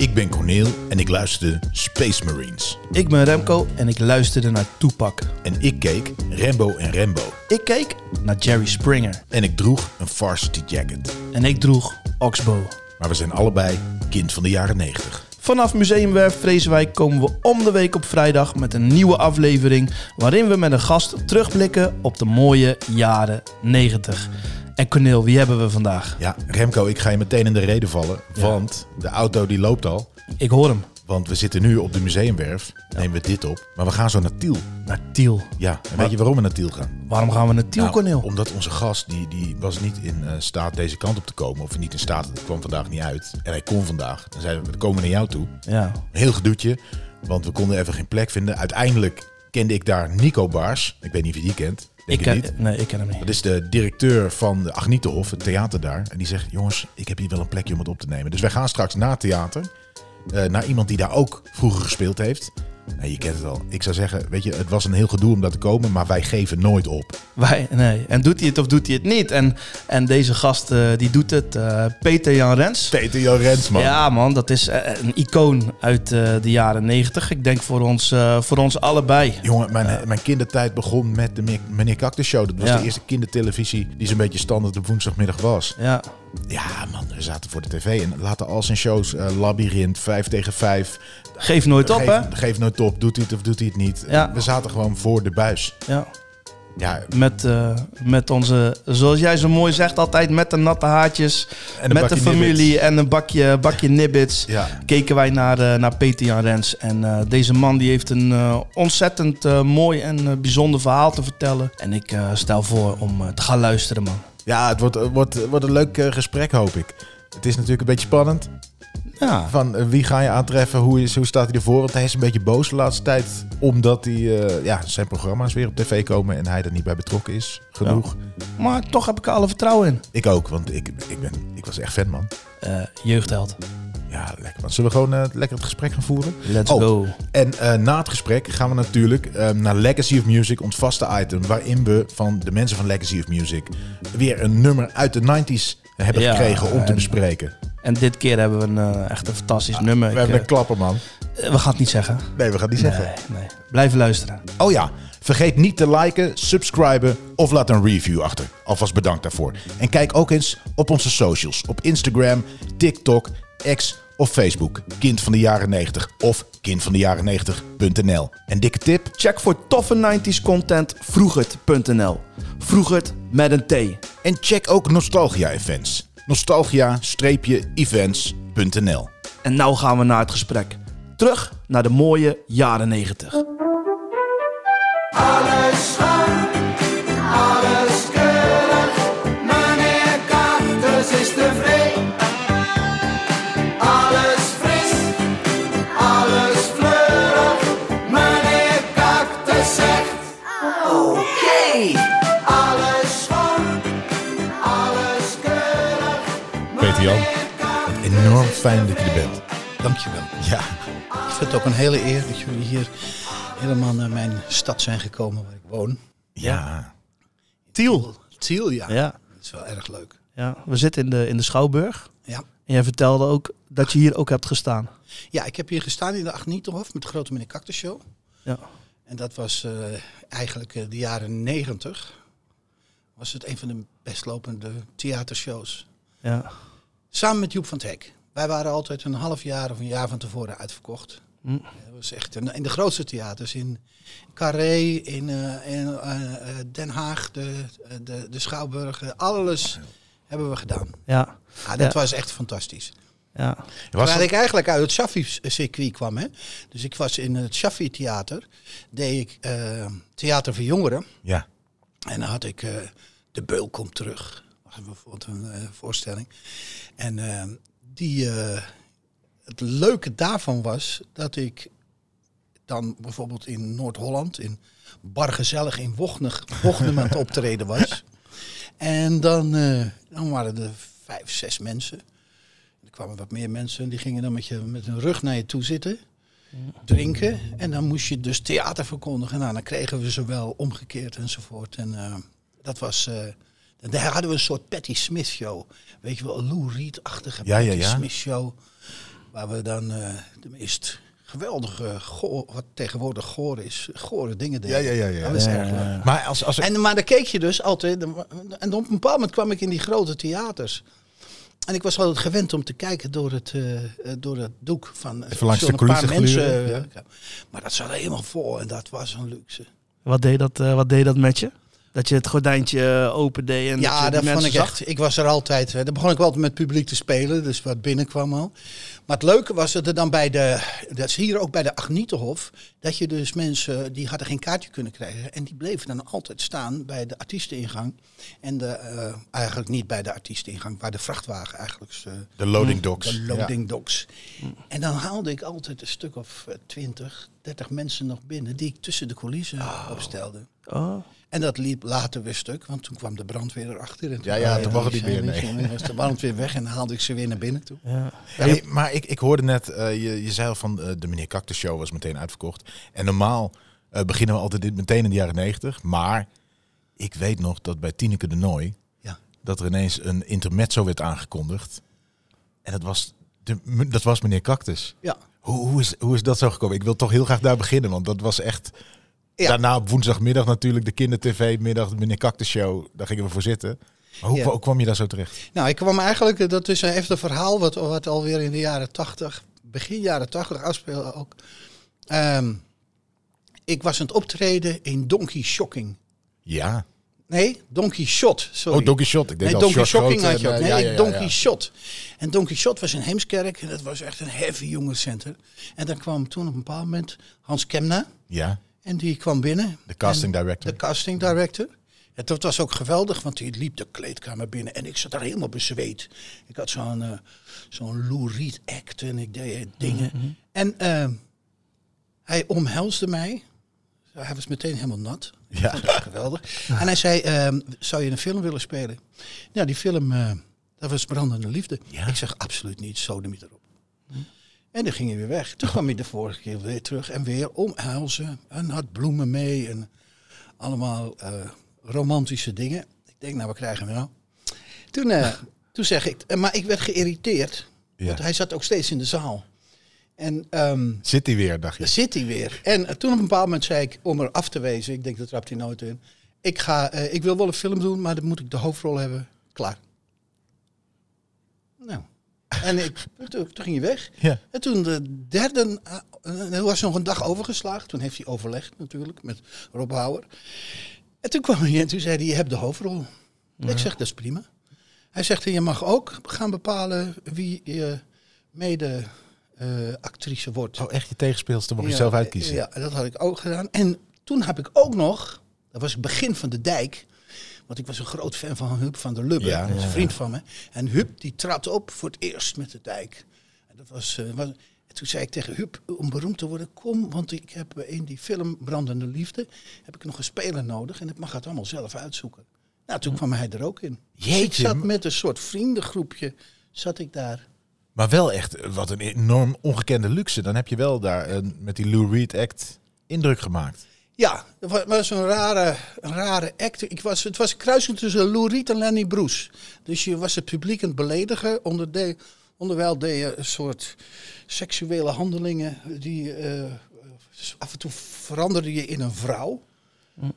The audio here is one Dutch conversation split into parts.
Ik ben Corneel en ik luisterde Space Marines. Ik ben Remco en ik luisterde naar Tupac. En ik keek Rambo en Rambo. Ik keek naar Jerry Springer. En ik droeg een varsity jacket. En ik droeg Oxbow. Maar we zijn allebei kind van de jaren 90. Vanaf Museumwerf Vreeswijk komen we om de week op vrijdag met een nieuwe aflevering... waarin we met een gast terugblikken op de mooie jaren 90. En Corneel, wie hebben we vandaag? Ja, Remco, ik ga je meteen in de reden vallen. Want de auto die loopt al. Ik hoor hem. Want we zitten nu op de museumwerf. Nemen we dit op. Maar we gaan zo naar Tiel. Naar Tiel. Ja, en weet je waarom we naar Tiel gaan? Waarom gaan we naar Tiel, Nou, Corneel? Omdat onze gast, die, die was niet in eh, staat deze kant op te komen. Of niet in staat, het kwam vandaag niet uit. En hij kon vandaag. Dan zeiden we, we komen naar jou toe. Ja. Heel gedoetje, want we konden even geen plek vinden. Uiteindelijk kende ik daar Nico Baars. Ik weet niet wie die kent. Denk Ik ken, niet. nee, ik ken hem niet. Dat is de directeur van de Agnietenhof, het theater daar. En die zegt, jongens, ik heb hier wel een plekje om het op te nemen. Dus wij gaan straks naar het theater. eh, naar iemand die daar ook vroeger gespeeld heeft. Nou, je kent het al. Ik zou zeggen, weet je, het was een heel gedoe om daar te komen. Maar wij geven nooit op. Wij, nee. En doet hij het of doet hij het niet? En, en deze gast, eh, die doet het. eh, Peter Jan Rens. Peter Jan Rensman. Ja, man, dat is eh, een icoon uit de jaren negentig. Ik denk voor ons, voor ons allebei. Jongen, mijn, mijn kindertijd begon met de Me- Meneer Cactus Show. Dat was Ja. de eerste kindertelevisie die zo'n beetje standaard op woensdagmiddag was. Ja, Ja, man, we zaten voor de tv en laten al zijn shows, eh Labyrinth, 5 tegen 5. Geef nooit op, geef, hè? geef nooit op, doet hij het of doet hij het niet. Ja. We zaten gewoon voor de buis. Ja. Ja, Met, eh, met onze, zoals jij zo mooi zegt, altijd met de natte haartjes. met de familie nibbits. en een bakje, bakje nibbits. Ja, Keken wij naar, eh, naar Peter Jan Rens. En eh, deze man die heeft een ontzettend mooi en bijzonder verhaal te vertellen. En ik stel voor om te gaan luisteren, man. ja het wordt, wordt, wordt een leuk gesprek, hoop ik. Het is natuurlijk een beetje spannend. Ja, Van eh, wie ga je aantreffen, hoe, is, hoe staat hij ervoor? Want hij is een beetje boos de laatste tijd. Omdat hij, eh, ja, zijn programma's weer op tv komen en hij er niet bij betrokken is. Genoeg. maar toch heb ik er alle vertrouwen in. Ik ook, want ik, ik, ben, ik was echt fan, man. Eh, jeugdheld. Ja, lekker man. Zullen we gewoon lekker het gesprek gaan voeren? Let's Oh. go. En na het gesprek gaan we natuurlijk eh, naar Legacy of Music, ons vaste item. Waarin we van de mensen van Legacy of Music weer een nummer uit de 90s hebben Ja, gekregen om te en- bespreken. En dit keer hebben we een eh, echt een fantastisch nummer. We hebben eh, een klapper, man. eh, we gaan het niet zeggen. Nee, we gaan het niet zeggen. Nee, nee. Blijven luisteren. Oh ja, vergeet niet te liken, subscriben of laat een review achter. Alvast bedankt daarvoor. En kijk ook eens op onze socials. Op Instagram, TikTok, X of Facebook. Kind van de jaren 90 of kindvandejaren90.nl. En dikke tip, Check voor toffe 90s content vroegert.nl. Vroegert met een T. En check ook Nostalgia Events. Nostalgia-events.nl En nou gaan we naar het gesprek. Terug naar de mooie jaren 90. Alles enorm fijn dat je er bent. Dankjewel. Ja, Ik vind het ook een hele eer dat jullie hier helemaal naar mijn stad zijn gekomen waar ik woon. ja. Tiel. Tiel, ja. Ja, Dat is wel erg leuk. ja, we zitten in de, in de Schouwburg. Ja. En jij vertelde ook dat je hier ook hebt gestaan. ja, ik heb hier gestaan in de Agnietenhof met de Grote Meneer Cactus Show. Ja. En dat was eh, eigenlijk eh, de jaren negentig. Was het een van de best lopende theatershows. Ja. Samen met Joep van het Hek. Wij waren altijd een half jaar of een jaar van tevoren uitverkocht. Hm. Dat was echt in de grootste theaters. In Carré, in, eh, in eh, eh, Den Haag, de, de, de Schouwburg. Alles hebben we gedaan. Ja. Ja, dat Ja. was echt fantastisch. Ja. Terwijl het- ik eigenlijk uit het Shaffi-circuit kwam. Hè? Dus ik was in het Shaffi-theater. Deed ik theater voor jongeren. Ja. En dan had ik De Beul komt terug. Dat was bijvoorbeeld een voorstelling. En die, eh, het leuke daarvan was dat ik dan bijvoorbeeld in Noord-Holland, in Bargezellig in Wochnum aan het optreden was. En dan, eh, dan waren er vijf, zes mensen. Er kwamen wat meer mensen. Die gingen dan met, je, met hun rug naar je toe zitten. Drinken. En dan moest je dus theater verkondigen. Nou, dan kregen we zowel omgekeerd enzovoort. En eh, dat was... daar hadden we een soort Patti Smith show. Weet je wel, een Lou Reed-achtige Ja, ja, Patti ja. Smith show. Waar we dan eh, de meest geweldige, goor, wat tegenwoordig goor is, gore dingen deden. Ja, ja, ja, ja. Dat is Ja, erg leuk. ja. Maar als, als ik- En, maar dan keek je dus altijd. En op een bepaald moment kwam ik in die grote theaters. En ik was altijd gewend om te kijken door het, eh, eh, door het doek van Even langs zo'n de coulissen paar mensen. gluren, Maar dat zat helemaal vol en dat was een luxe. Wat deed dat, wat deed dat met je? Dat je het gordijntje eh, open deed en dat je ja, dat vond ik zag? echt. Ik was er altijd. eh, Dan begon ik wel altijd met publiek te spelen, dus wat binnenkwam al. Maar het leuke was dat er dan bij de, dat is hier ook bij de Agnietenhof, dat je dus mensen die hadden geen kaartje kunnen krijgen en die bleven dan altijd staan bij de artiesteningang en de, eh, eigenlijk niet bij de artiesteningang, waar de vrachtwagen eigenlijk eh, de loading docks. de loading docks. En dan haalde ik altijd een stuk of eh, 20, 30 mensen nog binnen die ik tussen de coulissen opstelde. Oh. En dat liep later weer stuk, want toen kwam de brandweer erachter. En Ja, ja, toen mocht het niet zei meer, niks, nee. was de brandweer weg en dan haalde ik ze weer naar binnen toe. Ja. Hey, maar ik, ik hoorde net, eh, je, je zei al van eh, de meneer Cactus Show was meteen uitverkocht. En normaal eh, beginnen we altijd dit meteen in de jaren negentig. Maar ik weet nog dat bij Tineke de Nooi, Ja. dat er ineens een intermezzo werd aangekondigd. En dat was, de, dat was meneer Cactus. Ja. Hoe, hoe, is, hoe is dat zo gekomen? Ik wil toch heel graag daar beginnen, want dat was echt... Ja. Daarna op woensdagmiddag natuurlijk de kindertv, middag de meneer Cactus Show. Daar gingen we voor zitten. Maar hoe, Ja. kwam je daar zo terecht? Nou, ik kwam eigenlijk, eh, dat is even een verhaal wat, wat alweer in de jaren 80, begin jaren 80 afspeelde ook. Ehm, ik was aan het optreden in Donkey Shocking. Ja. Nee, Donkey Shot. Sorry. Oh, Donkey Shot. Ik denk Nee, Donkey Shocking had je ook. eh, Nee, ja, ja, ja, Donkey. Shot. En Donkey Shot was in Heemskerk en dat was echt een heavy jongerencenter. En daar kwam toen op een bepaald moment Hans Kemna. Ja, En die kwam binnen. de casting director. De casting director. En dat was ook geweldig, want die liep de kleedkamer binnen en ik zat daar helemaal bezweet. Ik had zo'n eh zo'n Lou Reed act en ik deed dingen. En eh, hij omhelsde mij. Hij was meteen helemaal nat. Ja. geweldig. En hij zei, ehm, zou je een film willen spelen? Nou, die film, eh, dat was Brandende Liefde. Ja. Ik zeg, absoluut niet, sodemiet erop. En dan ging hij weer weg. Toen kwam hij de vorige keer weer terug en weer omhelzen. En had bloemen mee en allemaal eh, romantische dingen. Ik denk, nou, wat krijgen we nou? Toen, eh, toen zeg ik, eh, maar ik werd geïrriteerd. Ja. Want hij zat ook steeds in de zaal. En ehm, Zit hij weer, dacht je? zit hij weer. En toen op een bepaald moment zei ik, om er af te wezen, ik denk dat trapt hij nooit in. Ik, ga, ik wil wel een film doen, maar dan moet ik de hoofdrol hebben. Klaar. Nou. En ik, toen, toen ging hij weg. Ja. En toen de derde, eh, er was nog een dag overgeslagen. Toen heeft hij overlegd natuurlijk met Rob Houwer. En toen kwam hij en toen zei hij, je hebt de hoofdrol. Ik zeg, dat is prima. Hij zegt, je mag ook gaan bepalen wie je mede eh, actrice wordt. Oh, echt je tegenspeelster mag je Ja, zelf uitkiezen. Ja, dat had ik ook gedaan. En toen heb ik ook nog, dat was het begin van de dijk. Want ik was een groot fan van Huub van der Lubbe, Ja, dat is een vriend van me. En Huub die trad op voor het eerst met de dijk. En, dat was, eh, was- en toen zei ik tegen Huub, om beroemd te worden, kom. Want ik heb in die film Brandende Liefde, heb ik nog een speler nodig. En ik mag het allemaal zelf uitzoeken. Nou, toen kwam hij er ook in. Dus ik Jeetje, zat maar- met een soort vriendengroepje, zat ik daar. Maar wel echt, eh, wat een enorm ongekende luxe. Dan heb je wel daar eh, met die Lou Reed act indruk gemaakt. Ja, het wa- was een rare, een rare act. Ik was, het was een kruising tussen Lou Reed en Lenny Bruce. Dus je was het publiek aan het beledigen. Onder de, onderwijl deed je een soort seksuele handelingen. Die, eh, af en toe veranderde je in een vrouw.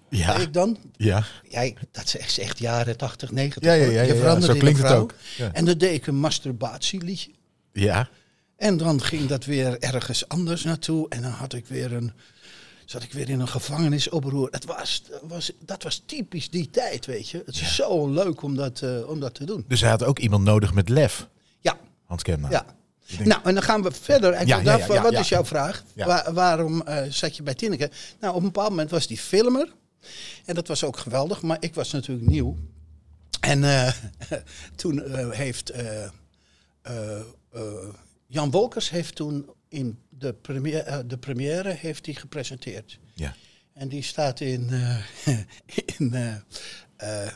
Ja, ik dan. ja. Jij, dat is echt, jaren 80, 90. Ja, ja, hoor. ja, je veranderde zo in klinkt een het vrouw. ook. Ja. En dan deed ik een masturbatieliedje. ja. En dan ging dat weer ergens anders naartoe. En dan had ik weer een, zat ik weer in een gevangenisoproer. Het was, was, dat was typisch die tijd, weet je. Het is zo leuk om dat, eh, om dat te doen. Dus hij had ook iemand nodig met lef, Ja, Hans Kemna. ja. Denk- Nou, en dan gaan we verder. En Ja, wat is jouw vraag? Waar- waarom eh, zat je bij Tinneke? Nou, op een bepaald moment was die filmer. En dat was ook geweldig, maar ik was natuurlijk nieuw. En eh, toen heeft Jan Wolkers heeft toen in de première, eh, de première heeft hij gepresenteerd. Ja. En die staat in, eh, in, eh,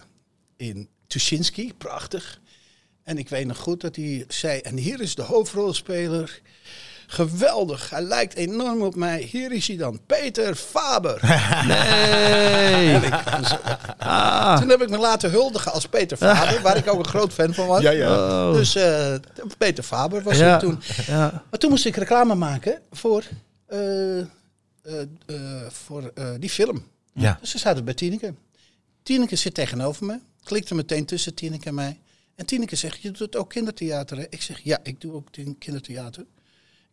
in Tuschinski, prachtig. En ik weet nog goed dat hij zei, en hier is de hoofdrolspeler Geweldig, hij lijkt enorm op mij. Hier is hij dan, Peter Faber. Nee. Ah. Toen heb ik me laten huldigen als Peter Faber, waar ik ook een groot fan van was. Ja, ja. Oh. Dus eh, Peter Faber was ja. toen. Ja. Maar toen moest ik reclame maken voor, eh, eh, eh, voor eh, die film. Ja. Dus ze zaten bij Tineke. Tineke zit tegenover me. Klikte meteen tussen Tineke en mij. En Tineke zegt, je doet ook kindertheater hè? Ik zeg, ja, ik doe ook kindertheater.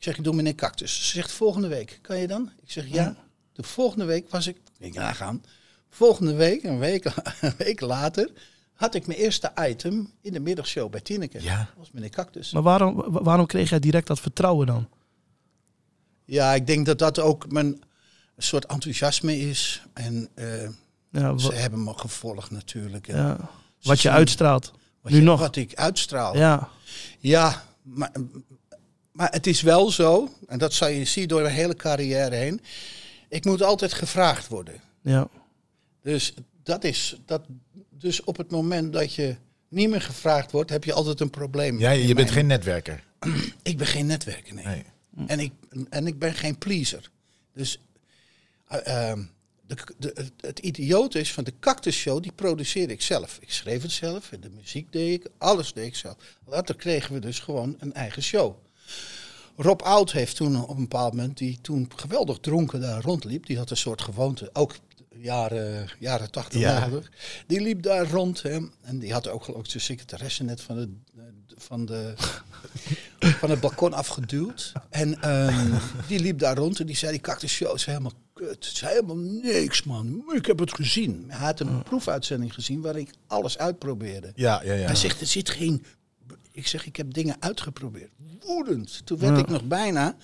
Zeg, ik doe meneer Cactus. Ze zegt, volgende week, kan je dan? Ik zeg, ja. De volgende week was ik, ik nagaan. Volgende week, een week, een week later, had ik mijn eerste item in de middagshow bij Tineke. Ja. Dat was meneer Cactus. Maar waarom, wa- waarom kreeg jij direct dat vertrouwen dan? Ja, ik denk dat dat ook mijn soort enthousiasme is. En eh, Ja, ze hebben me gevolgd natuurlijk. Ja. Wat je uitstraalt. wat nu je- nog. Wat ik uitstraal. Ja, Ja. maar, maar het is wel zo, en dat zal je zien door mijn hele carrière heen. Ik moet altijd gevraagd worden. Ja. Dus, dat is, dat, dus op het moment dat je niet meer gevraagd wordt, heb je altijd een probleem. Ja, je bent mijn- geen netwerker. Ik ben geen netwerker, nee. Nee. En, ik, en ik ben geen pleaser. Dus eh, ehm, de, de, het, het idioot is van de Cactus Show, die produceerde ik zelf. Ik schreef het zelf, de muziek deed ik, alles deed ik zelf. Later kregen we dus gewoon een eigen show. Rob Oud heeft toen op een bepaald moment, die toen geweldig dronken daar rondliep, die had een soort gewoonte, ook jaren, jaren 80, Ja. 90. Die liep daar rond hè, en die had ook geloof ik zijn secretaresse net van de, van de van het balkon afgeduwd. En ehm, die liep daar rond en die zei, die cactus show is helemaal kut. Het is helemaal niks, man. Ik heb het gezien. Hij had een proefuitzending gezien waar ik alles uitprobeerde. Ja, ja, ja. Hij zegt, er zit geen... Ik zeg, ik heb dingen uitgeprobeerd. Woedend. Toen werd ik nog bijna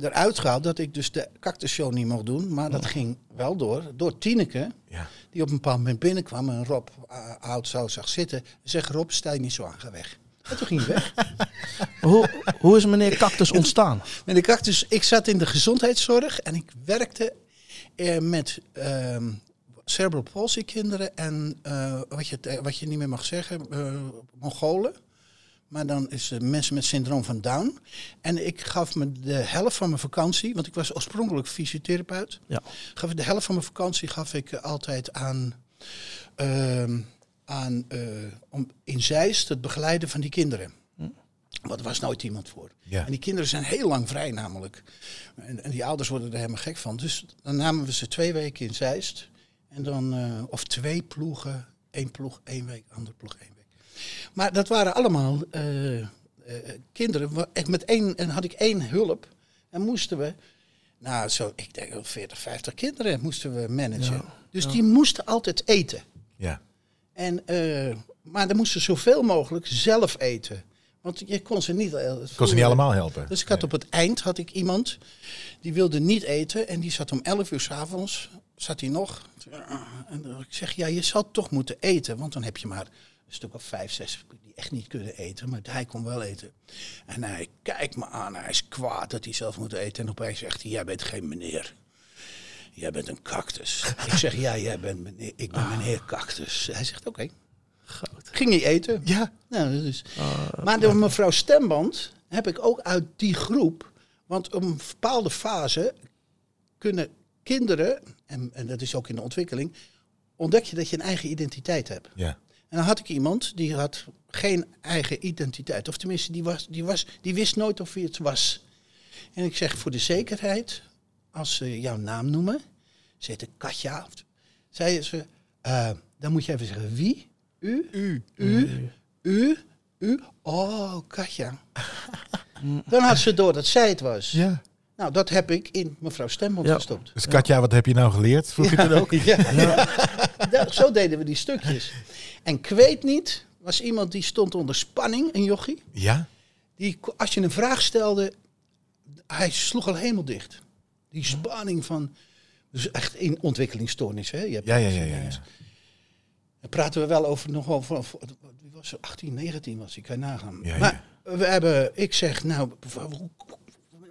eruit gehaald dat ik dus de cactus show niet mocht doen. Maar dat ging wel door. Door Tineke, Ja. die op een bepaald moment binnenkwam en Rob uh, oud zo zag zitten. En zegt, Rob, sta je niet zo aan, ga weg. En toen ging hij weg. Hoe, hoe is meneer Cactus ontstaan? Dacht dus, ik zat in de gezondheidszorg en ik werkte eh, met ehm cerebral palsy kinderen en eh, wat, je, wat je niet meer mag zeggen, Mongolen. Maar dan is het mensen met syndroom van Down. En ik gaf me de helft van mijn vakantie, want ik was oorspronkelijk fysiotherapeut. Ja. Gaf ik de helft van mijn vakantie gaf ik eh, altijd aan, ehm, aan eh, om in Zeist het begeleiden van die kinderen. Want er was nooit iemand voor. Ja. En die kinderen zijn heel lang vrij namelijk. En, en die ouders worden er helemaal gek van. Dus dan namen we ze twee weken in Zeist. En dan, eh, of twee ploegen, één ploeg één week, andere ploeg één. Maar dat waren allemaal eh, eh, kinderen. Met één, en had ik één hulp. En moesten we, nou zo, ik denk wel 40, 50 kinderen moesten we managen. dus die moesten altijd eten. Ja. En, eh, maar dan moesten ze zoveel mogelijk zelf eten. Want je kon ze niet... Kon ze niet allemaal helpen. Dus ik had op het eind had ik iemand die wilde niet eten. En die zat om 11 uur s'avonds, zat hij nog. En ik zeg, ja, je zal toch moeten eten. Want dan heb je maar een stuk of vijf, zes die echt niet kunnen eten. Maar hij kon wel eten. En hij kijkt me aan, hij is kwaad dat hij zelf moet eten. En opeens zegt hij, jij bent geen meneer. Jij bent een cactus. ik zeg, ja, jij bent meneer, ik ben meneer cactus. Hij zegt, oké. Ging hij eten? Ja. Nou, is. maar door mevrouw Stemband heb ik ook uit die groep. Want op een bepaalde fase kunnen kinderen, en, en dat is ook in de ontwikkeling, ontdek je dat je een eigen identiteit hebt. Ja. En dan had ik iemand die had geen eigen identiteit. Of tenminste, die, was, die, was, die wist nooit of hij het was. En ik zeg voor de zekerheid, als ze jouw naam noemen, ze heette Katja, zei ze, eh, dan moet je even zeggen wie? U? U. U? U? U? Oh, Katja. dan had ze door dat zij het was. ja. Nou, dat heb ik in mevrouw Stemband Ja. gestopt. Dus Katja, wat heb je nou geleerd? Vroeg je toen ook? Ja. Zo deden we die stukjes. En ik weet niet, was iemand die stond onder spanning, een jochie. Ja? Die, als je een vraag stelde, hij sloeg al helemaal dicht. Die spanning van, dus echt in ontwikkelingsstoornis. Hè? Je hebt Ja, ja, ja, ja. ja. Dan praten we wel over nog van, wie was het? 18, 19 was ik, kan je nagaan. Ja, ja. Maar we hebben, ik zeg, nou,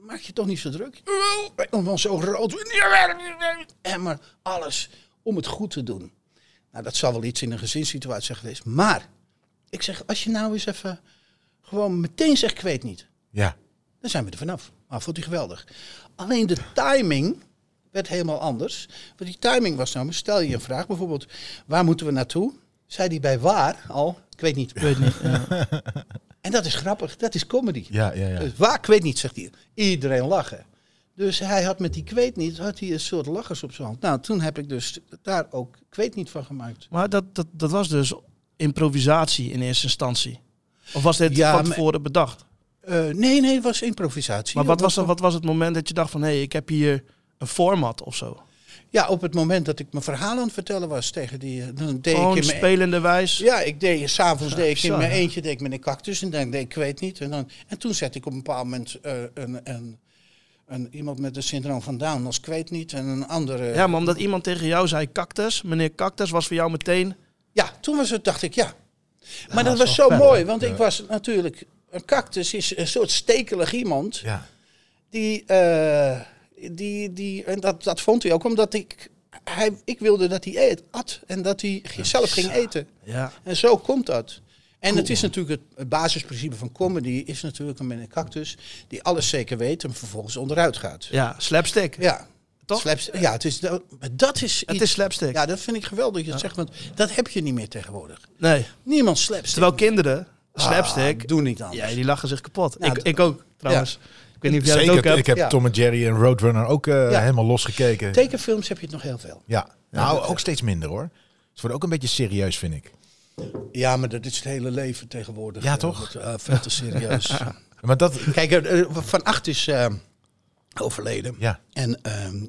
maak je toch niet zo druk? Om dan zo rood. En maar alles om het goed te doen. Nou, dat zal wel iets in een gezinssituatie zijn geweest. Maar, ik zeg, als je nou eens even gewoon meteen zegt, ik weet niet. Ja. Dan zijn we er vanaf. Maar vond hij geweldig. Alleen de timing werd helemaal anders. Want die timing was nou, stel je een vraag bijvoorbeeld, waar moeten we naartoe? Zei hij bij waar al? Ik weet niet. Ik weet niet. Ja. En dat is grappig, dat is comedy. Ja, ja, ja. Dus waar, ik weet niet, zegt hij. Iedereen lachen. Dus hij had met die ik weet niet, had hij een soort lachers op zijn hand. Nou, toen heb ik dus daar ook ik weet niet van gemaakt. Maar dat, dat, dat was dus improvisatie in eerste instantie. Of was dit Ja, van tevoren bedacht? Eh, nee, nee, het was improvisatie. Maar wat was, wat was het moment dat je dacht van... hé, hey, ik heb hier een format of zo? Ja, op het moment dat ik mijn verhaal aan het vertellen was tegen die... eh, Dan deed Gewoon ik in mijn spelende wijs? Ja, ik deed s'avonds deed ik in mijn eentje deed ik met een cactus en dan deed ik, ik weet niet. En, dan, en toen zette ik op een bepaald moment eh, een, een, een, iemand met het syndroom van Down als ik weet niet en een andere. Ja, maar omdat iemand tegen jou zei cactus, meneer cactus, was voor jou meteen... Ja, toen was het, dacht ik, ja. Maar dat was zo mooi, want Ja. ik was natuurlijk... Een cactus is een soort stekelig iemand Ja. die... eh, die, die en dat, dat vond hij ook, omdat ik... Hij, ik wilde dat hij eet, at en dat hij zelf ging eten. Ja, En zo komt dat. En het is natuurlijk het, basisprincipe van comedy is natuurlijk een met een cactus die alles zeker weet en vervolgens onderuit gaat. ja slapstick. Ja, Toch? Slaps- ja, het is, dat, is Het is slapstick. Ja, dat vind ik geweldig dat je zegt, want dat heb je niet meer tegenwoordig. Nee. Niemand slapstick. Terwijl kinderen, Ah, slapstick, doe niet anders. ja, die lachen zich kapot. Nou, ik, ik ook, trouwens. Ik weet niet of jij Zeker, ook hebt. ik heb Ja. Tom en Jerry en Roadrunner ook eh, Ja. helemaal losgekeken. Tekenfilms heb je het nog heel veel. Ja, nou ook steeds minder hoor. Het wordt ook een beetje serieus, vind ik. Ja, maar dat is het hele leven tegenwoordig. Ja, eh, toch? eh, veel te serieus. Maar dat, Kijk, eh, Van Acht is overleden. ja, En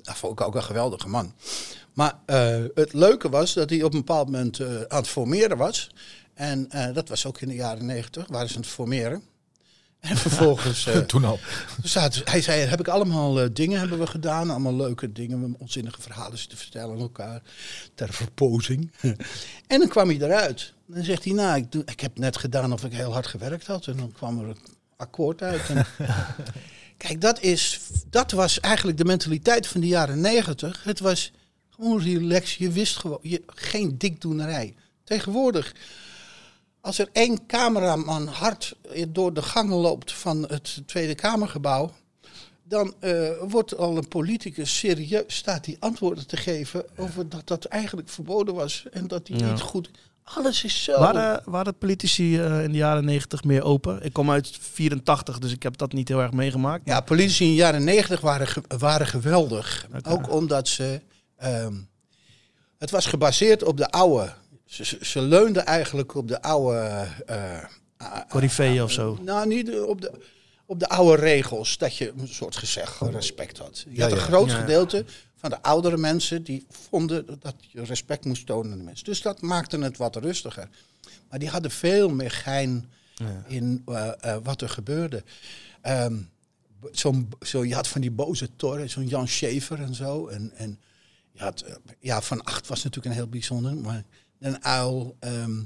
dat vond ik ook een geweldige man. Maar het leuke was dat hij op een bepaald moment aan het formeren was. En dat was ook in de jaren negentig, waren ze aan het formeren. En vervolgens, eh, toen al. zaten, hij zei, heb ik allemaal eh, dingen hebben we gedaan. Allemaal leuke dingen, onzinnige verhalen zitten vertellen aan elkaar. Ter verpozing. en dan kwam hij eruit. Dan zegt hij, nou, ik, doe, ik heb net gedaan of ik heel hard gewerkt had. En dan kwam er een akkoord uit. En Kijk, dat, is, dat was eigenlijk de mentaliteit van de jaren negentig. Het was gewoon relax. Je wist gewoon, je, geen dikdoenerij. Tegenwoordig, als er één cameraman hard door de gangen loopt van het Tweede Kamergebouw, dan eh, wordt al een politicus serieus, staat die antwoorden te geven over dat dat eigenlijk verboden was en dat die Ja. niet goed. Alles is zo. Waren, waren politici eh, in de jaren negentig meer open? Ik kom uit 84, dus ik heb dat niet heel erg meegemaakt. Ja, politici in de jaren negentig waren, ge- waren geweldig. Ook omdat ze. ehm, het was gebaseerd op de oude. Ze, ze, leunden eigenlijk op de oude. eh Corifeeën of zo. nou, niet op de, op de oude regels. Dat je een soort gezeg respect had. Je Ja, had een ja. groot Ja. gedeelte van de oudere mensen die vonden dat je respect moest tonen aan de mensen. Dus dat maakte het wat rustiger. Maar die hadden veel meer gein Ja. in eh, eh, wat er gebeurde. Ehm, zo'n, zo, je had van die boze torren, zo'n Jan Schever en zo. En, en je had, eh, ja, Van Acht was natuurlijk een heel bijzonder, maar een uil. ehm,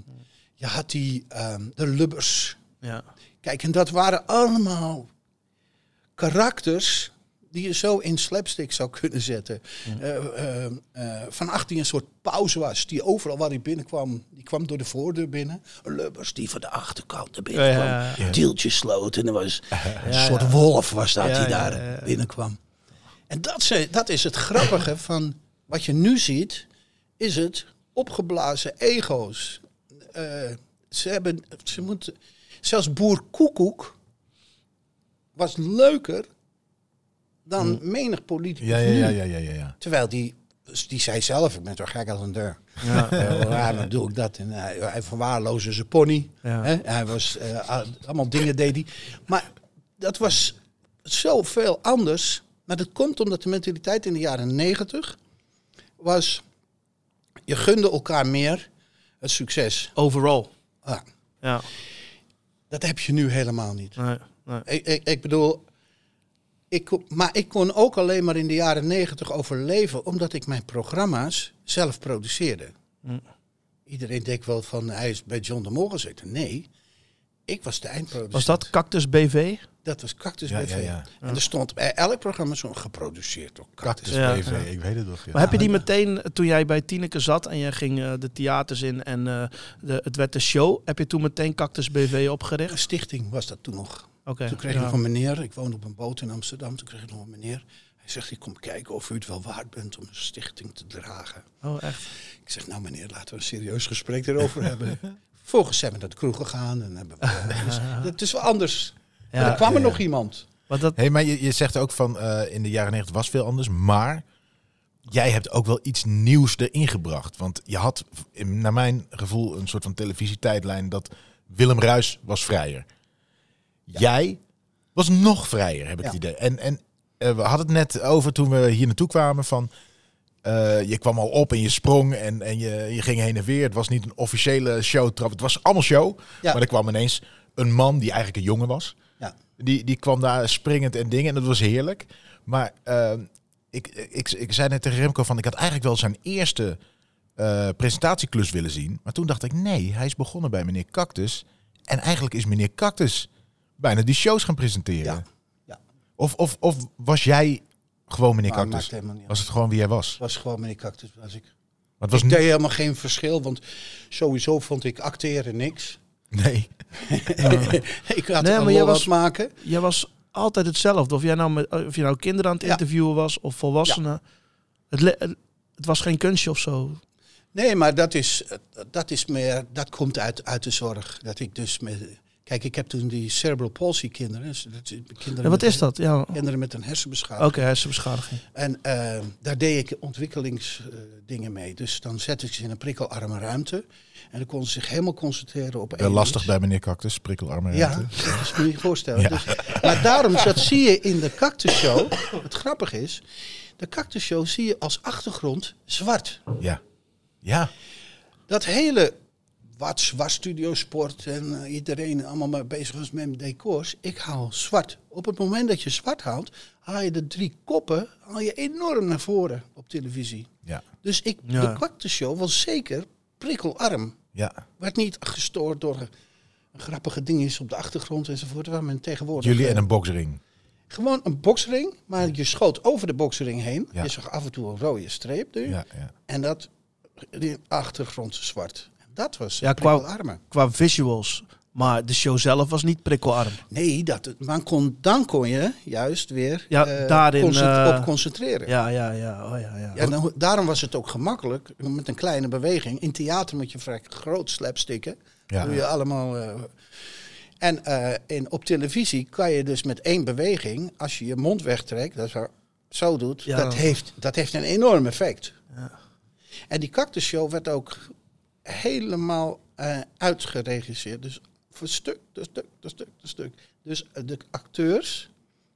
je had die, ehm, de Lubbers. Ja. Kijk, en dat waren allemaal karakters die je zo in slapstick zou kunnen zetten. Eh, eh, van Acht die een soort pauze was, die overal waar hij binnenkwam, die kwam door de voordeur binnen. Lubbers die van de achterkant er binnenkwam. Ja, ja, ja. Deeltje sloot en er was een Ja, soort ja. wolf was dat Ja, die ja, daar ja, ja. binnenkwam. En dat, ze, dat is het grappige van wat je nu ziet, is het opgeblazen ego's. Eh, ze hebben, ze moeten, zelfs Boer Koekoek was leuker dan menig politicus Ja, ja, nu. ja, ja, ja, ja, ja. Terwijl die, die zei zelf, ik ben toch gek als een deur. Ja. Eh, ja, dan doe ik dat. En hij, hij verwaarloosde zijn pony. Ja. Hè? Hij was, eh, allemaal dingen deed hij. Maar dat was zoveel anders. Maar dat komt omdat de mentaliteit in de jaren negentig was... Je gunde elkaar meer het succes. Overall. Ah, Ja. dat heb je nu helemaal niet. Nee, nee. Ik, ik, ik bedoel, ik, maar ik kon ook alleen maar in de jaren negentig overleven omdat ik mijn programma's zelf produceerde. Hm. Iedereen denkt wel van hij is bij John de Mol gezeten. Nee, ik was de eindproducent. Was dat Cactus BV? Dat was Cactus Ja, BV. ja, ja. En er stond bij elk programma zo geproduceerd door Cactus. Cactus Ja, BV, ja. ik weet het nog. Ja. Maar heb je die meteen, eh, toen jij bij Tineke zat en jij ging eh, de theaters in en eh, de, het werd de show, heb je toen meteen Cactus BV Een opgericht? stichting was dat toen nog. Oké. Toen kreeg ja. ik nog een meneer, ik woonde op een boot in Amsterdam, toen kreeg ik nog een meneer. Hij zegt, ik kom kijken of u het wel waard bent om een stichting te dragen. Oh, echt? Ik zeg, nou meneer, laten we een serieus gesprek erover hebben. Vervolgens zijn we naar de kroeg gegaan en hebben we... dus het is wel anders. Ja, maar er kwam er ja. nog iemand. Want dat, Hey, maar je, je zegt ook van eh, in de jaren 90 was veel anders, maar jij hebt ook wel iets nieuws erin gebracht. Want je had, in- naar mijn gevoel, een soort van televisietijdlijn dat Willem Ruis was vrijer. Jij was nog vrijer, heb ik Ja. het idee. En, en eh, we hadden het net over toen we hier naartoe kwamen van... eh, je kwam al op en je sprong en, en je, je ging heen en weer. Het was niet een officiële showtrap. Het was allemaal show. Ja. Maar er kwam ineens een man die eigenlijk een jongen was. Die, die kwam daar springend en dingen en dat was heerlijk. Maar eh, ik, ik, ik zei net tegen Remco van... ik had eigenlijk wel zijn eerste eh, presentatieklus willen zien. Maar toen dacht ik, nee, hij is begonnen bij meneer Cactus. En eigenlijk is meneer Cactus bijna die shows gaan presenteren. Ja. Ja. Of, of, of was jij gewoon meneer maakt Cactus? Was het gewoon wie jij was? Het was gewoon meneer Cactus. Was ik. Maar het was Ik deed helemaal geen verschil, want sowieso vond ik acteren niks. Nee. ik had Nee, een maar jij lol was- maken. jij was altijd hetzelfde. Of jij nou, met, of je nou kinderen aan het Ja. interviewen was of volwassenen. Het, het, het was geen kunstje of zo. Nee, maar dat is, dat is meer, dat komt uit, uit de zorg. Dat ik dus met, kijk, ik heb toen die cerebral palsy kinderen. dus kinderen Ja, wat is dat? Ja, oké, Kinderen met een hersenbeschadiging. hersenbeschadiging. En eh, daar deed ik ontwikkelingsdingen mee. Dus dan zette ik ze in een prikkelarme ruimte. En dan konden ze zich helemaal concentreren op Wel één lastig iets. bij meneer Cactus, prikkelarme Ja, dat is moet je je voorstellen. Ja. Dus, maar daarom, dat zie je in de Cactus Show. Het grappige is, de Cactus Show zie je als achtergrond zwart. Ja. Ja. Dat hele wat zwart studio sport en eh, iedereen allemaal maar bezig was met decors. Ik haal zwart. Op het moment dat je zwart haalt, haal je de drie koppen haal je enorm naar voren op televisie. Ja. Dus ik, Ja. de Cactus Show was zeker prikkelarm. Ja. Werd niet gestoord door een grappige dingetjes op de achtergrond enzovoort. Waar men tegenwoordig Jullie eh, en een boksring. Gewoon een boksring, maar je schoot over de boksring heen. Ja. Je zag af en toe een rode streep nu. Ja, ja. En dat, die achtergrond zwart. Dat was Ja, qua-. Qua visuals. Maar de show zelf was niet prikkelarm. Nee, dat, maar kon, dan kon je juist weer Ja, eh, daarin, eh, op concentreren. Ja, ja, ja. Oh, ja, ja. Ja, dan, daarom was het ook gemakkelijk, met een kleine beweging. In theater moet je vrij groot slapsticken. Ja. Doe je allemaal... eh, en eh, in, op televisie kan je dus met één beweging, als je je mond wegtrekt, dat zo, zo doet, Ja. dat, heeft, dat heeft een enorm effect. Ja. En die Cactus Show werd ook helemaal eh, uitgeregisseerd. Dus voor stuk, de stuk, de stuk, de stuk. Dus eh, de acteurs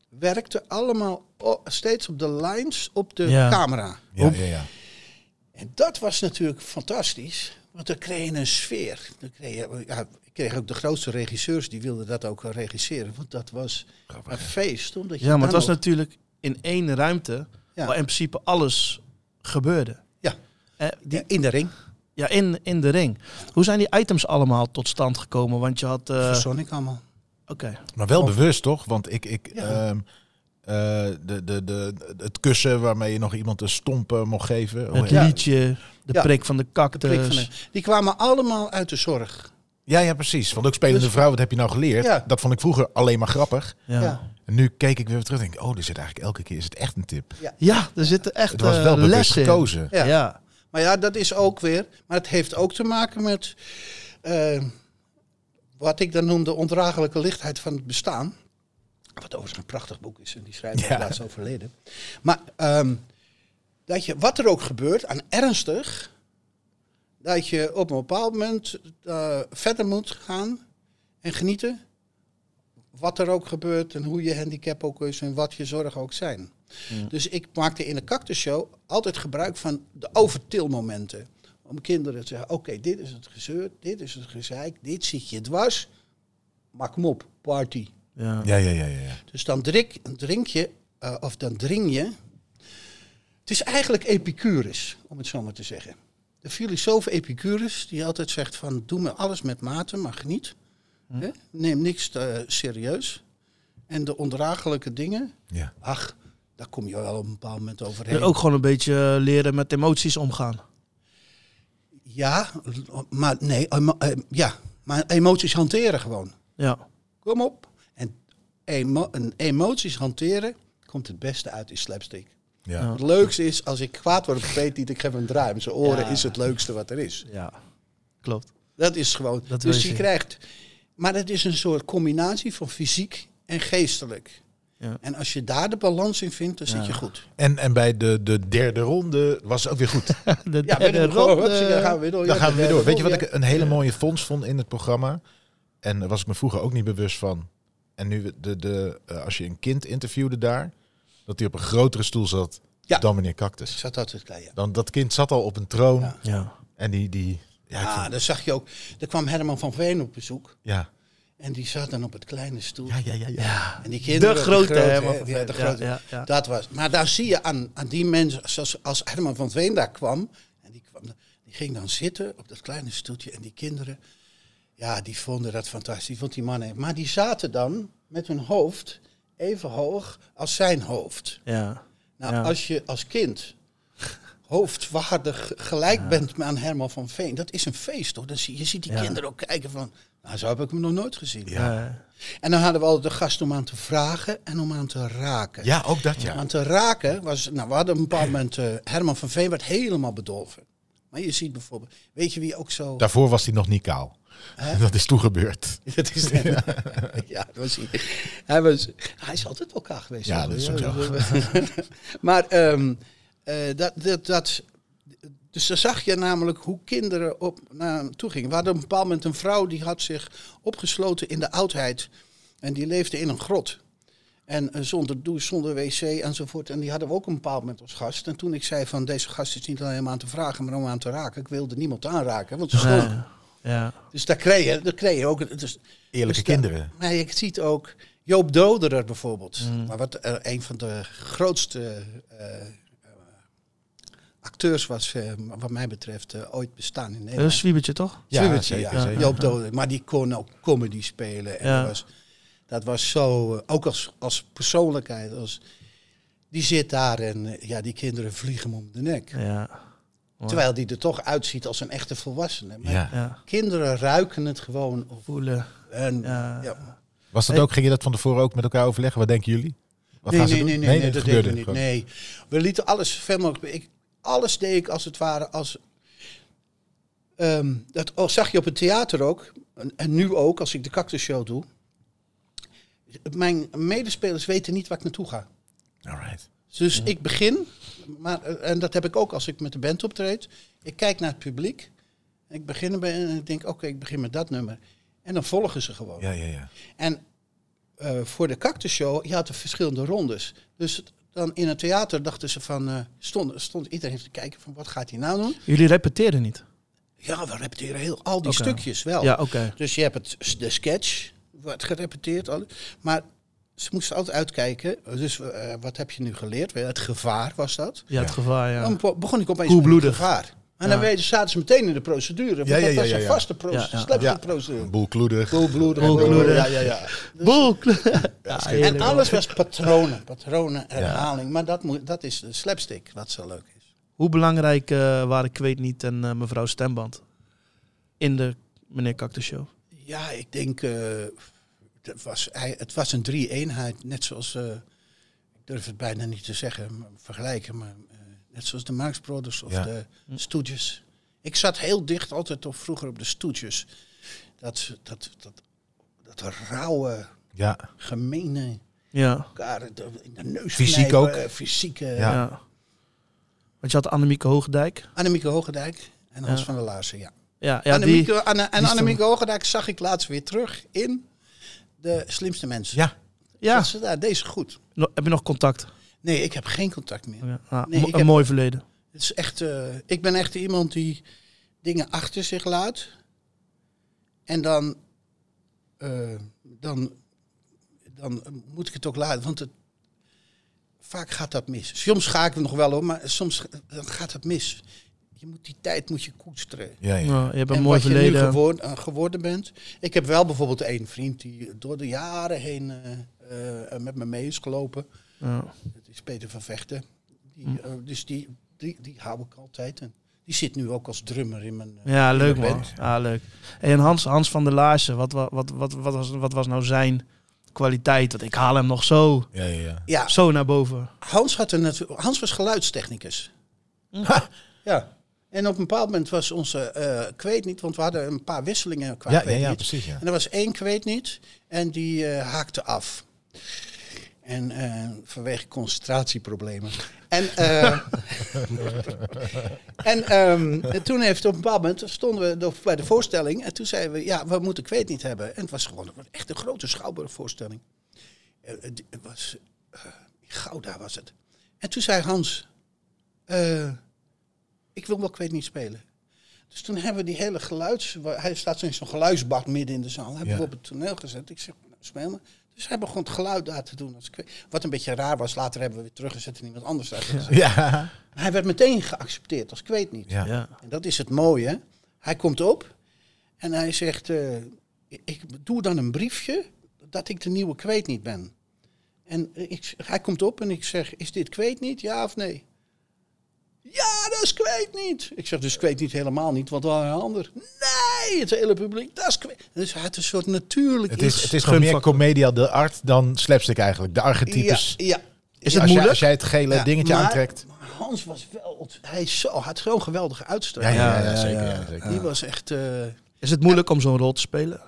werkten allemaal steeds op de lines op de Ja. camera. Ja, ja, ja. En dat was natuurlijk fantastisch. Want dan kreeg je een sfeer. Dan kreeg je, ja, ik kreeg ook de grootste regisseurs die wilden dat ook regisseren. Want dat was een feest. Omdat je Ja, maar het was ook- natuurlijk in één ruimte Ja. waar in principe alles gebeurde. Ja. Eh, die, Ja, in de ring. Ja, in, in de ring. Hoe zijn die items allemaal tot stand gekomen? Want je had... eh, Verzon ik allemaal. Oké. Maar wel Of- bewust, toch? Want ik, ik Ja. ehm, eh, de, de, de, het kussen waarmee je nog iemand een stomp eh, mocht geven. Het Ja. liedje, de Ja. prik van de De cactus. prik van de- die kwamen allemaal uit de zorg. ja, ja, precies. Want ook spelende Dus- vrouw, wat heb je nou geleerd? Ja. Dat vond ik vroeger alleen maar grappig. Ja. Ja. En nu keek ik weer terug en denk ik, oh, er zit eigenlijk elke keer is het echt een tip. ja, er zitten echt Het was eh, wel bewust gekozen. Ja. Maar ja, dat is ook weer. Maar het heeft ook te maken met. eh, wat ik dan noem de ondraaglijke lichtheid van het bestaan. Wat overigens een prachtig boek is. En die schrijver Ja. laatst overleden. Maar ehm, dat je, wat er ook gebeurt aan ernstig. Dat je op een bepaald moment eh, verder moet gaan en genieten. Wat er ook gebeurt en hoe je handicap ook is en wat je zorgen ook zijn. Dus ik maakte in de Cactus Show altijd gebruik van de overtilmomenten. Om kinderen te zeggen, oké, dit is het gezeur, dit is het gezeik, dit zit je dwars. Maak hem op, party. Ja. Ja, ja, ja, ja. ja. Dus dan drink, drink je, eh, of dan dring je. Het is eigenlijk Epicurus, om het zo maar te zeggen. De filosoof Epicurus, die altijd zegt van, doe me alles met mate, maar geniet. Hè? Neem niks te serieus. En de ondraaglijke dingen, ja. ach, daar kom je wel op een bepaald moment overheen. En ook gewoon een beetje eh, leren met emoties omgaan. Ja, maar nee, emo- eh, ja, maar emoties hanteren gewoon. Ja. Kom op. En emo- emoties hanteren, komt het beste uit in slapstick. Ja. Ja. Het leukste is, als ik kwaad word op Peet niet, ik geef hem een draai. Met zijn oren Ja. is het leukste wat er is. Ja, klopt. Dat is gewoon. Dat wil dus je je zien. krijgt. Maar het is een soort combinatie van fysiek en geestelijk. Ja. En als je daar de balans in vindt, dan zit je goed. En, en bij de, de derde ronde was het ook weer goed. De Ja, derde met een ronde. dan gaan we weer door. Dan Ja, gaan we de weer door. Weet je wat ik een hele mooie fonds vond in het programma? En daar was ik me vroeger ook niet bewust van. En nu, de, de, eh, als je een kind interviewde daar, dat hij op een grotere stoel zat Ja. dan meneer Ik Cactus. zat altijd klein. Ja. Dan, dat kind zat al op een troon Ja. Ja. en die... die ja, Ah, dan zag je ook. Er kwam Herman van Veen op bezoek. ja. En die zat dan op het kleine stoel. Ja, ja, ja, ja. Ja. En die kinderen. De grote, hè, de grote. ja, ja. Dat was. Maar daar zie je aan, aan die mensen, zoals als Herman van Veen daar kwam. En die, kwam, die ging dan zitten op dat kleine stoeltje. En die kinderen, ja, die vonden dat fantastisch. Die vond die mannen. Maar die zaten dan met hun hoofd even hoog als zijn hoofd. Ja. Nou, als je als kind hoofdwaardig gelijk bent aan Herman van Veen, dat is een feest hoor. Dan zie, je ziet die kinderen ook kijken van, nou zo heb ik hem nog nooit gezien. Ja. En dan hadden we altijd de gast om aan te vragen en om aan te raken. Ja, ook dat ja. Aan te raken was, nou we hadden op een bepaald moment, eh, Herman van Veen werd helemaal bedolven. Maar je ziet bijvoorbeeld, weet je wie ook zo... Daarvoor was hij nog niet kaal. Dat is toen gebeurd. Dat is ja, dat was hij. Hij, was, hij is altijd wel kaag geweest. Ja, dat is ook zo. maar ehm, eh, dat, dat, dat, dus dan zag je namelijk hoe kinderen op naar hem toe gingen. We hadden op een bepaald moment een vrouw die had zich opgesloten in de oudheid. En die leefde in een grot. En eh, zonder douche, zonder wc enzovoort. En die hadden we ook een bepaald moment als gast. En toen ik zei van deze gast is niet alleen maar aan te vragen, maar om aan te raken. Ik wilde niemand aanraken, want ze stonk. Ja. Ja. Dus daar kreeg je, daar kreeg je ook... Dus, Eerlijke dus daar- kinderen. Maar je ziet ook Joop Doderer bijvoorbeeld. Mm. Maar wat er een van de grootste eh, eh, acteurs was, eh, wat mij betreft, eh, ooit bestaan in Dat is een Nederland. zwiebertje, toch? Ja, ja. zeker. Joop Doderer. Maar die kon ook comedy spelen. En Ja. dat, was, dat was zo, eh, ook als, als persoonlijkheid. Als, die zit daar en ja, die kinderen vliegen hem om de nek. Ja. Terwijl die er toch uitziet als een echte volwassene. Maar Ja. Ja. kinderen ruiken het gewoon. Of, Voelen. en, Ja. ja. Was dat ook, ging je dat van tevoren ook met elkaar overleggen? Wat denken jullie? Wat nee, gaan ze nee, doen? nee, nee, nee, dat deden we niet. Nee, we lieten alles veel mogelijk. Ik, alles deed ik als het ware als. Ehm, dat oh, zag je op het theater ook. En, en nu ook, als ik de Cactus Show doe. Mijn medespelers weten niet waar ik naartoe ga. Alright. Dus ik begin, maar, en dat heb ik ook als ik met de band optreed. Ik kijk naar het publiek. Ik begin erbij en ik denk, oké, ik begin met dat nummer. En dan volgen ze gewoon. Ja, ja, ja. En eh, voor de Cactus Show, je had er verschillende rondes. Dus dan in het theater dachten ze van, eh, stond, stond iedereen te kijken van, wat gaat hij nou doen? Jullie repeteerden niet? Ja, we repeteren heel, al die stukjes wel. Ja, oké. Dus je hebt het, de sketch, wordt gerepeteerd. Maar ze moesten altijd uitkijken. Dus eh, wat heb je nu geleerd? Het gevaar was dat. Ja, het gevaar, ja. Dan be- begon ik opeens met het gevaar. En dan weten, zaten ze meteen in de procedure. Want Ja, ja, dat was ja, een vaste procedure. Ja, ja. slapstick Ja. procedure. Boelkloedig. Koelbloedig. Ja, ja, ja. Boel. Ja, En alles was patronen, patronen, herhaling. Maar dat, moet, dat is de slapstick, wat zo leuk is. Hoe belangrijk eh, waren Ik weet niet en eh, mevrouw Stemband in de meneer Cactus Show? Ja, ik denk, eh, het, was, hij, het was een drie-eenheid. Net zoals, eh, ik durf het bijna niet te zeggen, maar vergelijken. Maar net zoals de Marx Brothers of Ja. de Stooges. Ik zat heel dicht altijd op, vroeger op de Stooges. Dat, dat, dat, dat rauwe, Ja. gemene, Ja. elkaar in de neus Fysiek knijpen, ook. Fysieke. Ja. ja. Want je had Annemieke Hoogdijk. Annemieke Hogendijk en Hans Ja. van der Laarsen, ja. Ja, ja Annemieke, die, Anne, en die Annemieke Hogendijk zag ik laatst weer terug in De Slimste Mensen. Ja. ja. Dat ze daar, deze goed. No- heb je nog contact? Nee, ik heb geen contact meer. Ja. Ah, Nee, ik een heb- mooi verleden. Het is echt, eh, ik ben echt iemand die dingen achter zich laat. En dan, eh, dan, dan moet ik het ook laten. Want het, vaak gaat dat mis. Soms ga ik er nog wel om, maar soms dan gaat het mis. Je moet die tijd moet je koesteren. Ja, ja. Ja, je hebt een en mooi wat je nu verleden. geworden, eh, geworden bent. Ik heb wel bijvoorbeeld één vriend die door de jaren heen eh, eh, met me mee is gelopen. Ja. Dat is Peter van Vechten. Die, Hm. eh, dus die, die, die hou ik altijd. En die zit nu ook als drummer in mijn. eh, Ja, in leuk mijn man. Ja, leuk. En Hans, Hans van der Laarsen, wat, wa- wat, wat, wat, was, wat was nou zijn kwaliteit. Want ik haal hem nog zo, Ja, ja, ja. Ja, zo naar boven. Hans, had een, Hans was geluidstechnicus. Ja. En op een bepaald moment was onze, eh, ik weet niet, want we hadden een paar wisselingen qua Ja, ja, weet ja, niet. precies. Ja. En er was één, ik weet niet, en die eh, haakte af. En eh, vanwege concentratieproblemen. En, eh, en ehm, en toen heeft op een bepaald moment stonden we bij de voorstelling. En toen zeiden we, ja, we moeten ik weet niet hebben. En het was gewoon echt een grote schouwburgvoorstelling. Eh, Het was, Gouda was het. En toen zei Hans, ik wil wel ik weet niet spelen. Dus toen hebben we die hele geluids... Hij staat in zo'n geluidsbak midden in de zaal. Hebben Ja. we op het toneel gezet. Ik zeg, nou, speel maar. Dus hij begon het geluid daar te doen. Als Wat een beetje raar was. Later hebben we weer teruggezet en iemand anders daar gezet. Ja. Hij werd meteen geaccepteerd als ik weet niet. Ja. Ja. En dat is het mooie. Hij komt op en hij zegt: eh, Ik doe dan een briefje dat ik de nieuwe kweet niet ben. En ik, hij komt op en ik zeg: Is dit kweet niet? Ja of nee? Ja, dat is kweet niet. Ik zeg dus kweet niet helemaal niet, want wel een ander. Nee, het hele publiek, dat is. Dus hij had een soort natuurlijk Het is, iets. het is nog meer comedia de art dan slapstick eigenlijk. De archetypes. Ja, ja. Is het als, jij, moeilijk? als jij het gele Ja, dingetje maar aantrekt. Hans was wel, hij is zo, had zo'n geweldige uitstraling. ja, ja, Ja, ja, zeker. ja. Ja, zeker. Die was echt. eh, Is het moeilijk om zo'n rol te spelen?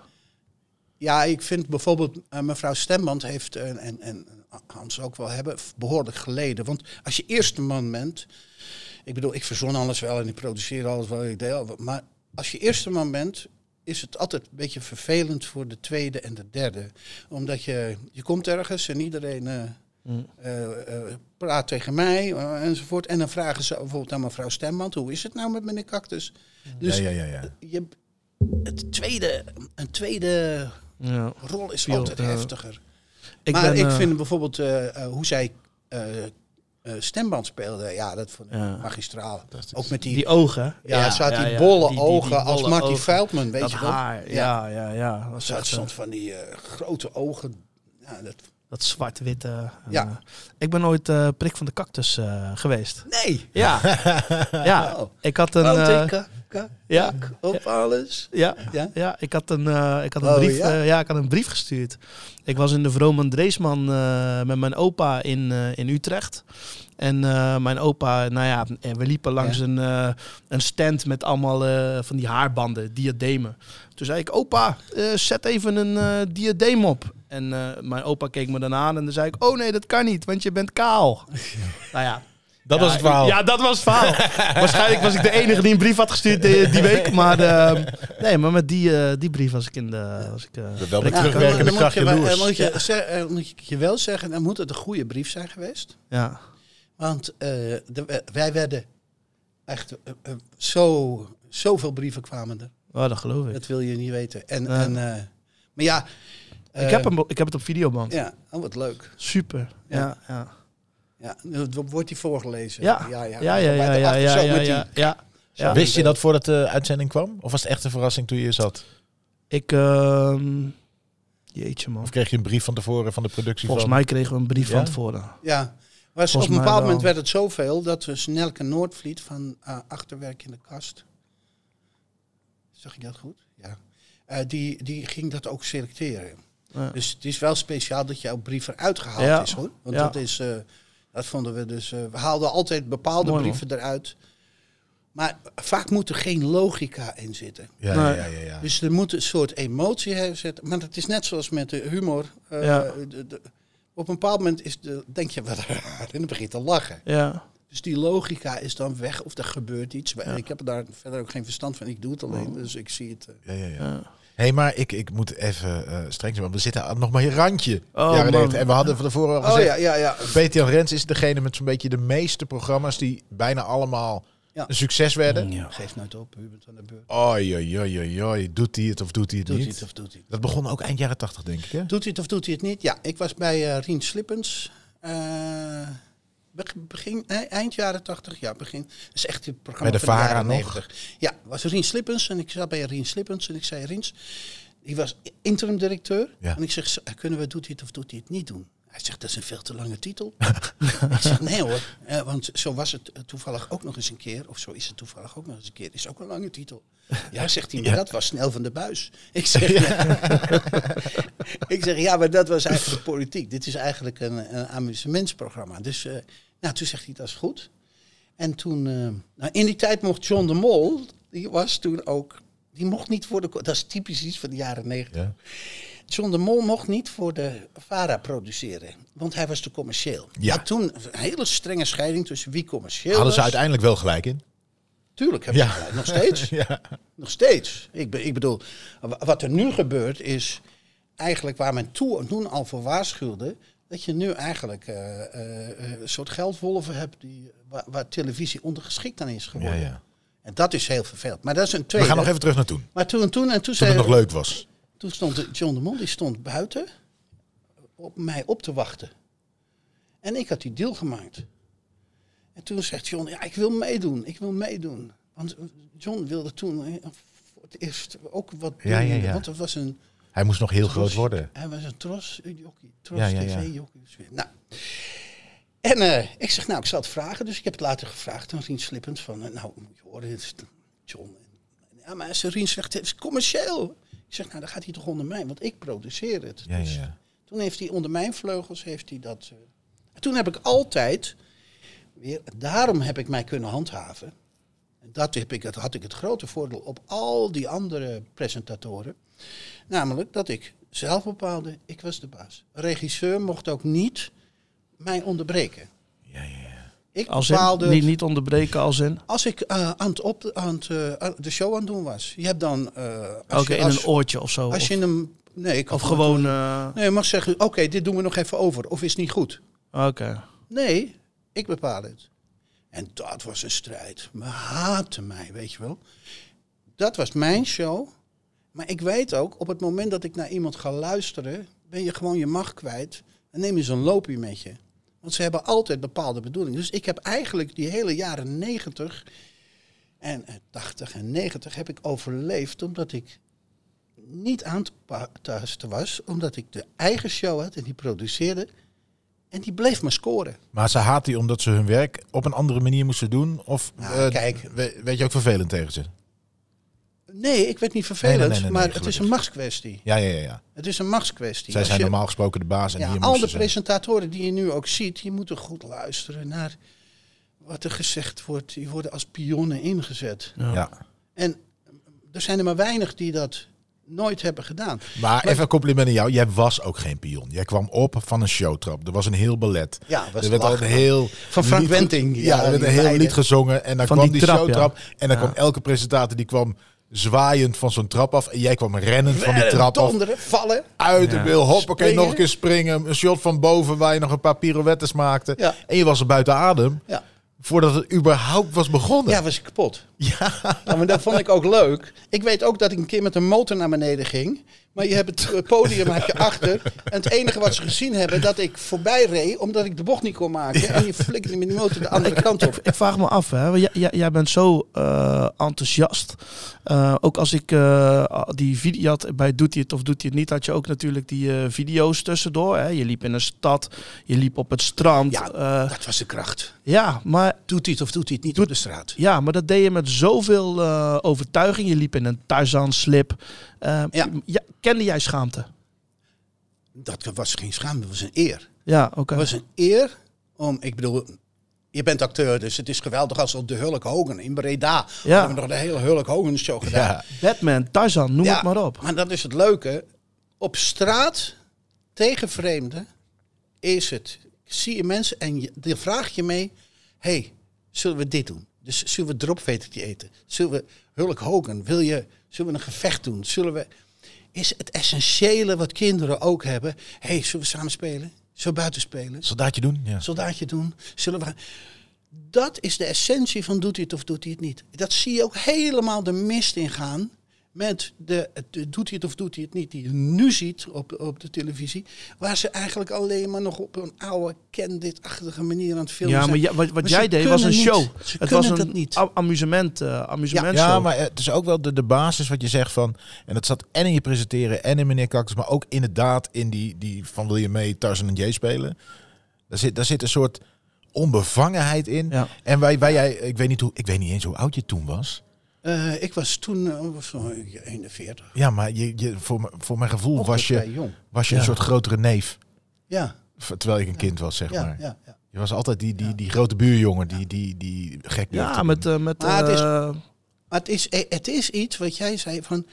Ja, ik vind bijvoorbeeld eh, mevrouw Stemband heeft, en, en Hans ook wel hebben, behoorlijk geleden. Want als je eerste man bent, ik bedoel, ik verzon alles wel en ik produceer alles wel, ik deel, maar als je eerste man bent, is het altijd een beetje vervelend voor de tweede en de derde. Omdat je, je komt ergens en iedereen eh, Mm. eh, eh, praat tegen mij enzovoort. En dan vragen ze bijvoorbeeld aan mevrouw Stemband, hoe is het nou met meneer Cactus? Dus ja, ja, ja, ja. je, het tweede, een tweede Ja. rol is altijd heftiger. Ik maar ben, ik vind bijvoorbeeld hoe zij eh, stemband speelde, ja, dat vond ik Ja. magistraal. Ook met die, die ogen. ja, ze had die bolle ogen als Marty Veldman. Weet dat je wel. ja, ja, ja. Dat, had echt, eh, van die eh, grote ogen. Ja, dat, dat zwart-witte. Ja. ik ben ooit eh, prik van de cactus geweest. nee! Ja, ja. Oh. Ik had een... Kak, ja. kak op alles. Ja, Ja? ja, ik had een, eh, ik had een Oh, brief. ja? eh, ja, ik had een brief gestuurd. Ik was in de Vroman Dreesman eh, met mijn opa in, in Utrecht. En mijn opa, nou ja, en we liepen langs Ja. een, een stand met allemaal van die haarbanden, diademen. Toen zei ik, opa, zet even een diadeem op. En mijn opa keek me dan aan en dan zei ik, oh nee, dat kan niet, want je bent kaal. nou ja, Dat ja, was het verhaal. Ja, dat was het verhaal. Waarschijnlijk was ik de enige die een brief had gestuurd die, die week. Maar, ehm, nee, maar met die, eh, die brief was ik in de... Was ik, eh, Wel met terugwerkende kracht moet je, wel- eh, moet, je, eh, moet ik je wel zeggen, dan moet het een goede brief zijn geweest. ja. Want eh, de- wij werden echt eh, eh, zo, zoveel brieven kwamen er. Oh, dat geloof ik. Dat wil je niet weten. En, Ja. en, eh, maar ja. eh, ik, heb hem, ik heb het op videoband. Ja, oh, wat leuk. Super. Ja, Ja. Ja. Wordt die voorgelezen. Ja, ja, ja, ja, ja, ja, ja, zo ja, met die- ja, ja. Ja. Wist je dat voordat de uitzending kwam? Of was het echt een verrassing toen je hier zat? Ik, ehm, jeetje man. Of kreeg je een brief van tevoren van de productie Volgens van... mij kregen we een brief Ja? van tevoren. Ja. Was, op een bepaald moment werd het zoveel dat we Snelke Noordvliet van eh, Achterwerk in de Kast. Zag ik dat goed? Ja. Eh, die, die ging dat ook selecteren. Ja. Dus het is wel speciaal dat jouw brief eruit gehaald Ja. is hoor. Want Ja. dat is, eh, dat vonden we dus. eh, we haalden altijd bepaalde Mooi, man. brieven eruit. Maar vaak moet er geen logica in zitten. Ja, Nee. ja, ja, ja. Dus er moet een soort emotie hebben zitten. Maar het is net zoals met de humor. eh, Ja. de- de- op een bepaald moment is de, denk je wat raar en dan begint te lachen. Ja. Dus die logica is dan weg of er gebeurt iets. Ik heb daar verder ook geen verstand van. Ik doe het alleen, dus ik zie het. eh. ja, ja, ja. Ja. Hé, hey, maar ik, ik moet even eh, streng zijn, want we zitten aan nog maar een randje. Oh, jaren man. 90. En we hadden van tevoren al Oh gezegd... ja, ja, ja. Peter Jan Rens is degene met zo'n beetje de meeste programma's die bijna allemaal Ja. een succes werden. Ja. Geef nooit op, Hubert van der oi. Doet hij het of doet hij het Doet hij niet? het of doet hij het? Dat begon ook eind jaren 80, denk ik, hè? Doet hij het of doet hij het niet? Ja, ik was bij eh Rien Slippens. eh, beg- begin, nee, eind jaren 80, ja, begin. Dat is echt het programma Bij de van de VARA jaren nog? 90. Ja, was Rien Slippens en ik zat bij Rien Slippens en ik zei Riens, die was interim directeur. Ja. En ik zeg, kunnen we doet hij het of doet hij het niet doen? Hij zegt, dat is een veel te lange titel. ik zeg, nee hoor. Eh, want zo was het toevallig ook nog eens een keer. Of zo is het toevallig ook nog eens een keer. Is ook een lange titel. Ja, zegt hij, maar dat was snel van de buis. Ik zeg, ja. ik zeg, ja, maar dat was eigenlijk politiek. Dit is eigenlijk een, een amusementsprogramma. Dus eh, nou, toen zegt hij, dat is goed. En toen, eh, nou, in die tijd mocht John de Mol, die was toen ook, die mocht niet voor de, dat is typisch iets van de jaren negentig. Ja. John de Mol mocht niet voor de VARA produceren, want hij was te commercieel. Ja. Toen een hele strenge scheiding tussen wie commercieel Hadden ze was. uiteindelijk wel gelijk in? Tuurlijk hebben Ja. ze gelijk, nog steeds. Ja. Nog steeds. Ik, be- ik bedoel, wa- wat er nu gebeurt is eigenlijk waar men toe, toen al voor waarschuwde, dat je nu eigenlijk eh, eh, eh, een soort geldwolven hebt die, waar, waar televisie ondergeschikt aan is geworden. ja. En dat is heel vervelend. Maar dat is een We tweede. gaan nog even terug naar toen. Maar toen, toen, en toen, Toen zei, het nog leuk was. Toen stond John de Mol die stond buiten op mij op te wachten. En ik had die deal gemaakt. En toen zegt John, ja, ik wil meedoen, ik wil meedoen. Want John wilde toen eh, voor het eerst ook wat doen. Ja, ja, ja. Want het was een Hij moest nog heel tros- groot worden. Hij was een tros eh, jockey, tros Ja, ja, ja. tv jockey. Nou. En eh, ik zeg, nou, ik zal het vragen. Dus ik heb het later gevraagd aan Rien Slippens van, nou, moet je horen, dit is John. Ja, maar Rien zegt, het is commercieel. Ik zeg, nou, dan gaat hij toch onder mij, want ik produceer het. Ja, Dus ja. toen heeft hij onder mijn vleugels, heeft hij dat... eh, en toen heb ik altijd, weer, daarom heb ik mij kunnen handhaven. En dat, heb ik, dat had ik het grote voordeel op al die andere presentatoren. Namelijk dat ik zelf bepaalde, ik was de baas. Een regisseur mocht ook niet mij onderbreken. Ik Als bepaalde... niet, niet onderbreken als in. Als ik eh, aan, het op, aan het, eh, de show aan het doen was. Je hebt dan... eh, Oké, in een oortje of zo. als Of, je hem... Nee, ik of gewoon... Nee, je mag zeggen, oké, dit doen we nog even over. Of is niet goed? Oké. Nee, ik bepaal het. En dat was een strijd. Me haatte mij, weet je wel. Dat was mijn show. Maar ik weet ook, op het moment dat ik naar iemand ga luisteren, ben je gewoon je macht kwijt. En neem je zo'n loopje met je. Want ze hebben altijd bepaalde bedoelingen. Dus ik heb eigenlijk die hele jaren 90 en eh, 80 en 90 heb ik overleefd omdat ik niet aan te tasten was. Omdat ik de eigen show had en die produceerde. En die bleef maar scoren. Maar ze haat die omdat ze hun werk op een andere manier moesten doen? Of Nou, eh, kijk. we- weet je ook vervelend tegen ze? Nee, ik werd niet vervelend, Nee, nee, nee, nee, maar nee, het is een machtskwestie. Ja, ja, ja. ja. Het is een machtskwestie. Zij Als zijn je- normaal gesproken de baas en ja, hier al de presentatoren die je nu ook ziet, die moeten goed luisteren naar wat er gezegd wordt. Die worden als pionnen ingezet. Ja. Ja. En er zijn er maar weinig die dat nooit hebben gedaan. Maar even een compliment aan jou. Jij was ook geen pion. Jij kwam op van een showtrap. Er was een heel ballet. Ja, was er werd lachen. altijd heel... Van Frank lied- Wenting, Ja, ja, er werd een heel lied gezongen. En dan Van kwam die die, trap, showtrap. En dan Ja. kwam elke presentator die kwam zwaaiend van zo'n trap af. En jij kwam rennend van die trap af. Donderen, vallen. Uit de Ja. wil. Hoppakee, Springen. nog een keer springen. Een shot van boven waar je nog een paar pirouettes maakte. Ja. En je was er buiten adem. Ja. Voordat het überhaupt was begonnen. Ja, was ik kapot. Ja. maar dat vond ik ook leuk. Ik weet ook dat ik een keer met een motor naar beneden ging. Maar je hebt het eh, podium je achter. En het enige wat ze gezien hebben, dat ik voorbij reed, omdat ik de bocht niet kon maken. En je flikkerde met die motor de andere kant op. Ik vraag me af, hè. Jij, bent zo eh, enthousiast. Eh, ook als ik die video had bij Doet hij het of doet hij het niet, had je ook natuurlijk die video's tussendoor. Hè. Je liep in een stad, je liep op het strand. Ja, dat was de kracht. ja maar Doet hij het of doet hij het niet op de straat? Ja, maar dat deed je met zoveel eh, overtuiging. Je liep in een Tarzan-slip. Eh, Ja. ja, kende jij schaamte? Dat was geen schaamte, dat was een eer. Ja, oké. Het was een eer om, ik bedoel, je bent acteur, dus het is geweldig als op de Hulk Hogan in Breda. Ja. Hebben we nog de hele Hulk Hogan show gedaan. Ja. Batman, Tarzan, noem Ja, het maar op. Maar dat is het leuke. Op straat tegen vreemden is het. Zie je mensen en je, dan vraag je mee: hey, zullen we dit doen? Dus zullen we dropvetertje eten? Zullen we Hulk Hogan? Wil je, zullen we een gevecht doen? Zullen we. Is het essentiële wat kinderen ook hebben? hey, zullen we samen spelen? Zullen we buiten spelen? Soldaatje doen? Ja. soldaatje doen? Zullen we... Dat is de essentie van doet hij het of doet hij het niet. Dat zie je ook helemaal de mist in gaan met de, de- doet hij het of doet hij het niet, die je nu ziet op, op de televisie, waar ze eigenlijk alleen maar nog op een oude, ken dit-achtige manier aan het filmen Ja, zijn. maar ja, wat, wat Maar jij deed was een show. niet. Het was een dat niet. amusement, eh amusement Ja, show. maar het is ook wel de, de basis wat je zegt van... En dat zat en in je presenteren en in Meneer Cactus... maar ook inderdaad in die, die van wil je mee Tarzan en Jay spelen. Daar zit, daar zit een soort onbevangenheid in. Ja. En wij, wij, jij, ik, weet niet hoe, ik weet niet eens hoe oud je toen was. Eh, ik was toen eh, was zo 41. Ja, maar je, je, voor, voor mijn gevoel Ook was je, jong. was je een soort grotere neef. Ja, Terwijl ik een kind was, zeg ja, maar. ja, ja. Je was altijd die, die, die grote buurjongen die, die, die gek ja, met, eh, met Maar het is- eh, Maar het is, eh, het is iets wat jij zei van.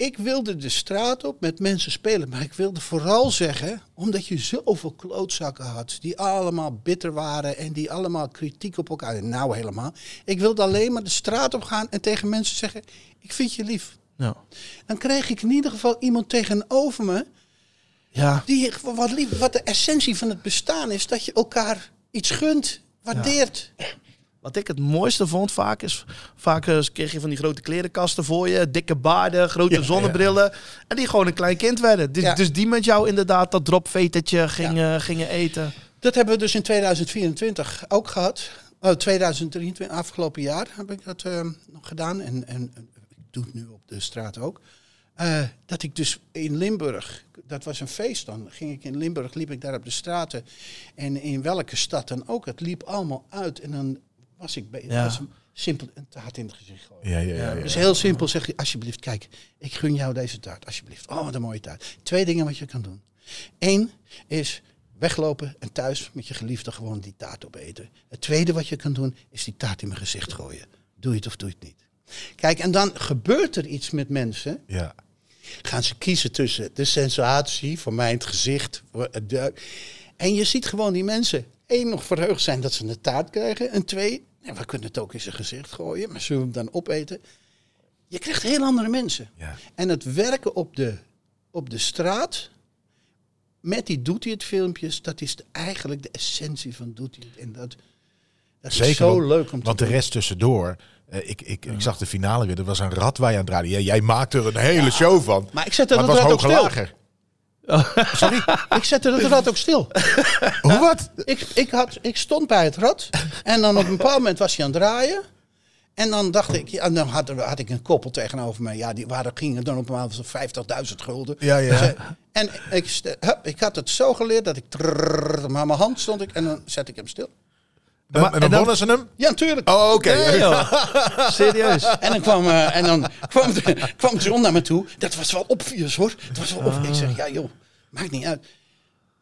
Ik wilde de straat op met mensen spelen, maar ik wilde vooral zeggen, omdat je zoveel klootzakken had, die allemaal bitter waren en die allemaal kritiek op elkaar. Nou, helemaal. Ik wilde alleen maar de straat op gaan en tegen mensen zeggen: Ik vind je lief. ja. Dan kreeg ik in ieder geval iemand tegenover me ja, die wat, lief, wat de essentie van het bestaan is, dat je elkaar iets gunt, waardeert. Wat ik het mooiste vond vaak is, vaak eh, kreeg je van die grote klerenkasten voor je, dikke baarden, grote zonnebrillen. En die gewoon een klein kind werden. Dus, Ja. dus die met jou inderdaad dat dropvetertje gingen, gingen eten. Dat hebben we dus in 2024 ook gehad. Oh, 2023, afgelopen jaar heb ik dat eh, nog gedaan. En, en en ik doe het nu op de straat ook. Eh, dat ik dus in Limburg, dat was een feest dan, ging ik in Limburg, liep ik daar op de straten. En in welke stad dan ook, het liep allemaal uit. En dan was ik bij, Ja. was simpel een taart in het gezicht gooien. Ja, ja, ja. ja. Dus heel simpel zeg je, alsjeblieft, kijk, ik gun jou deze taart, alsjeblieft. Oh, wat een mooie taart. Twee dingen wat je kan doen. Eén is weglopen en thuis met je geliefde gewoon die taart opeten. Het tweede wat je kan doen, is die taart in mijn gezicht gooien. Doe je het of doe je het niet. Kijk, en dan gebeurt er iets met mensen. ja. Gaan ze kiezen tussen de sensatie, voor mij het gezicht. voor het duik. En je ziet gewoon die mensen, één, nog verheugd zijn dat ze een taart krijgen. En twee, we kunnen het ook in zijn gezicht gooien, maar zullen we hem dan opeten? Je krijgt heel andere mensen. Ja. En het werken op de, op de straat, met die doet hij het filmpjes, dat is de- eigenlijk de essentie van doet hij het. En dat, dat Zeker, is zo want- leuk om te Want de rest tussendoor... eh, ik, ik, ik zag de finale weer. Er was een waar je aan het draaien. Jij, jij maakte er een hele show van. Maar ik Maar dat het was ook hoger lager. Sorry, ik zette dat rad ook stil. Hoe wat? Ik, ik, had, ik stond bij het rad en dan op een bepaald moment was hij aan het draaien. En dan dacht ik, ja, dan had, had ik een koppel tegenover me. Ja, die waren, gingen dan op een moment 50.000 gulden. Ja, ja. Ze- en ik, hup, ik had het zo geleerd dat ik... trrrr, maar mijn hand stond ik en dan zet ik hem stil. Dan, Maar- en dan en dan- wonnen ze hem? Ja, natuurlijk. Oh, oké. Nee. Serieus. En dan kwam, eh, en dan kwam, de, kwam John naar me toe. Dat was wel obvious hoor. Het was wel obvious. Ik zeg, ja joh, maakt niet uit.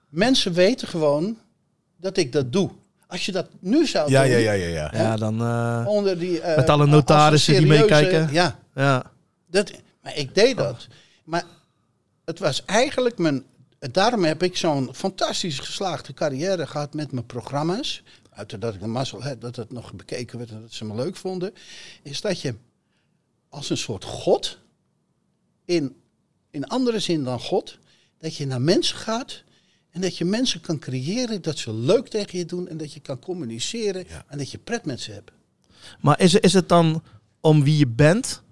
Mensen weten gewoon dat ik dat doe. Als je dat nu zou Ja, doen, ja, ja, ja, ja. Ja, dan... eh, onder die... eh, Met alle notarissen die meekijken. Ja, ja. dat, maar ik deed dat. Maar het was eigenlijk mijn... Daarom heb ik zo'n fantastisch geslaagde carrière gehad met mijn programma's. Uit dat ik de mazzel had dat het nog bekeken werd en dat ze me leuk vonden. Is dat je als een soort god, in, in andere zin dan god, dat je naar mensen gaat en dat je mensen kan creëren dat ze leuk tegen je doen en dat je kan communiceren Ja. en dat je pret met ze hebt. Maar is, is het dan om wie je bent?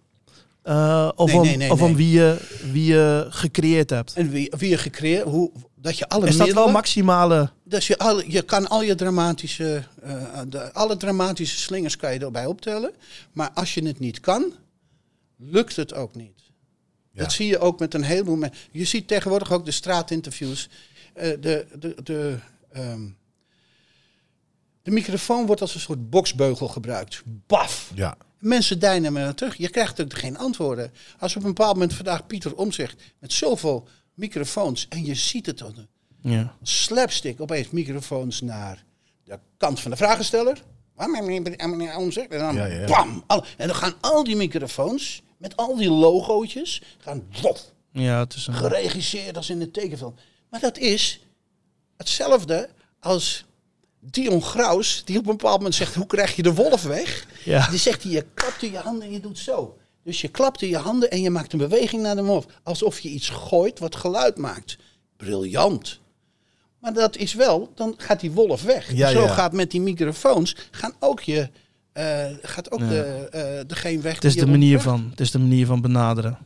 Eh, of Nee, om, nee, nee, of om wie, je, wie je gecreëerd hebt? En wie, wie je gecreëerd, hoe, dat je alle Is dat wel maximale... Dus je, al, je kan al je dramatische, eh, de, alle dramatische slingers kan je erbij optellen. Maar als je het niet kan, lukt het ook niet. Ja. Dat zie je ook met een heleboel mensen. Je ziet tegenwoordig ook de straatinterviews. Eh, de, de, de, ehm, de microfoon wordt als een soort boksbeugel gebruikt. Baf! Ja. Mensen deinen me terug. Je krijgt ook geen antwoorden. Als op een bepaald moment vandaag Pieter omzegt met zoveel microfoons en je ziet het dan Ja. slapstick opeens microfoons naar de kant van de vragensteller. En dan Ja, ja. bam. en dan gaan al die microfoons met al die logootjes gaan wof, ja, het is een... geregisseerd als in een tekenfilm. Maar dat is hetzelfde als Dion Graus, die op een bepaald moment zegt: Hoe krijg je de wolf weg? Ja. Die zegt: Je klapt in je handen en je doet zo. Dus je klapt in je handen en je maakt een beweging naar de wolf. Alsof je iets gooit wat geluid maakt. Briljant. Maar dat is wel, dan gaat die wolf weg. Ja, Zo ja. gaat met die microfoons, gaan ook je eh, gaat ook Ja. de, eh degene weg. Het is die de manier weg- van, het is de manier van benaderen.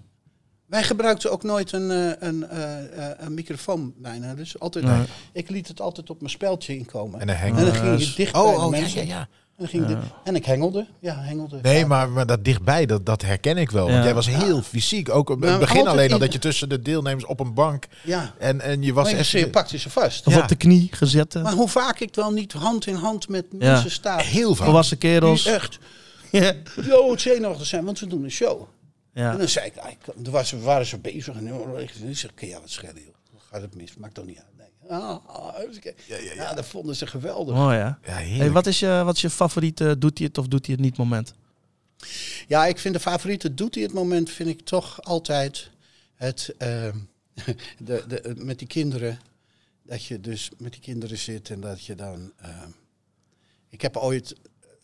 Wij gebruikten ook nooit een, eh, een, eh, eh, een microfoon bijna. Dus altijd, Nee. ik liet het altijd op mijn speldje inkomen. En En dan Ja, ging je dicht bij Oh, de oh ja, mensen. ja, ja. En, ging Ja. en ik hengelde. Ja, hengelde. Nee, Ja. maar, maar dat dichtbij, dat, dat herken ik wel. Want Ja. jij was heel fysiek. Ook op Maar het begin altijd alleen al in- dat je tussen de deelnemers op een bank... Ja, En, en je was echt... je pakte ze vast. Of Ja. op de knie gezet. Maar hoe vaak ik wel niet hand in hand met Ja. mensen sta. Heel vaak. Volwassen kerels. Die echt Ja. doodzenuwachtig zijn, want ze doen een show. En Ja. dan zei ik, ah, ik- toen was, ze- waren ze bezig. En ik zeg, jij wat schelen, joh. Gaat het mis, maakt toch niet uit. Ah, even kijken. ja, dat vonden ze geweldig. Mooi hè. Ja. Hey, wat, is je, wat is je favoriete doet hij het of doet hij het niet moment? Ja, ik vind de favoriete doet hij het moment, vind ik toch altijd het, ehm, de, de, met die kinderen. Dat je dus met die kinderen zit en dat je dan... ehm, ik heb ooit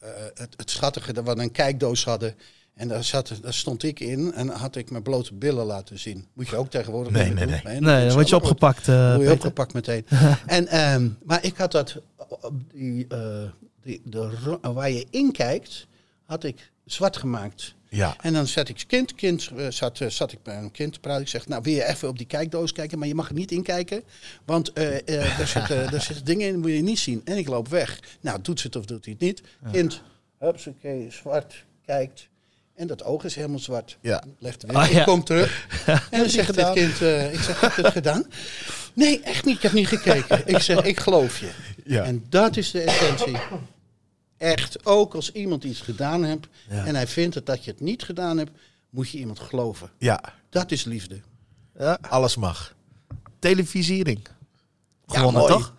eh, het, het schattige, dat we een kijkdoos hadden. En daar, zat, daar stond ik in en had ik mijn blote billen laten zien. Moet je ook tegenwoordig Nee, nee, doen. Nee, dat dan word je opgepakt. eh, Word je opgepakt meteen. en, ehm, maar ik had dat, op die, eh, die, de, waar je in kijkt, had ik zwart gemaakt. Ja. En dan zat ik kind, kind eh, zat, zat ik bij een kind te praten. Ik zeg, nou wil je even op die kijkdoos kijken, maar je mag er niet in kijken. Want eh, eh, daar, zitten, daar zitten dingen in, die moet je niet zien. En ik loop weg. Nou, doet ze het of doet hij het niet? Kind, hupsakee, zwart, kijkt. En dat oog is helemaal zwart. Ja. Legt weer. Ah, ja. Ik kom terug. En dan zegt dit gedaan? kind, eh, ik zeg, heb je het gedaan? Nee, echt niet. Ik heb niet gekeken. Ik zeg, ik geloof je. Ja. En dat is de essentie. Echt, ook als iemand iets gedaan hebt Ja. en hij vindt het dat je het niet gedaan hebt, moet je iemand geloven. ja, Dat is liefde. Ja. alles mag. Televisiering. Ja, Gewonnen toch?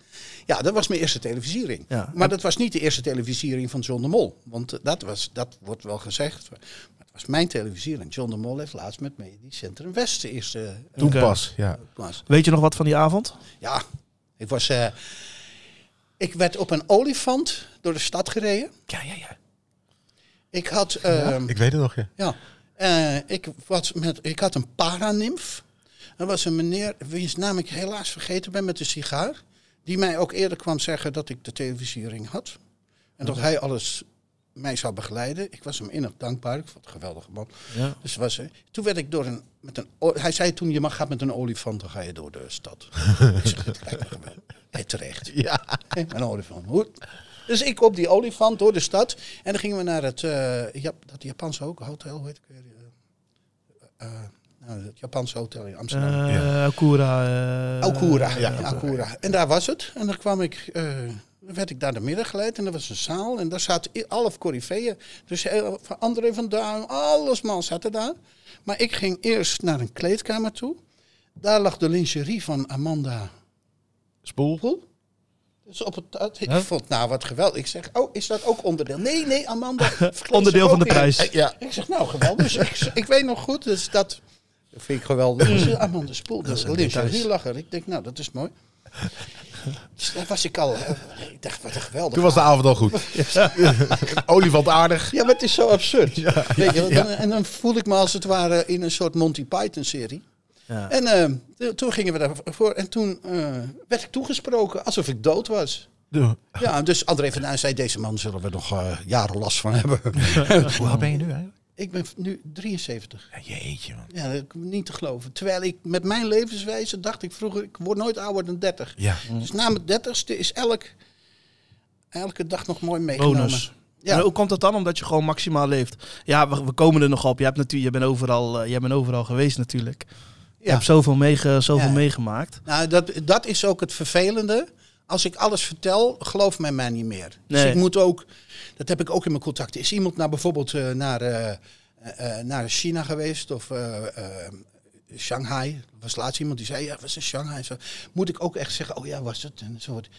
Ja, dat was mijn eerste televisiering. Ja. Maar dat was niet de eerste televisiering van John de Mol. Want eh, dat, was, dat wordt wel gezegd. Maar het was mijn televisiering. John de Mol heeft laatst met Medisch Centrum West de eerste eh, Toen Oké. pas, ja. was. Weet je nog wat van die avond? Ja, ik was... eh, ik werd op een olifant door de stad gereden. Ja, ja, ja. Ik had... ehm, Ik weet het nog, ja. Ja, eh, ik, was met, ik had een paranimf. Dat was een meneer, wiens naam ik helaas vergeten ben met de sigaar. Die mij ook eerder kwam zeggen dat ik de televisiering had. En dat hij alles mij zou begeleiden. Ik was hem innig dankbaar. Ik vond het een geweldige man. Ja. Dus was, hij- toen werd ik door een, met een... Hij zei toen, je mag gaat met een olifant, dan ga je door de stad. ik zeg, dat lijkt me. Hey, terecht. Ja. Een olifant. Goed. Dus ik op die olifant door de stad. En dan gingen we naar het, eh, Jap- dat Japanse ook, hotel, weet ik weer. eh, eh, nou, het Japanse hotel in Amsterdam. Eh Ja. Akura. eh, Akura. ja, Ja, Akura. En daar was het. En dan kwam ik, eh, werd ik naar de middag geleid. En er was een zaal. En daar zaten alle coryfeeën. Dus van André van Duin, alles man zaten daar. Maar ik ging eerst naar een kleedkamer toe. Daar lag de lingerie van Amanda Spoel. Poel. Dus op het, ik vond, nou wat geweldig. Ik zeg, oh, is dat ook onderdeel? Nee, nee, Amanda. Onderdeel van de in. prijs. Ja. Ik zeg, nou geweldig. Dus ik, ik weet nog goed, dus dat, dat vind ik geweldig. Spoel, Dat de zijn lingerie details. lag er. Ik denk, nou, dat is mooi. Dus was ik al, eh, ik dacht, wat een geweldig. Toen was de avond al goed. Olifant aardig. Ja, maar het is zo absurd. Weet je, dan, en dan voel ik me als het ware in een soort Monty Python serie. Ja. En eh, toen gingen we daarvoor en toen eh, werd ik toegesproken alsof ik dood was. Ja, dus André van Duin zei, deze man zullen we nog jaren last van hebben. Hoe oud ben je nu eigenlijk? Ik ben nu 73. Ja, jeetje man. Ja, dat niet te geloven. Terwijl ik met mijn levenswijze dacht ik vroeger, ik word nooit ouder dan 30. Ja. Dus na mijn 30ste is elk, elke dag nog mooi meegenomen. Bonus. Ja. En hoe komt dat dan? Omdat je gewoon maximaal leeft. Ja, we, we komen er nog op. Je, hebt natuurlijk, je, bent overal, eh, jij bent overal geweest natuurlijk. Je Ja. hebt zoveel, meege, zoveel Ja. meegemaakt. Nou, dat, dat is ook het vervelende. Als ik alles vertel, gelooft men mij niet meer. Dus ik moet ook, dat heb ik ook in mijn contacten. Is iemand nou bijvoorbeeld eh, naar, eh, eh, naar China geweest of Shanghai? Er was laatst iemand die zei, ja, was in Shanghai. Zo. Moet ik ook echt zeggen, oh ja, was het? En zo wordt.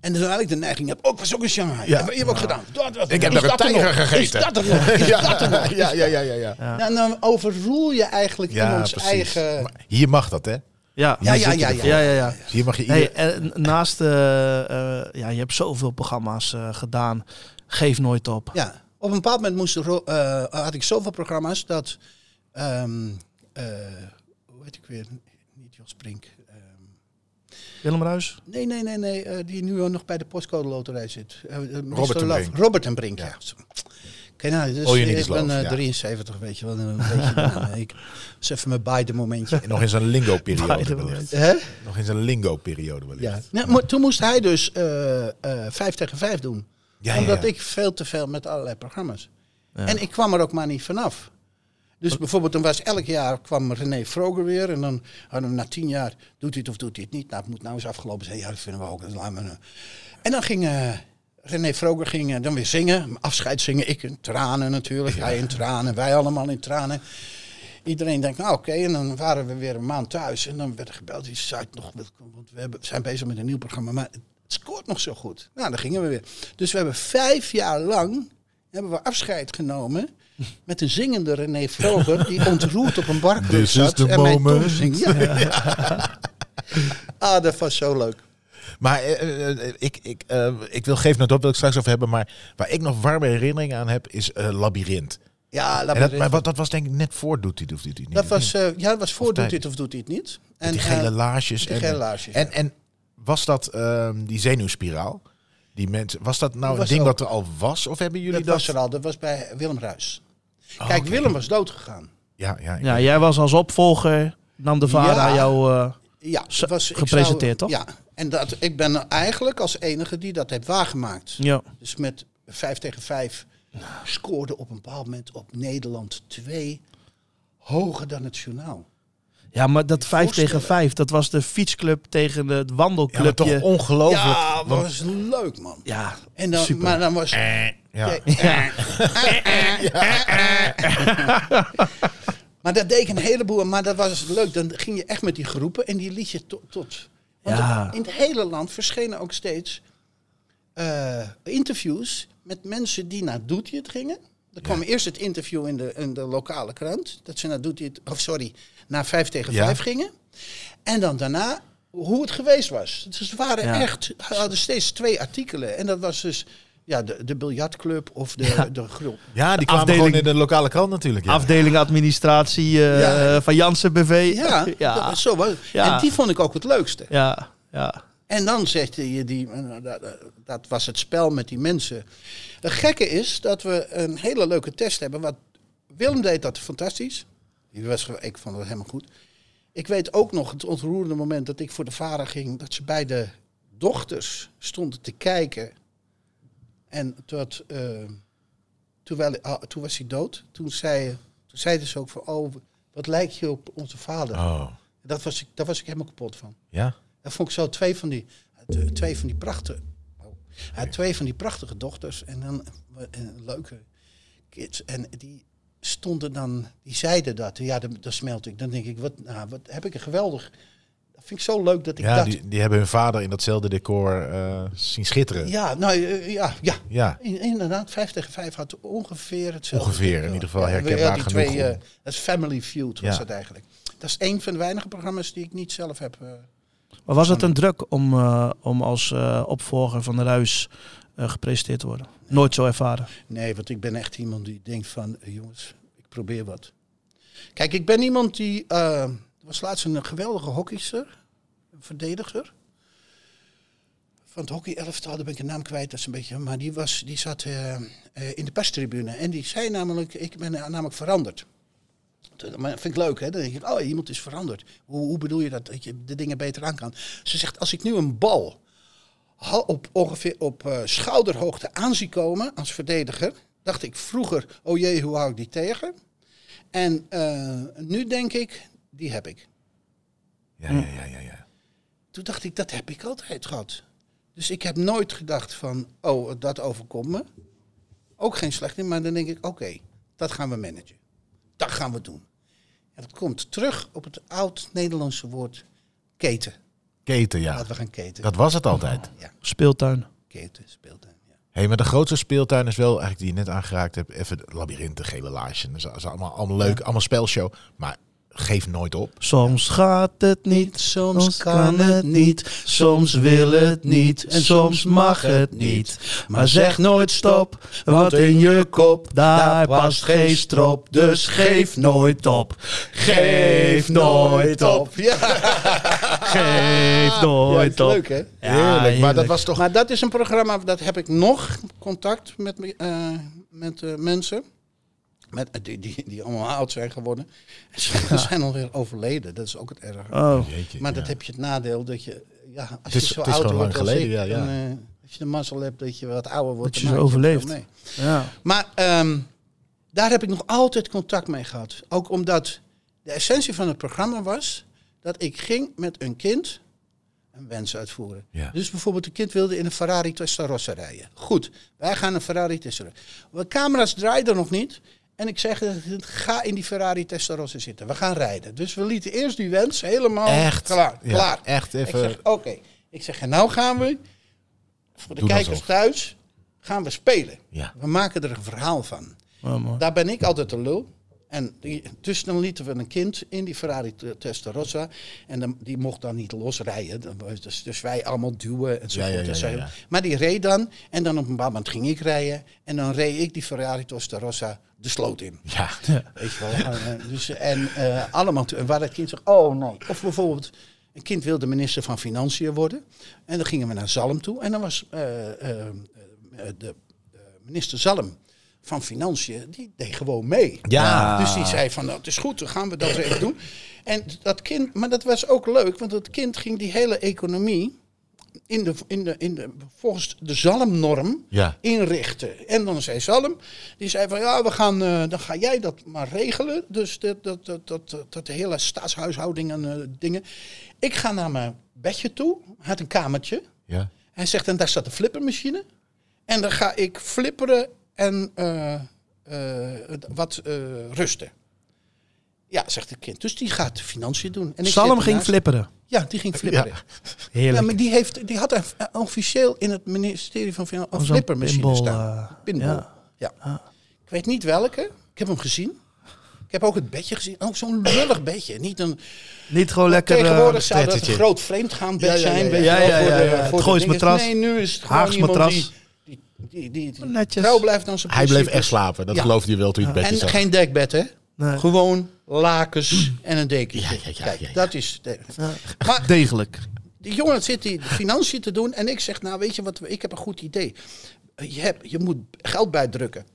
En dan had ik de neiging, heb, oh, ik was ook in Shanghai. Ja. Ja. Je hebt ook gedaan. Dat, dat, Ik heb daar een er tijger nog? gegeten. Is dat er nog? Is dat er nog? Ja, ja, ja, ja, ja. Ja. Nou, dan overroel je eigenlijk Ja, iemands precies. eigen... Maar hier mag dat, hè? Ja, Ja, Hier ja, ja, ervoor. ja, ja, ja. Hier mag je Hey, ieder... en naast, eh, eh, ja, je hebt zoveel programma's eh, gedaan. Geef nooit op. Ja, op een bepaald moment moest had ik zoveel programma's dat. ehm, eh, hoe heet ik weer? Niet Jos Brink. ehm, Willem Ruis? Nee, nee, nee, nee. eh, die nu nog bij de postcode loterij zit. Mr. Robert en Love. Brink. Robert en Brink, ja. Ja. Kijk nou, dus need ik is ben love, eh, ja. 73, weet je wel. Een beetje, eh, ik was even mijn beide momentje. En nog in zijn lingo-periode wellicht. Hè? Nog in zijn lingo-periode wellicht. Ja. Nou, maar toen moest hij dus eh, eh, vijf tegen vijf doen. Ja, omdat ja. ik veel te veel met allerlei programma's. Ja. En ik kwam er ook maar niet vanaf. Dus bijvoorbeeld, dan was elk jaar kwam René Vroger weer. En dan hadden we na tien jaar, doet hij het of doet hij het niet? Nou, het moet nou eens afgelopen zijn. Ja, dat vinden we ook. Dat laten we. En dan ging eh, René Vroger ging, eh, dan weer zingen. Afscheid zingen. Ik in tranen natuurlijk. Hij in tranen. Wij allemaal in tranen. Iedereen denkt, nou oké. En dan waren we weer een maand thuis. En dan werd er gebeld. Die zei nog, want we hebben, zijn bezig met een nieuw programma. Maar het scoort nog zo goed. Nou, dan gingen we weer. Dus we hebben vijf jaar lang hebben we afscheid genomen met een zingende René Vroger die ontroerd op een barkruk zat en mij moment. Ja. ah, dat was zo leuk. Maar eh, eh, ik, ik, eh, ik wil geven het op, wil ik straks over hebben. Maar waar ik nog warme herinneringen aan heb, is eh Labyrinth. Ja, dat, maar wat, dat was denk ik net voor Doet hij of Doet hij het niet. dat was, eh, ja, dat was voor Of doet dit of doet hij het niet. En, die gele eh, laarsjes. die en, gele laarsjes, En, ja. en was dat ehm, die zenuwspiraal? Die mensen, was dat nou een ding ook- dat er al was? Of hebben jullie dat, dat? was er al, dat was bij Willem Ruis. Oh, Kijk. Willem was dood gegaan. Ja, ja, Ja, jij was als opvolger, nam de vader Ja. jou... eh, Ja, was, gepresenteerd, zou- toch? Ja, en dat, ik ben eigenlijk als enige die dat heeft waargemaakt. ja. Dus met 5 tegen 5 scoorde op een bepaald moment op Nederland 2 hoger dan het journaal. ja, maar dat 5 voorstellen. tegen 5, dat was de fietsclub tegen het Ja, maar wandelclubje. toch ongelooflijk. Ja, dat want- was leuk man. Ja, En dan, super. maar dan was. ja. maar dat deed ik een heleboel, maar dat was leuk. Dan ging je echt met die groepen en die liet je tot. tot want Ja. in het hele land verschenen ook steeds eh, interviews met mensen die naar Doet je het gingen. Er kwam eerst het interview in de, in de lokale krant. Dat ze naar Doet je het, of sorry, naar 5 tegen Ja. 5 gingen. En dan daarna hoe het geweest was. Dus het waren echt, ze hadden steeds twee artikelen. En dat was dus ja, de, de biljartclub of de, Ja. de groep. Ja, die kwamen Afdeling- gewoon in de lokale krant natuurlijk. Ja. afdeling administratie eh, Ja. van Jansen BV. Ja, ja. Dat, was zo was. Ja. En die vond ik ook het leukste. ja, ja. En dan zette je die, eh, dat, dat was het spel met die mensen. Het gekke is dat we een hele leuke test hebben. Wat Willem deed dat fantastisch. Die was, ik vond het helemaal goed. Ik weet ook nog het ontroerende moment dat ik voor de vader ging. Dat ze bij de dochters stonden te kijken. En tot, eh, ah, toen was hij dood. Toen, zei, toen zeiden ze ook van, oh, wat lijkt je op onze vader. Oh, Dat was ik, daar was ik helemaal kapot van. ja. Dat vond ik zo twee van die, eh, twee van die prachtige, oh, hij had twee van die prachtige dochters en dan eh, een leuke kids. En die stonden dan, die zeiden dat. Ja, dan smelt ik. Dan denk ik, wat, nou, wat heb ik een geweldig. Vind ik zo leuk dat ik Ja, dat. die, die hebben hun vader in datzelfde decor eh, zien schitteren. Ja, nou eh, ja, ja. Ja. In- Inderdaad, 5 tegen 5 had ongeveer hetzelfde. Ongeveer, decor. in ieder geval Ja, herkenbaar die genoeg Twee, eh, dat is Family Feud was Ja. dat eigenlijk. Dat is een van de weinige programma's die ik niet zelf heb. eh, Maar was het een druk om, eh, om als eh, opvolger van de Ruis eh, gepresenteerd te worden? Nooit zo ervaren. Nee, want ik ben echt iemand die denkt van, eh, jongens, ik probeer wat. Kijk, ik ben iemand die, eh, was laatst een geweldige hockeyster, een verdediger. Van het hockey elftal, daar ben ik een naam kwijt, dat is een beetje, maar die, was, die zat eh, eh, in de perstribune en die zei namelijk, ik ben eh, namelijk veranderd. Dat vind ik leuk, hè? Dan denk ik, oh, iemand is veranderd. Hoe, hoe bedoel je dat, dat je de dingen beter aan kan? Ze zegt, als ik nu een bal op ongeveer op schouderhoogte aan zie komen als verdediger, dacht ik vroeger, oh jee, hoe hou ik die tegen? En nu denk ik, die heb ik. Ja, ja, ja, ja, ja. Toen dacht ik, dat heb ik altijd gehad. Dus ik heb nooit gedacht van, oh, dat overkomt me. Ook geen slecht ding, maar dan denk ik, oké, dat gaan we managen. Dat gaan we doen. En dat komt terug op het oud-Nederlandse woord keten. Keten, ja. Laten we gaan keten. Dat was het altijd. Ja, Speeltuin. keten, speeltuin. Ja. Hey, maar de grootste speeltuin is wel, eigenlijk die je net aangeraakt hebt, even de labyrint, de gele laarsje. Dat is, dat is allemaal, allemaal leuk, allemaal spelshow. Maar geef nooit op. Soms gaat het niet, soms kan het niet, soms wil het niet en soms mag het niet. Maar zeg nooit stop, want in je kop daar past geen strop. Dus geef nooit op, geef nooit op, Ja, geef nooit Ja, op. leuk hè? Ja, Heerlijk. Maar dat heerlijk. was toch... Maar dat is een programma, dat heb ik nog contact met, me- eh, met eh, mensen. Met, eh, die, die, die allemaal oud zijn geworden. En ze zijn alweer overleden. Dat is ook het erge. Oh, Jeetje, maar dat ja. heb je het nadeel dat je, ja, als Het is- je zo het is oud gewoon wordt als geleden, ik, ja, ja. dan, eh, als je de mazzel hebt dat je wat ouder wordt, Dat dan je het overleeft. ja. Maar ehm, daar heb ik nog altijd contact mee gehad. Ook omdat de essentie van het programma was dat ik ging met een kind een wens uitvoeren. Ja. Dus bijvoorbeeld een kind wilde in een Ferrari Testarossa rijden. Goed, wij gaan een Ferrari Testarossa. De camera's draaiden nog niet. En ik zeg, ga in die Ferrari Testarossa zitten. We gaan rijden. Dus we lieten eerst die wens helemaal Echt? klaar. Ja, klaar. echt Ik even... zeg, oké. Ik zeg, en nou gaan we, voor de kijkers thuis, gaan we spelen. Ja. We maken er een verhaal van. Oh. Daar ben ik altijd de lul. En die, dus dan lieten we een kind in die Ferrari Testarossa. En dan, die mocht dan niet losrijden. Was- Dus, dus wij allemaal duwen en zo. Ja, ja, ja. Maar die reed dan. En dan op een bepaald moment ging ik rijden. En dan reed ik die Ferrari Testarossa de sloot in. Ja. Weet je wel. En, eh, dus, en eh, allemaal. En waar het kind zegt, oh nee. Of bijvoorbeeld, een kind wilde minister van Financiën worden. En dan gingen we naar Zalm toe. En dan was eh, eh, eh, de eh, minister Zalm van Financiën, die deed gewoon mee. Ja. Dus die zei van, nou, het is goed, dan gaan we dat even doen. En dat kind, maar dat was ook leuk, want dat kind ging die hele economie in de, in de, in de, volgens de Zalmnorm Ja. inrichten. En dan zei Zalm, die zei van ja, we gaan, eh, dan ga jij dat maar regelen. Dus dat, dat, dat, dat, dat de hele staatshuishouding en eh, dingen. Ik ga naar mijn bedje toe, hij had een kamertje. Ja. Hij zegt, en daar staat de flippermachine. En dan ga ik flipperen en eh, eh, wat eh, rusten. Ja, zegt het kind. Dus die gaat de financiën doen. En ik Salem zit ging ernaast. flipperen. Ja, die ging flipperen. Ja, Heerlijk. maar die, heeft, die had een, officieel in het ministerie van Financiën een Oh, flippermachine pinball, staan. Pinball. ja. Ja. Ik weet niet welke. Ik heb hem gezien. Ik heb ook het bedje gezien. Oh, zo'n lullig bedje. Niet een, Niet gewoon lekker... Tegenwoordig zou dat een groot vreemdgaan bed Ja, ja, ja, zijn. ja. Ja, ja, ja, de- ja. voor die, die, die, die, Netjes. trouw blijft aan zijn Hij bleef echt slapen. Dat Ja. geloofde je wel toen je het bedje En geen dekbed, hè? Nee. Gewoon lakens en een dekentje. Ja, ja, ja, Kijk, ja, ja. dat is... De, maar Degelijk. die jongen zit die de financiën te doen. En ik zeg, nou weet je wat, ik heb een goed idee. Je, hebt, je moet geld bijdrukken.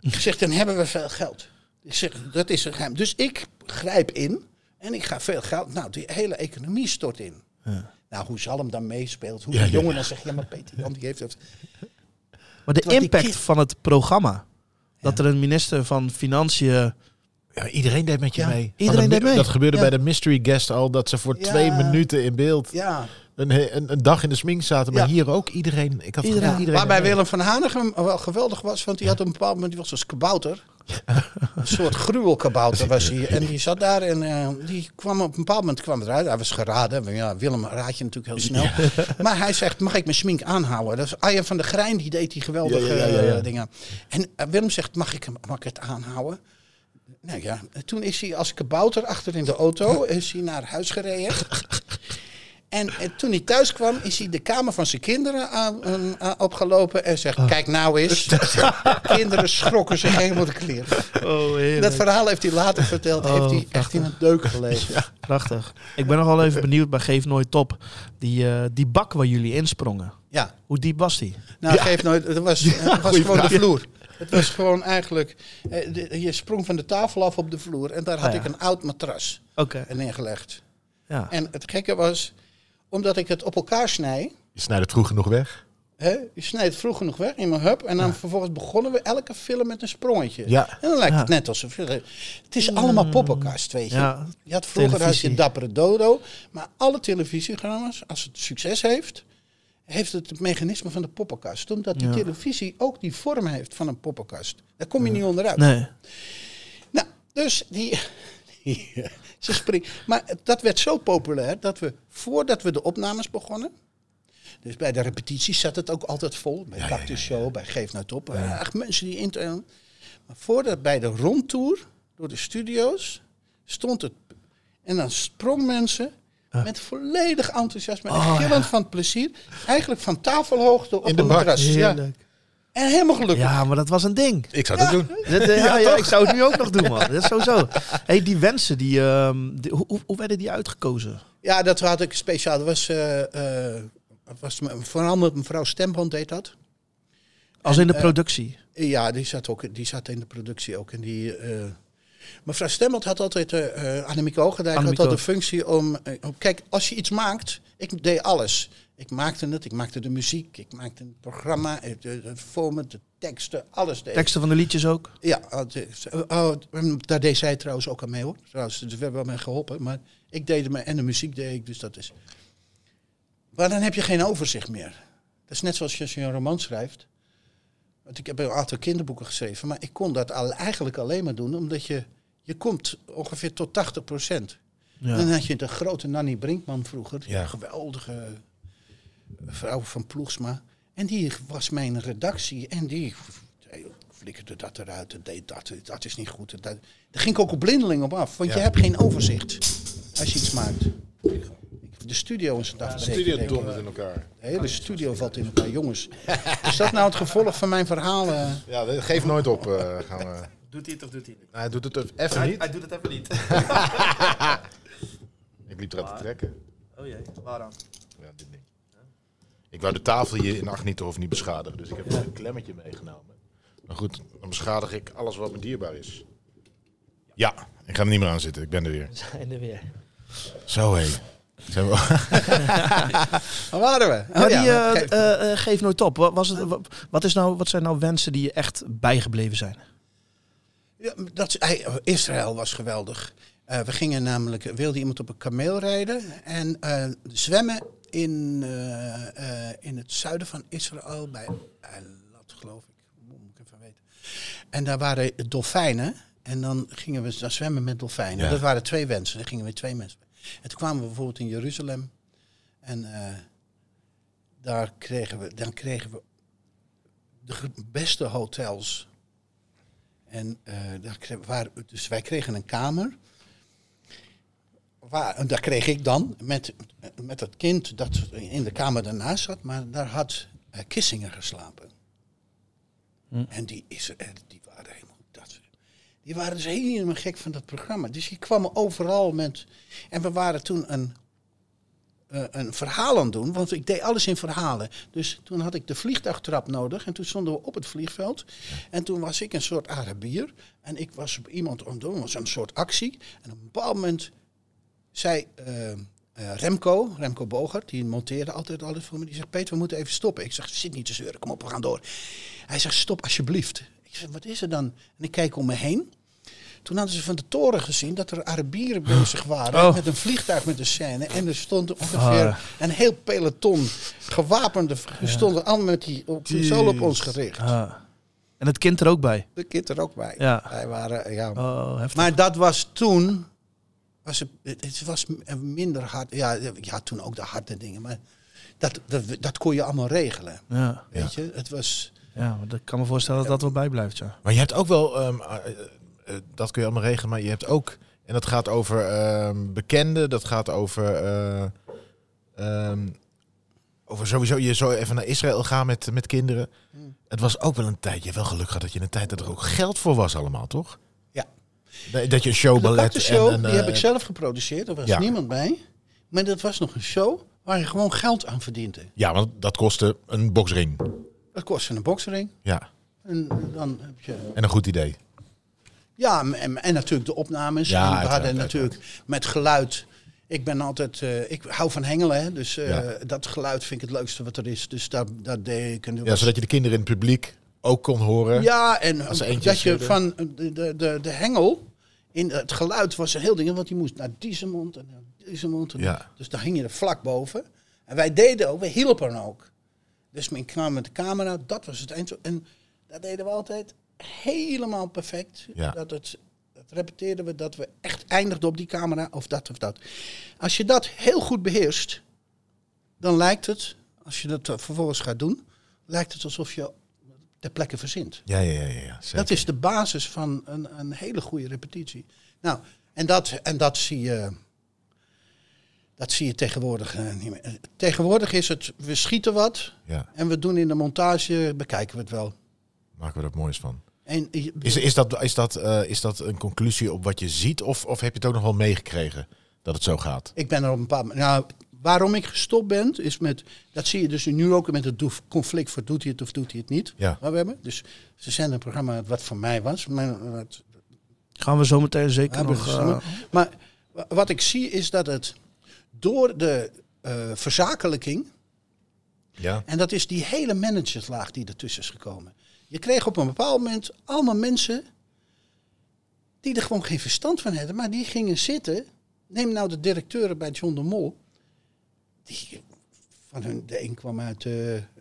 Ik zeg, dan hebben we veel geld. Ik zeg, dat is een geheim. Dus ik grijp in en ik ga veel geld. Nou, die hele economie stort in. Nou, hoe Zalm dan meespeelt. Hoe ja, jongen ja. dan zegt, ja maar Peter Jan die heeft het. Maar de Terwijl impact van het programma. Dat er een minister van Financiën... Ja, iedereen deed met je Ja, mee. iedereen Van de- deed mee. Dat gebeurde Ja. bij de mystery guest al. Dat ze voor Ja. twee minuten in beeld Ja. Een, he- een, een dag in de smink zaten. Maar Ja. hier ook iedereen. Ik had Iedereen. Willem van Hanegem wel geweldig was, want die had op een bepaald moment, die was als kabouter. Een soort gruwelkabouter was hij. En die zat daar en eh, die kwam op een bepaald moment kwam eruit. Hij was geraden. Ja, Willem raad je natuurlijk heel snel. Maar hij zegt, mag ik mijn smink aanhouden? Dat is Arjen van der Grijn, die deed die geweldige Ja, ja, ja, ja. eh, dingen. En eh, Willem zegt, mag ik, hem, mag ik het aanhouden? Nou ja, toen is hij als kabouter achter in de auto is hij naar huis gereden. En, eh, toen hij thuis kwam, is hij de kamer van zijn kinderen aan, aan- aan- opgelopen en zegt: Kijk nou eens. kinderen schrokken zich helemaal de kleren. Oh, Dat verhaal heeft hij later verteld. Oh, heeft hij echt in een deuk gelezen. Prachtig. Ik ben nog wel even benieuwd bij Geef Nooit Top. Die, eh, die bak waar jullie insprongen. Ja, Hoe diep was die? nou geef nooit. Het was, gewoon vraag. de vloer. Het was gewoon eigenlijk. eh, Je sprong van de tafel af op de vloer en daar had Ah, ja. ik een oud matras Oké. neergelegd. Ja. En het gekke was, omdat ik het op elkaar snij. Je snijdt het vroeg genoeg weg. Hè, je snijdt het vroeg genoeg weg in mijn hub. En dan vervolgens begonnen we elke film met een sprongetje. Ja. En dan lijkt het net alsof je... Het is allemaal poppenkast, weet je. Ja, je had vroeger had televisie. je Dappere Dodo. Maar alle televisieprogramma's, als het succes heeft... heeft het het mechanisme van de poppenkast. Omdat die Ja. televisie ook die vorm heeft van een poppenkast. Daar kom je niet onderuit. Nee. Nou, dus die... die, ze maar dat werd zo populair dat we, voordat we de opnames begonnen... Dus bij de repetities zat het ook altijd vol. Bij Cactus Show, bij Geef Nou Top. Echt mensen die in... Maar voordat bij de rondtour door de studio's... stond het. En dan sprong mensen met volledig enthousiasme en Oh, gillend van plezier. Eigenlijk van tafelhoogte op In de een bak. terras. Ja. En helemaal gelukkig. Ja, maar dat was een ding. Ik zou dat doen. Dat, ja, ja, ik zou het nu ook nog doen, man. Dat is sowieso. Hey, die wensen, die, ehm, die- hoe, hoe- werden die uitgekozen? Ja, dat had ik speciaal. Dat was, eh, eh, dat was vooral met mevrouw Stemband deed dat. Als En, in de eh, productie. Ja, die zat, ook, die zat in de productie ook. En die, eh, mevrouw Stemband had altijd, eh eh Annemieke Hoogendijk had altijd de functie om... om- kijk, als je iets maakt, ik deed alles. Ik maakte het, ik maakte de muziek, ik maakte het programma, het, het het format, de teksten, alles deed. Teksten van de liedjes ook. Ja, oh, de- oh, daar deed zij trouwens ook aan mee hoor. Trouwens, dus we hebben wel mee geholpen. Maar ik deed het en de muziek deed ik, dus dat is. Maar dan heb je geen overzicht meer. Dat is net zoals als je een roman schrijft. Want ik heb een aantal kinderboeken geschreven, maar ik kon dat al, eigenlijk alleen maar doen omdat je, je komt ongeveer tot 80 procent. Ja. Dan had je de grote Nanny Brinkman vroeger, die Ja. geweldige vrouw van Ploegsma. En die was mijn redactie en die flikkerde dat eruit, dat deed dat, dat is niet goed. Dat, daar ging ik ook op blindeling op af, want Ja. je hebt geen overzicht als je iets maakt. De studio is het afbreken. Studio denk ik. dondert in elkaar. De hele studio valt in elkaar, jongens. Is dat nou het gevolg van mijn verhaal? eh? Ja, dat- geef nooit op. eh, gaan we. Doet hij het of doet hij het niet? Hij doet het even niet. doet het even niet. Ik liep eruit te trekken. Oh jee, dit ding. Ik wou de tafel hier in Agniterhof niet beschadigen, dus ik heb een klemmetje meegenomen. Maar goed, dan beschadig ik alles wat me dierbaar is. Ja, ik ga er niet meer aan zitten. Ik ben er weer. Zijn er weer. Zo hé. Zijn we- Waar waren we? Maar Oh ja, die eh, geef- eh, eh, geef nooit op. Wat, was het, wat, is nou, wat zijn nou wensen die je echt bijgebleven zijn? Ja, dat, Israël was geweldig. Eh, we gingen namelijk, wilde iemand op een kameel rijden en eh, zwemmen in, eh, eh, in het zuiden van Israël, bij Eilat geloof ik, moet ik even weten. En daar waren dolfijnen en dan gingen we daar zwemmen met dolfijnen. Ja. Dat waren twee wensen, dan gingen we twee mensen. En toen kwamen we bijvoorbeeld in Jeruzalem en eh, daar kregen we, dan kregen we de beste hotels en daar waar, dus wij kregen een kamer. Waar, en daar kreeg ik dan met, met het kind dat in de kamer daarnaast zat, maar daar had eh, Kissinger geslapen. En die, is, die waren helemaal. Dat, die waren dus helemaal gek van dat programma. Dus die kwamen overal met. En we waren toen een, eh, een verhaal aan het doen, want ik deed alles in verhalen. Dus toen had ik de vliegtuigtrap nodig en toen stonden we op het vliegveld. En toen was ik een soort Arabier en ik was op iemand aan het doen, was een soort actie. En op een bepaald moment zei eh, eh, Remco, Remco Bogert, die monteerde altijd alles voor me, die zegt, Peter, we moeten even stoppen. Ik zeg, zit niet te zeuren, kom op, we gaan door. Hij zegt, stop alsjeblieft. Ik zeg, wat is er dan? En ik kijk om me heen. Toen hadden ze van de toren gezien dat er Arabieren bezig waren Oh. met een vliegtuig met de scène. En er stond ongeveer Ah. een heel peloton gewapende. Die stonden allemaal met die op, zo op ons gericht. Ah. En het kind er ook bij. De kind er ook bij. Ja. Wij waren, ja. Oh. Maar dat was toen. Was het, was minder hard. Ja, ja, toen ook de harde dingen. Maar dat, dat, dat kon je allemaal regelen. ja. Weet je, het was. ja, maar ik kan me voorstellen dat dat wel bijblijft, ja. Maar je hebt ook wel, ehm, eh, eh, dat kun je allemaal regelen, maar je hebt ook, en dat gaat over ehm, bekenden, dat gaat over, eh, ehm, over sowieso je zo even naar Israël gaan met, met kinderen. Het was ook wel een tijd, je hebt wel geluk gehad dat je een tijd dat er ook geld voor was allemaal, toch? Dat je een showballet De show, en, en, die eh, heb ik zelf geproduceerd. Er was ja. niemand bij. Maar dat was nog een show waar je gewoon geld aan verdiende. Ja, want dat kostte een boksring. Dat kostte een boksering. Ja, En dan heb je. en een goed idee. Ja, en, en natuurlijk de opnames. Ja, en we uiteraard, hadden natuurlijk met geluid. Ik ben altijd, eh, ik hou van hengelen, hè, dus eh, Ja. dat geluid vind ik het leukste wat er is. Dus daar, daar deed ik. En Ja, was- zodat je de kinderen in het publiek ook kon horen. ja, en dat je van de, de, de, de hengel, in het geluid was een heel ding, want die moest naar deze mond en naar deze mond. En Ja. Dus daar hing je er vlak boven. En wij deden ook, we hielpen ook. Dus ik kwam met de camera, dat was het eind. En dat deden we altijd helemaal perfect. Ja. Dat, het, dat repeteerden we, dat we echt eindigden op die camera of dat of dat. Als je dat heel goed beheerst, dan lijkt het, als je dat eh, vervolgens gaat doen, lijkt het alsof je ter plekke verzint. Ja, ja, ja, ja, zeker. Dat is de basis van een, een hele goede repetitie. Nou, En dat, en dat zie je. Dat zie je tegenwoordig eh, niet meer. Tegenwoordig is het, we schieten wat Ja, en we doen in de montage, bekijken we het wel. maken we er moois van. En, Is, is, dat, is, dat, eh, is dat een conclusie op wat je ziet? Of, of heb je het ook nog wel meegekregen dat het zo gaat? Ik ben er op een paar Nou, waarom ik gestopt ben, is met. Dat zie je dus nu ook met het conflict voor doet hij het of doet hij het niet. Ja. Wat we hebben. Dus ze zenden een programma wat voor mij was. Maar, wat, Gaan we zo meteen zeker hebben nog... eh, maar wa- wat ik zie is dat het door de eh, verzakelijking. Ja. En dat is die hele managerslaag die ertussen is gekomen. Je kreeg op een bepaald moment allemaal mensen die er gewoon geen verstand van hadden, maar die gingen zitten. Neem nou de directeuren bij John de Mol. Die, van hun, de een kwam uit, eh,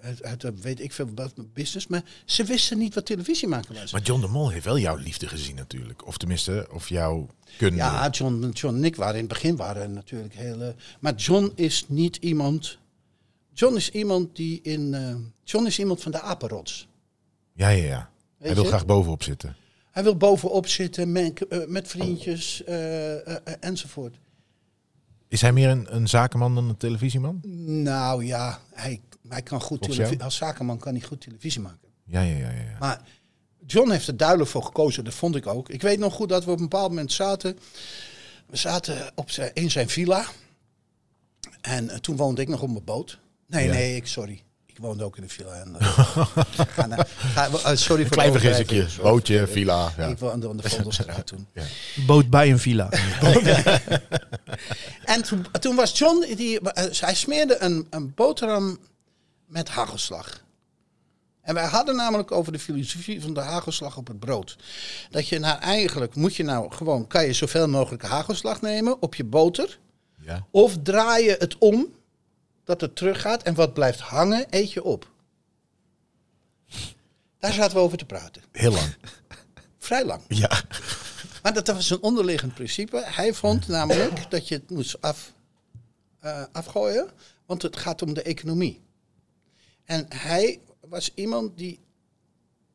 uit, uit de, weet ik veel wat, business, maar ze wisten niet wat televisie maken was. Maar John de Mol heeft wel jouw liefde gezien natuurlijk. Of tenminste, of jouw kunde. Ja, John, John en ik waren in het begin waren natuurlijk hele. Maar John is niet iemand. John is iemand die in. eh, John is iemand van de apenrots. ja, ja. ja. Hij wil je? graag bovenop zitten. Hij wil bovenop zitten met, eh, met vriendjes eh, eh, eh, enzovoort. Is hij meer een, een zakenman dan een televisieman? Nou ja, hij, hij kan goed televisie. Als zakenman kan hij goed televisie maken. Ja, ja, ja. ja. Maar John heeft er duidelijk voor gekozen, dat vond ik ook. Ik weet nog goed dat we op een bepaald moment zaten. We zaten op zijn, in zijn villa. En eh, toen woonde ik nog op mijn boot. Nee, Ja. nee, ik, sorry. Ik woonde ook in een villa. En, eh, ga naar- ga- eh, sorry voor Klein overdrijving. Bootje, villa. Ja. Ik woonde aan de Vondelstraat toen. boot bij een villa. En toen, toen was John, die, eh, hij smeerde een, een boterham met hagelslag. En wij hadden namelijk over de filosofie van de hagelslag op het brood. Dat je nou eigenlijk, moet je nou gewoon, kan je zoveel mogelijk hagelslag nemen op je boter. ja. Of draai je het om, dat het teruggaat en wat blijft hangen, eet je op. Daar zaten we over te praten. Heel lang. Vrij lang. Ja. Maar dat was een onderliggend principe. Hij vond namelijk dat je het moest af, eh, afgooien, want het gaat om de economie. En hij was iemand die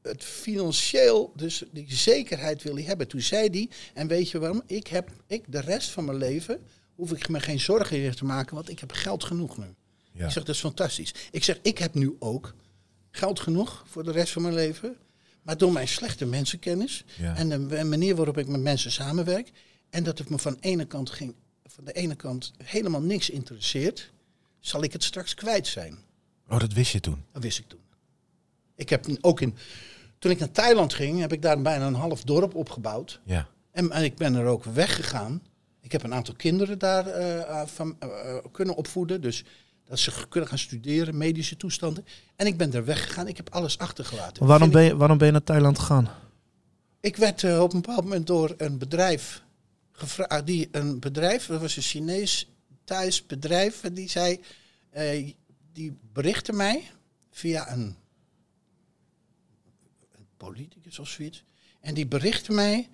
het financieel, dus die zekerheid wil hij hebben. Toen zei hij, en weet je waarom? Ik heb, ik de rest van mijn leven, hoef ik me geen zorgen meer te maken, want ik heb geld genoeg nu. Ja. Ik zeg, dat is fantastisch. Ik zeg, ik heb nu ook geld genoeg voor de rest van mijn leven. Maar door mijn slechte mensenkennis Ja. en de manier waarop ik met mensen samenwerk. En dat het me van, ene kant geen, van de ene kant helemaal niks interesseert. Zal ik het straks kwijt zijn. Oh, dat wist je toen. Dat wist ik toen. Ik heb ook in, toen ik naar Thailand ging, heb ik daar bijna een half dorp opgebouwd. Ja. En, en ik ben er ook weggegaan. Ik heb een aantal kinderen daar eh, eh, van, eh, kunnen opvoeden. Dus dat ze kunnen gaan studeren, medische toestanden. En ik ben er weggegaan. Ik heb alles achtergelaten. Maar waarom, ben je, waarom ben je naar Thailand gegaan? Ik, werd eh, op een bepaald moment door een bedrijf gevraagd. Die een bedrijf, dat was een Chinees Thais bedrijf. En die zei, eh, die berichtte mij via een, een politicus of zoiets. En die berichtte mij.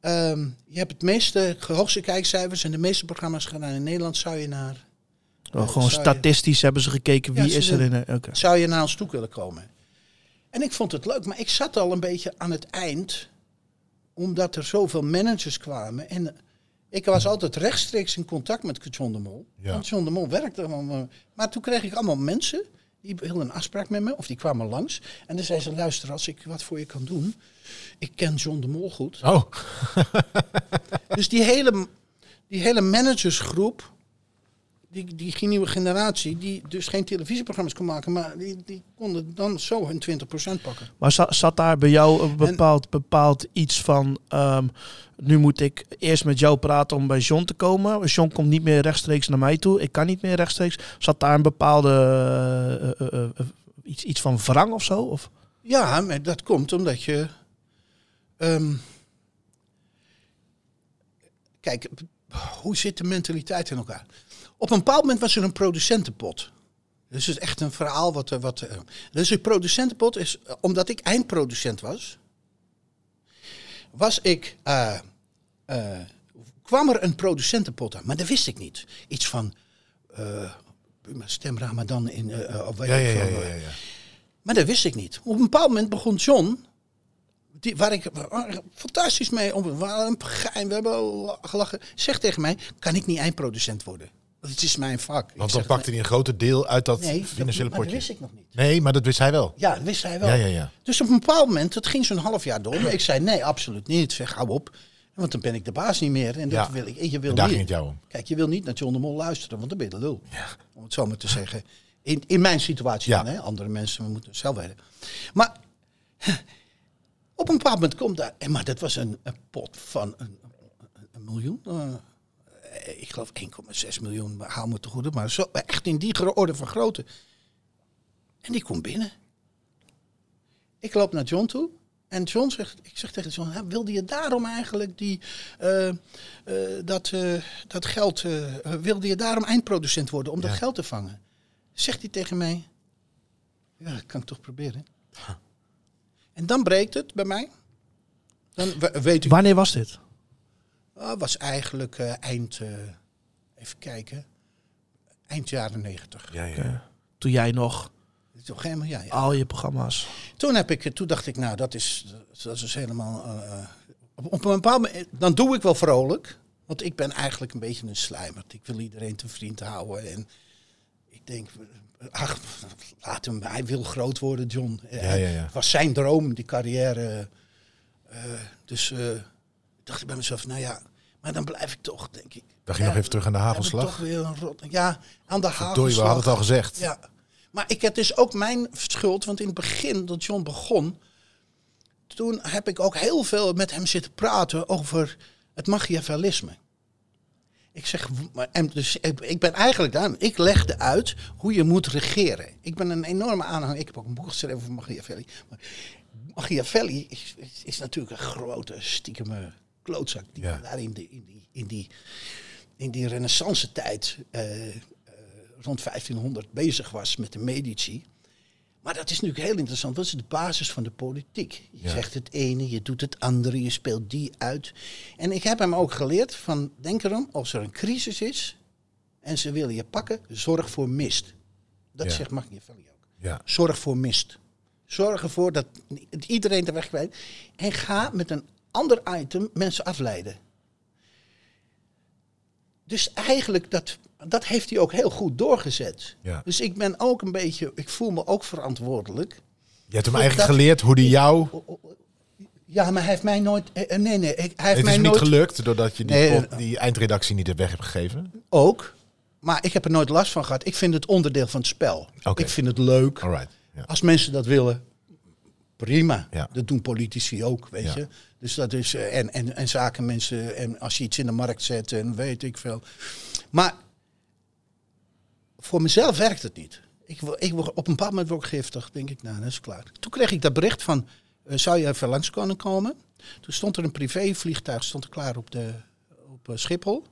ehm, je hebt het meeste hoogste kijkcijfers en de meeste programma's gedaan in Nederland. Zou je naar Oh, Eh, gewoon zou je- statistisch hebben ze gekeken wie Ja, ze is er in. eh, Oké. zou je naar ons toe willen komen? En ik vond het leuk, maar ik zat al een beetje aan het eind, omdat er zoveel managers kwamen. En ik was altijd rechtstreeks in contact met John de Mol. Ja. Want John de Mol werkte allemaal. Maar toen kreeg ik allemaal mensen, die wilden een afspraak met me, of die kwamen langs. En dan zei ze, luister, als ik wat voor je kan doen. Ik ken John de Mol goed. Oh, Dus die hele, die hele managersgroep, die, die nieuwe generatie, die dus geen televisieprogramma's kon maken, maar die, die konden dan zo hun 20% pakken. Maar za- zat daar bij jou een bepaald, bepaald iets van... ehm, nu moet ik eerst met jou praten om bij John te komen. John komt niet meer rechtstreeks naar mij toe. Ik kan niet meer rechtstreeks. Zat daar een bepaalde... eh, eh, eh, iets, iets van wrang of zo? Of? Ja, maar dat komt omdat je. ehm, kijk, hoe zit de mentaliteit in elkaar? Op een bepaald moment was er een producentenpot. Dus het is echt een verhaal wat. er- wat eh, dus een producentenpot is, eh, omdat ik eindproducent was, was ik. eh, eh, kwam er een producentenpot aan, maar dat wist ik niet. Iets van. eh stem Ramadan in. eh, eh, of ja, ja, ja, ja, eh, maar dat wist ik niet. Op een bepaald moment begon John die, waar ik fantastisch mee om. We waren een geheim, we hebben gelachen. Zegt tegen mij: kan ik niet eindproducent worden? Het is mijn vak. Want dan pakte hij een groot deel uit dat nee, financiële dat, maar dat potje. wist ik nog niet. Nee, maar dat wist hij wel. Ja, dat wist hij wel. Ja, ja, ja. Dus op een bepaald moment, dat ging zo'n half jaar door. Ik zei: nee, absoluut niet. Ik zeg: hou op. Want dan ben ik de baas niet meer. En dat Ja. wil ik. En je wil En daar niet. ging het jou om. Kijk, je wil niet naar John de Mol luisteren, want dan ben je de lul. Om het zo maar te zeggen. In, in mijn situatie Ja. dan, hè. Andere mensen moeten het zelf weten. Maar op een bepaald moment komt daar... en Maar dat was een, een pot van een, een, een miljoen. eh, ik geloof 1,6 miljoen, hou me te goede. Maar zo, echt in die orde van grootte. En die komt binnen. Ik loop naar John toe. En John zegt, ik zeg tegen John, "Hè, wilde je daarom eigenlijk die, eh, eh, dat, eh, dat geld, eh, eh, wilde je daarom eindproducent worden om dat geld te vangen? Zegt hij tegen mij, ja, dat kan ik toch proberen. En dan breekt het bij mij. Dan we- weet ik, Wanneer was dit? Ah, was eigenlijk eh, eind, eh, even kijken, eind jaren negentig. Ja, ja. Toen jij nog Toch helemaal, ja, ja. al je programma's. Toen, heb ik, toen dacht ik, nou, dat is, dat is helemaal. eh, eh, op, op een bepaald moment, dan doe ik wel vrolijk. Want ik ben eigenlijk een beetje een slijmerd. Ik wil iedereen te vriend houden. En ik denk, ach, laat hem, hij wil groot worden, John. Ja, ja, ja. Het was zijn droom, die carrière. eh, dus eh, dacht ik bij mezelf, nou ja, maar dan blijf ik toch, denk ik. Dan ging je nog even terug aan de hagelslag. Toch weer een rot, ja, aan de hagelslag. Doei, we hadden het al gezegd. Ja. Maar ik heb dus ook mijn schuld, want in het begin dat John begon, toen heb ik ook heel veel met hem zitten praten over het machiavellisme. Ik zeg, maar- en dus ik, ik ben eigenlijk daar, ik legde uit hoe je moet regeren. Ik ben een enorme aanhanger, ik heb ook een boek geschreven over Machiavelli. Maar Machiavelli is, is, is natuurlijk een grote stiekeme klootzak die Ja. daar in, de, in die, in die, in die renaissance tijd eh, eh, rond 1500 bezig was met de Medici. Maar dat is natuurlijk heel interessant. Wat is de basis van de politiek? Je Ja. zegt het ene, je doet het andere, je speelt die uit. En ik heb hem ook geleerd van, denk erom, als er een crisis is en ze willen je pakken, zorg voor mist. Dat Ja. zegt Machiavelli ook. Ja. Zorg voor mist. Zorg ervoor dat iedereen de weg kwijt. En ga met een ander item mensen afleiden. Dus eigenlijk, dat, dat heeft hij ook heel goed doorgezet. Ja. Dus ik ben ook een beetje, ik voel me ook verantwoordelijk. Je hebt hem eigenlijk dat- geleerd hoe hij jou... Ja, maar hij heeft mij nooit, eh, nee nee, ik- hij heeft Het mij is niet nooit, gelukt doordat je die, Nee, pot- die eindredactie niet weg hebt gegeven. ook. Maar ik heb er nooit last van gehad. Ik vind het onderdeel van het spel. Ik vind het leuk. Alright. Ja. Als mensen dat willen, prima. Ja. Dat doen politici ook, weet Ja. je. Dus dat is, eh, en, en, en zakenmensen, en als je iets in de markt zet en weet ik veel. Maar voor mezelf werkt het niet. Ik, ik, word- op een bepaald moment word ik giftig, denk ik, nou, dat is klaar. Toen kreeg ik dat bericht van, eh, zou je even langs kunnen komen? Toen stond er een privévliegtuig, stond er klaar op, de, op eh, Schiphol.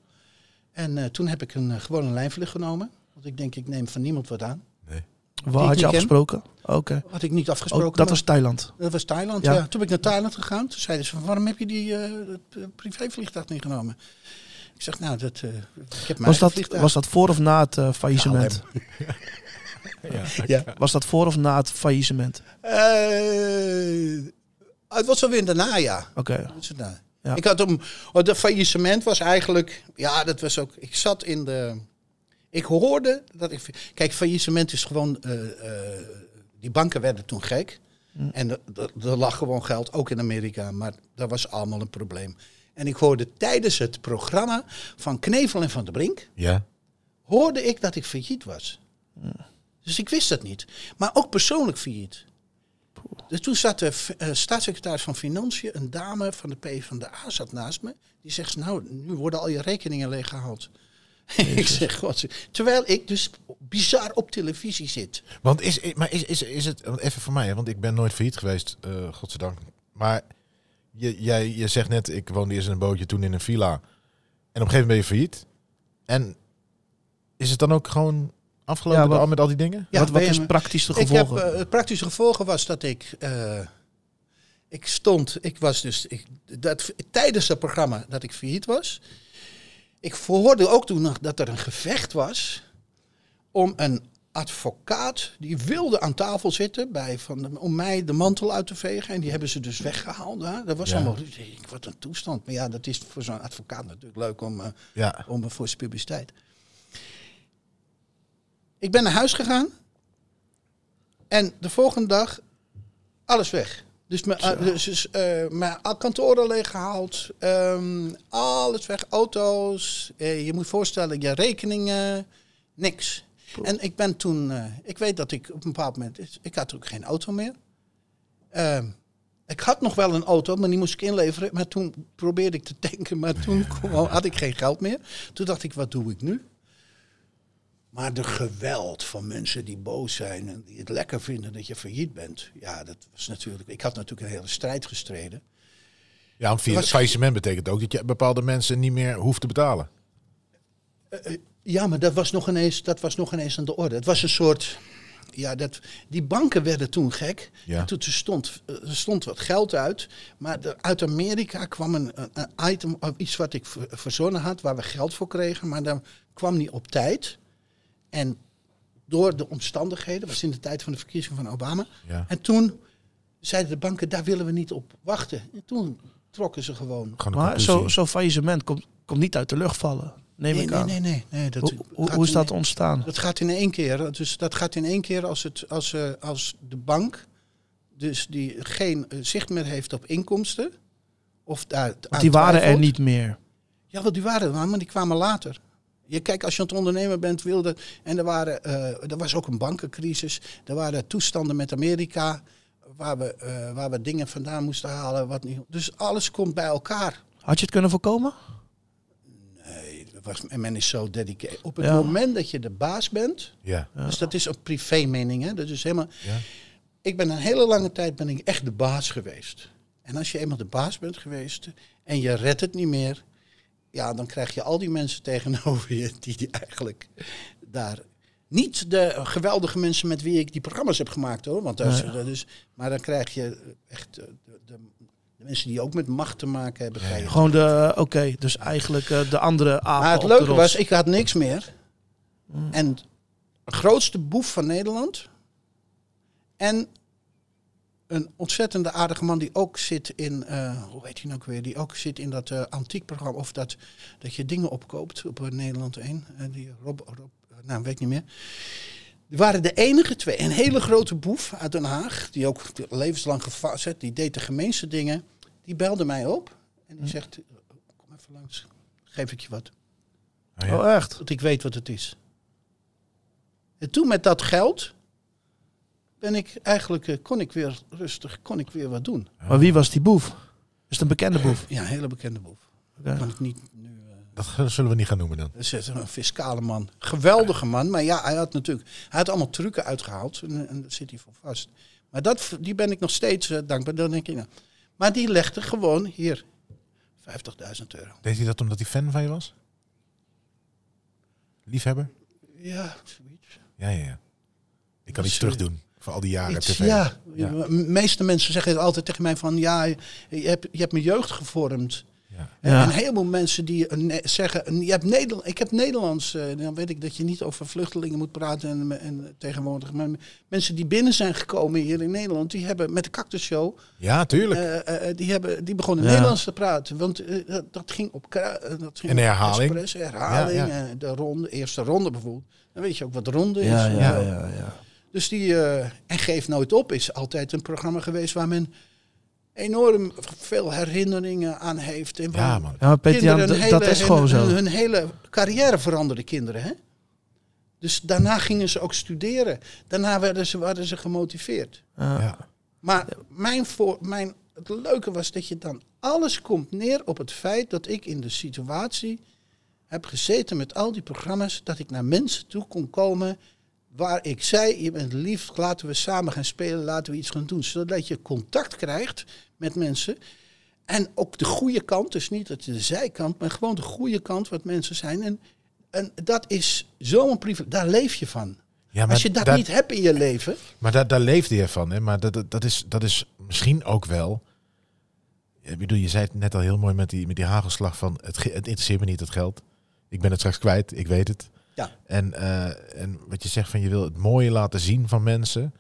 En toen heb ik een, gewoon een lijnvlucht genomen. Want ik denk, ik neem van niemand wat aan. Waar had je afgesproken? Oké. Had ik niet afgesproken. Oh, dat was Thailand. dat was Thailand, Ja. ja. Toen ben ik naar Thailand gegaan. Toen zeiden ze van, waarom heb je die eh, het, eh, privévliegtuig niet genomen? Ik zeg, nou, dat, eh, ik heb mijn Was dat, vliegtuig. was dat voor of na het eh, faillissement? ja. Was dat voor of na het faillissement? Eh, het was alweer daarna, ja. Oké. Het nou. Ja. Ik had hem, oh, de faillissement was eigenlijk, ja, dat was ook, ik zat in de, ik hoorde dat ik, kijk, faillissement is gewoon, eh, eh, die banken werden toen gek. En er- lag gewoon geld, ook in Amerika, maar dat was allemaal een probleem. En ik hoorde tijdens het programma van Knevel en Van der Brink, Ja. hoorde ik dat ik failliet was. Dus ik wist dat niet. Maar ook persoonlijk failliet. Dus toen zat de eh, staatssecretaris van Financiën, een dame van de PvdA, zat naast me. Die zegt, nou, nu worden al je rekeningen leeggehaald. ik zeg, god. Terwijl ik dus bizar op televisie zit. Want is, maar is, is, is het, want even voor mij, want ik ben nooit failliet geweest, eh godzijdank. Maar je, jij, je zegt net, ik woonde eerst in een bootje, toen in een villa. En op een gegeven moment ben je failliet. En is het dan ook gewoon afgelopen Ja, wat- al met al die dingen? Ja, wat wat is praktisch de Ik heb, gevolgen? eh, het praktische gevolgen was dat ik, eh, ik stond, ik was dus, ik, dat, tijdens het programma dat ik failliet was, ik hoorde ook toen nog dat er een gevecht was om een advocaat die wilde aan tafel zitten bij van de- om mij de mantel uit te vegen. En die hebben ze dus weggehaald. Hè? Dat was Ja. allemaal wat een toestand. Maar ja, dat is voor zo'n advocaat natuurlijk leuk om, eh, Ja. om eh, voor zijn publiciteit. Ik ben naar huis gegaan. En de volgende dag alles weg. Dus mijn, eh, dus, dus, eh, mijn kantoren leeggehaald. ehm, alles weg. Auto's. eh, je moet voorstellen, je rekeningen. Niks. En ik ben toen... ik weet dat ik op een bepaald moment... Ik had ook geen auto meer. Ehm, ik had nog wel een auto, maar die moest ik inleveren. Maar toen probeerde ik te tanken, maar toen had ik geen geld meer. Toen dacht ik, wat doe ik nu? Maar de geweld van mensen die boos zijn en die het lekker vinden dat je failliet bent. Ja, dat was natuurlijk. Ik had natuurlijk een hele strijd gestreden. Ja, want via Was- het faillissement betekent ook dat je bepaalde mensen niet meer hoeft te betalen. Ja, maar dat was nog ineens, dat was nog ineens aan de orde. Het was een soort. Ja, dat, die banken werden toen gek. Ja. En toen er stond, er stond wat geld uit. Maar uit Amerika kwam een, een, een item, of iets wat ik ver- verzonnen had, waar we geld voor kregen. Maar dat kwam niet op tijd. En door de omstandigheden, was in de tijd van de verkiezing van Obama. Ja. En toen zeiden de banken, daar willen we niet op wachten. En toen trokken ze gewoon. Maar conclusie. zo- zo'n faillissement komt, komt niet uit de lucht vallen, neem Nee, ik nee, aan. nee, nee. nee dat Hoe, is in- dat ontstaan? Dat gaat in één keer. Dus dat gaat in één keer als, het, als, eh, als de bank dus die geen eh, zicht meer heeft op inkomsten. Of daar Want die waren er niet meer. Ja, want die waren er, maar die kwamen later. Je kijkt, als je aan het ondernemen bent, wilde. En er, waren, eh, er was ook een bankencrisis. Er waren toestanden met Amerika. Waar we, eh, waar we dingen vandaan moesten halen. Wat niet, dus alles komt bij elkaar. Had je het kunnen voorkomen? Was, en men is zo dedicated. Op het Ja. moment dat je de baas bent. Ja. Dus dat is een privé mening. Hè? Dat is helemaal. Ja. Ik ben een hele lange tijd ben ik echt de baas geweest. En als je eenmaal de baas bent geweest en je redt het niet meer, ja, dan krijg je al die mensen tegenover je die, die eigenlijk daar niet de geweldige mensen met wie ik die programma's heb gemaakt hoor, want is maar dan krijg je echt eh, de, de, de mensen die ook met macht te maken hebben. Gewoon de, oké, dus eigenlijk eh, de andere apen Maar het leuke was, ik had niks meer. En de grootste boef van Nederland. En een ontzettende aardige man die ook zit in, eh, hoe heet hij nou ook weer, die ook zit in dat eh antiek programma, of dat, dat je dingen opkoopt op eh, Nederland 1. Eh, die Rob, Rob, eh, nou weet ik niet meer. Die waren de enige twee. Een hele grote boef uit Den Haag, die ook levenslang gevastzet, die deed de gemeenste dingen. Die belde mij op en die zegt, kom even langs, geef ik je wat. Oh, ja. Oh, echt? Want ik weet wat het is. En toen met dat geld ben ik eigenlijk, eh, kon ik weer rustig, kon ik weer wat doen. Maar wie was die boef? Is het een bekende boef? Ja, een hele bekende boef. Kan ik niet nu. eh, Dat zullen we niet gaan noemen dan. dat is een fiscale man. Geweldige man. Maar ja, hij had natuurlijk. Hij had allemaal trucken uitgehaald. En, en daar zit hij voor vast. Maar dat, die ben ik nog steeds eh, dankbaar. Dan denk ik, nou. Maar die legde gewoon hier 50.000 euro. Deed hij dat omdat hij fan van je was? Liefhebber? Ja, zoiets. Ja, ja, ja. Ik kan iets terug doen voor al die jaren Iets, tv. ja, Ja. de meeste mensen zeggen altijd tegen mij van ja, je hebt, je hebt mijn jeugd gevormd. Ja. En een heleboel mensen die zeggen, je hebt Nederland, ik heb Nederlands, eh, dan weet ik dat je niet over vluchtelingen moet praten en, en tegenwoordig. Maar mensen die binnen zijn gekomen hier in Nederland, die hebben met de Cactus Show, Ja, tuurlijk. eh, eh, die, hebben, die begonnen Ja. Nederlands te praten. Want dat, dat ging op dat ging En de op herhaling. Express, herhaling, Ja, ja. de ronde, eerste ronde bijvoorbeeld. Dan weet je ook wat ronde is. Ja, ja, ja. Dus die eh, En Geef Nooit Op is altijd een programma geweest waar men enorm veel herinneringen aan heeft. En ja, man. Ja, Peter Jan, dat is gewoon hun, zo. Hun, hun hele carrière veranderde kinderen. Hè? Dus daarna gingen ze ook studeren. Daarna werden ze, werden ze gemotiveerd. Ja. Ja. Maar mijn voor, mijn, het leuke was dat je dan alles komt neer op het feit dat ik in de situatie heb gezeten met al die programma's, dat ik naar mensen toe kon komen waar ik zei, je bent lief, laten we samen gaan spelen, laten we iets gaan doen. Zodat je contact krijgt met mensen. En ook de goede kant, dus niet dat de zijkant, maar gewoon de goede kant wat mensen zijn. En, en dat is zo'n privilege, daar leef je van. Ja, Als je dat daar- niet hebt in je leven, Maar daar, daar leefde je van, hè? Maar dat, dat, dat, is, dat is misschien ook wel. Ik bedoel, je zei het net al heel mooi met die, met die hagelslag van het, het interesseert me niet het geld. Ik ben het straks kwijt, ik weet het. Ja. En, eh, en wat je zegt van je wil het mooie laten zien van mensen.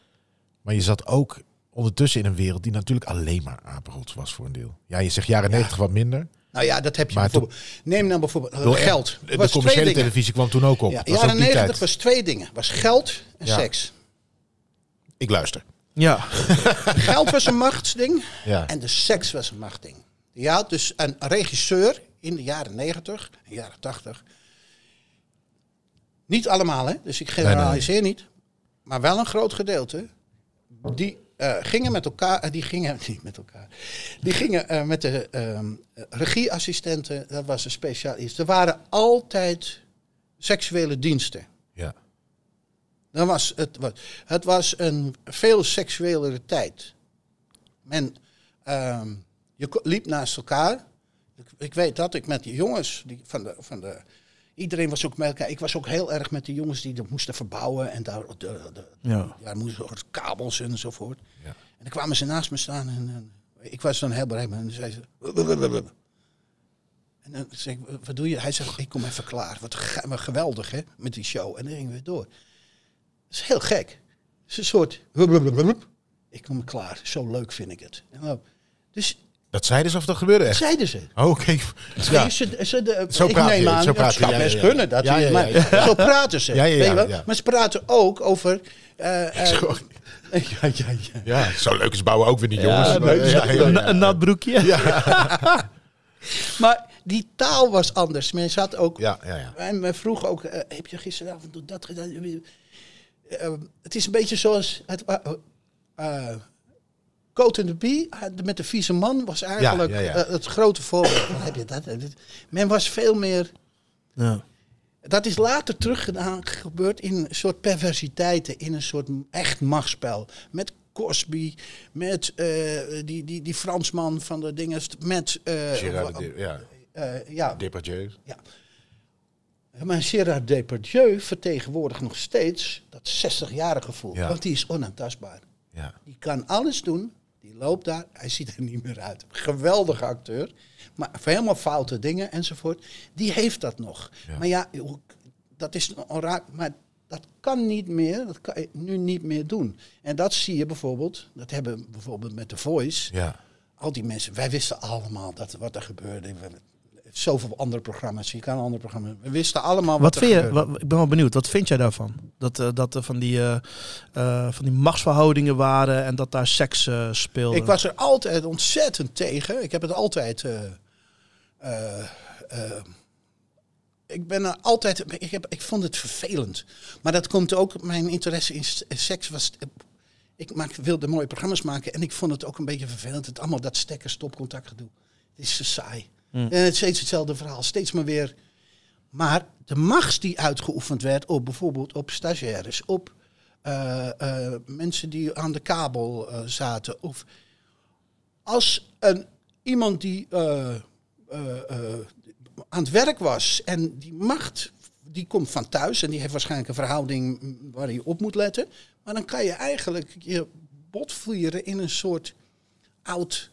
Maar je zat ook ondertussen in een wereld die natuurlijk alleen maar apenrots was voor een deel. Ja, je zegt jaren 90 wat minder. Nou ja, dat heb je Maar bijvoorbeeld. Neem nou bijvoorbeeld eh, Door- geld. De, de was twee commerciële televisie kwam toen ook op. Ja, jaren die 90 tijd. was twee dingen. Was geld en Ja. seks. Ik luister. Ja. Geld was een machtsding Ja. en de seks was een machtsding. Had dus een regisseur in de jaren 90 en jaren 80. Niet allemaal, hè? dus ik generaliseer niet. Maar wel een groot gedeelte. Die eh, gingen met elkaar, eh, die gingen niet met elkaar. Die gingen eh, met de ehm, eh, regieassistenten, dat was een specialist. Er waren altijd seksuele diensten. Ja. Dan was het, was, het was een veel seksuelere tijd. Men, ehm, je liep naast elkaar. Ik, ik weet dat ik met die jongens die van de, van de. Iedereen was ook met elkaar. Ik was ook heel erg met die jongens die dat moesten verbouwen. En daar de, de, Ja. ja, moesten kabels enzovoort. Ja. En dan kwamen ze naast me staan. En, en ik was dan heel bereid. En dan zei ze. En dan zeg ik, wat doe je? Hij zegt, ik kom even klaar. Wat, ge- wat geweldig, hè, met die show. En dan gingen we door. Dat is heel gek. Het is een soort... Ik kom klaar. Zo leuk vind ik het. En dan- dus Dat zeiden ze of dat gebeurde dat echt? zeiden ze. Oh, Oké. Ja. Nee, ze, ze, de, Zo ik praat neem je, aan, zo dat je, zou ja, best ja, ja. kunnen. Dat Ja, ja, ja, maar ja. Zo praten ze. Ja, ja, weet ja, ja. Maar ze praten ook over... eh, eh, Zo. ja, ja, ja. Ja, zo leuk is bouwen ook weer niet, jongens. Ja, ja, ja, ja. Een, een nat broekje. Maar die taal was anders. Men zat ook... Ja, ja, ja. En men vroeg ook, eh, heb je gisteravond dat gedaan? Het is een beetje zoals... Het, eh Coat and the Bee eh, met de vieze man was eigenlijk Ja, ja, ja. eh, het grote voorbeeld. Heb je dat? Men was veel meer... Ja. Dat is later teruggedaan, gebeurd in een soort perversiteiten, in een soort echt machtsspel. Met Cosby, met eh, die, die, die Fransman van de dingen, met... Gerard de, ja, eh, ja, Depardieu. maar Gerard Depardieu vertegenwoordigt nog steeds dat 60-jarige gevoel. Ja. Want die is onaantastbaar. Ja. Die kan alles doen. Die loopt daar. Hij ziet er niet meer uit. Geweldige acteur. Maar voor helemaal foute dingen enzovoort. Die heeft dat nog. Ja. Maar ja, dat is een raak. Maar dat kan niet meer. Dat kan je nu niet meer doen. En dat zie je bijvoorbeeld. Dat hebben we bijvoorbeeld met The Voice. Ja. Al die mensen. Wij wisten allemaal dat, wat er gebeurde. Zoveel andere programma's. Je kan andere programma's. We wisten allemaal wat, Wat vind je, wat, ik ben wel benieuwd, wat vind jij daarvan? Dat, eh, dat er van die, eh, eh, van die machtsverhoudingen waren en dat daar seks speelde? Ik was er altijd ontzettend tegen. Ik heb het altijd. ik ben er altijd. Ik, heb, ik vond het vervelend. Maar dat komt ook. Mijn interesse in seks was. Ik maak, wilde mooie programma's maken en ik vond het ook een beetje vervelend. Het allemaal dat stekker stopcontact gedoe. Het is zo saai. Hmm. En het steeds hetzelfde verhaal. Steeds maar weer. Maar de macht die uitgeoefend werd op bijvoorbeeld op stagiaires, op eh, eh, mensen die aan de kabel eh, zaten. Of als een, iemand die aan het werk was en die macht, die komt van thuis en die heeft waarschijnlijk een verhouding mm, waar je op moet letten. Maar dan kan je eigenlijk je bot vieren in een soort oud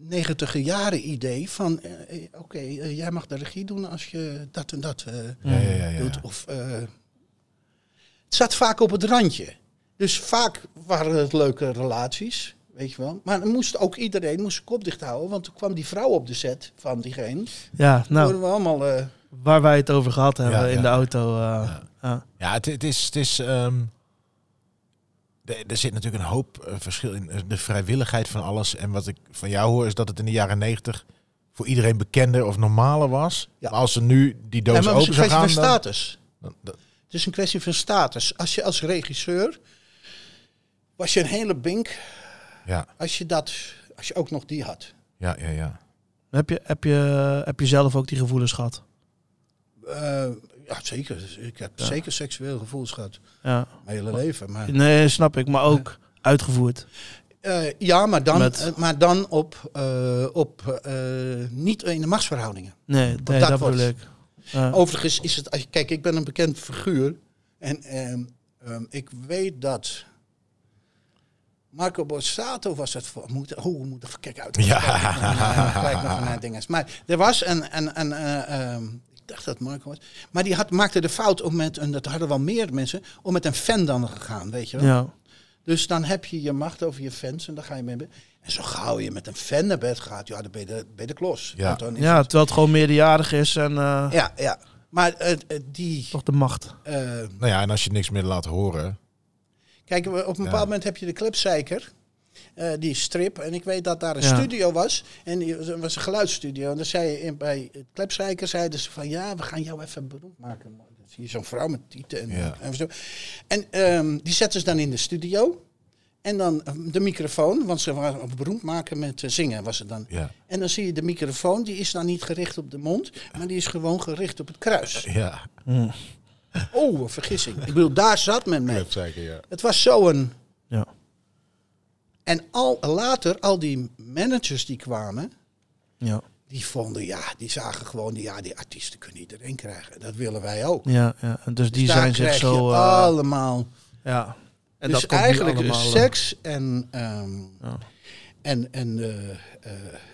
negentiger jaren idee van eh, eh, oké, eh, jij mag de regie doen als je dat en dat eh, Ja, ja, ja, ja. doet. Of, eh, het zat vaak op het randje. Dus vaak waren het leuke relaties, weet je wel. Maar dan moest ook iedereen moest zijn kop dicht houden, want toen kwam die vrouw op de set van diegene. ja, nou, we allemaal. eh, waar wij het over gehad hebben Ja, in ja. de auto. eh, ja. Ja, het, het is. Het is ehm, er- er zit natuurlijk een hoop eh, verschil in. eh, De vrijwilligheid van alles. En wat ik van jou hoor, is dat het in de jaren negentig voor iedereen bekender of normaler was. Ja. Maar als ze nu die doos ja, maar het is open een kwestie gaan. van dan- status. dan- dan- Het is een kwestie van status. Als je als regisseur was je een hele bink ja, als je dat, als je ook nog die had. ja, ja, ja. Heb, je, heb, je, heb je zelf ook die gevoelens gehad? Eh, ja, zeker. Ik heb Ja. zeker seksueel gevoelens gehad. Ja. Mijn hele leven. Maar, Nee, snap ik, maar ook uitgevoerd. Eh, ja, maar dan, Met- eh, maar dan op, eh, op niet in de machtsverhoudingen. Nee, nee dat dat, wordt-. Ja. Overigens is het, als je, kijk, ik ben een bekend figuur. En ehm, ehm, ik weet dat Marco Borsato was het voor. Moet, oh, we moeten even kijken uit. Ja. Kijk nog naar dingen. Maar er was een, een, een, eh, ehm, dacht dat Marco was. Maar die had, maakte de fout om met, en dat hadden wel meer mensen, om met een fan dan gegaan, weet je wel. Ja. Dus dan heb je je macht over je fans en dan ga je mee. En zo gauw je met een fan naar bed gaat, ja, dan ben je de, ben je de klos. Ja. Want dan is ja, het- terwijl het gewoon meerderjarig is en eh, ja, ja. Maar eh, eh, die... toch de macht. eh, Nou ja, en als je niks meer laat horen. Kijk, op een bepaald moment heb je de Klepzeiker. Eh, die strip. En ik weet dat daar een Ja. studio was. En die was- was een geluidsstudio. En dan zei je in, bij het Klepzeiker zeiden ze van ja, we gaan jou even beroemd maken. man. Dan zie je zo'n vrouw met tieten en, Ja. en zo. En ehm, die zetten ze dan in de studio. En dan eh, de microfoon, want ze waren beroemd maken met eh, zingen was het dan. Ja. En dan zie je de microfoon, die is dan niet gericht op de mond, maar die is gewoon gericht op het kruis. Ja, Oh, een vergissing. Ik bedoel, daar zat men mee. zeker, ja. Het was zo'n Ja. En al later, al die managers die kwamen, Ja. die vonden, ja, die zagen gewoon, die, ja, die artiesten kunnen iedereen krijgen. Dat willen wij ook. Ja, ja. Dus die Dus daar zijn zich zo... eh, allemaal. ja. En dus dat eigenlijk allemaal, eh, seks en, ehm, Ja. en, en eh,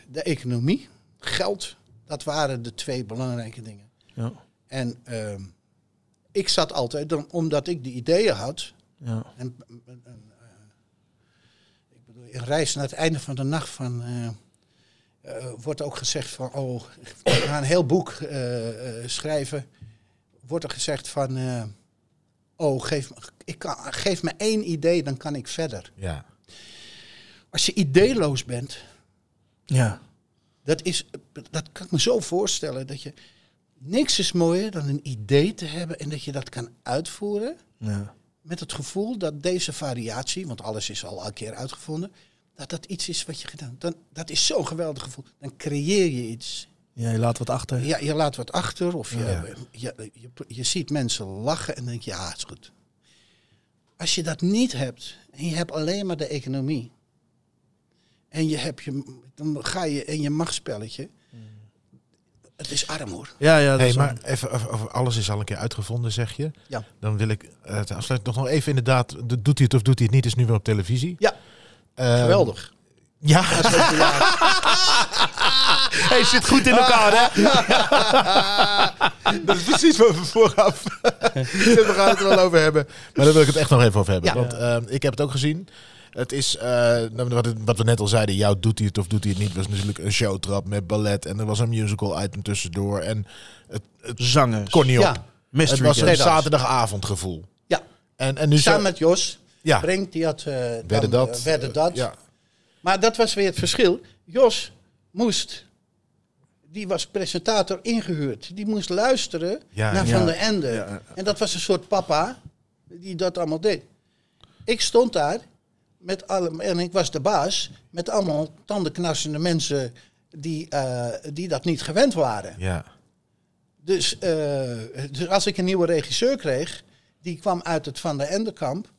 de economie, geld, dat waren de twee belangrijke dingen. Ja. En ehm, ik zat altijd, dan, omdat ik de ideeën had, Ja. En, en- en, eh, ik bedoel, in Reis naar het einde van de nacht van, eh, eh, wordt ook gezegd van, oh, ik ga een heel boek eh, eh, schrijven. Wordt er gezegd van, eh, oh, geef, me- ik kan, geef me één idee, dan kan ik verder. Ja, Als je ideeloos bent, Ja. dat, is, dat kan ik me zo voorstellen, dat je, niks is mooier dan een idee te hebben en dat je dat kan uitvoeren. Ja. Met het gevoel dat deze variatie, want alles is al een keer uitgevonden, dat dat iets is wat je gedaan dan Dat is zo'n geweldig gevoel. Dan creëer je iets. Ja, je laat wat achter. Ja, je laat wat achter of je, Ja. je, je, je ziet mensen lachen en denk je, ja, het is goed. Als je dat niet hebt en je hebt alleen maar de economie en je hebt je, dan ga je in je machtsspelletje. Het is arm hoor. Ja, ja. dat hey, is maar even, over- over alles is al een keer uitgevonden, zeg je. Ja. Dan wil ik uh, het afsluiten. Nog nog even inderdaad, de- doet hij het of doet hij het niet, is nu weer op televisie. Ja, Eh, geweldig. Ja, Hij zit goed in elkaar, hè? dat is precies wat we vooraf. we gaan het er wel over hebben. Maar daar wil ik het echt nog even over hebben. Ja. Want ehm, ik heb het ook gezien. Het is, eh, nou, wat, wat we net al zeiden, jou doet hij het of doet hij het niet, was natuurlijk een showtrap met ballet. En er was een musical item tussendoor. En het, het Zangers. kon niet op. Ja, Het was een zaterdagavondgevoel. ja. En, en nu Samen zo, met Jos ja, brengt die had eh, dan, werden dat. eh, werden dat. Ja, Maar dat was weer het verschil. Jos moest, die was presentator ingehuurd. Die moest luisteren Ja, naar ja. Van der Ende. Ja. En dat was een soort papa die dat allemaal deed. Ik stond daar met alle, en ik was de baas, met allemaal tandenknarsende mensen die, eh, die dat niet gewend waren. ja. Dus, eh, dus als ik een nieuwe regisseur kreeg, die kwam uit het Van der Ende kamp,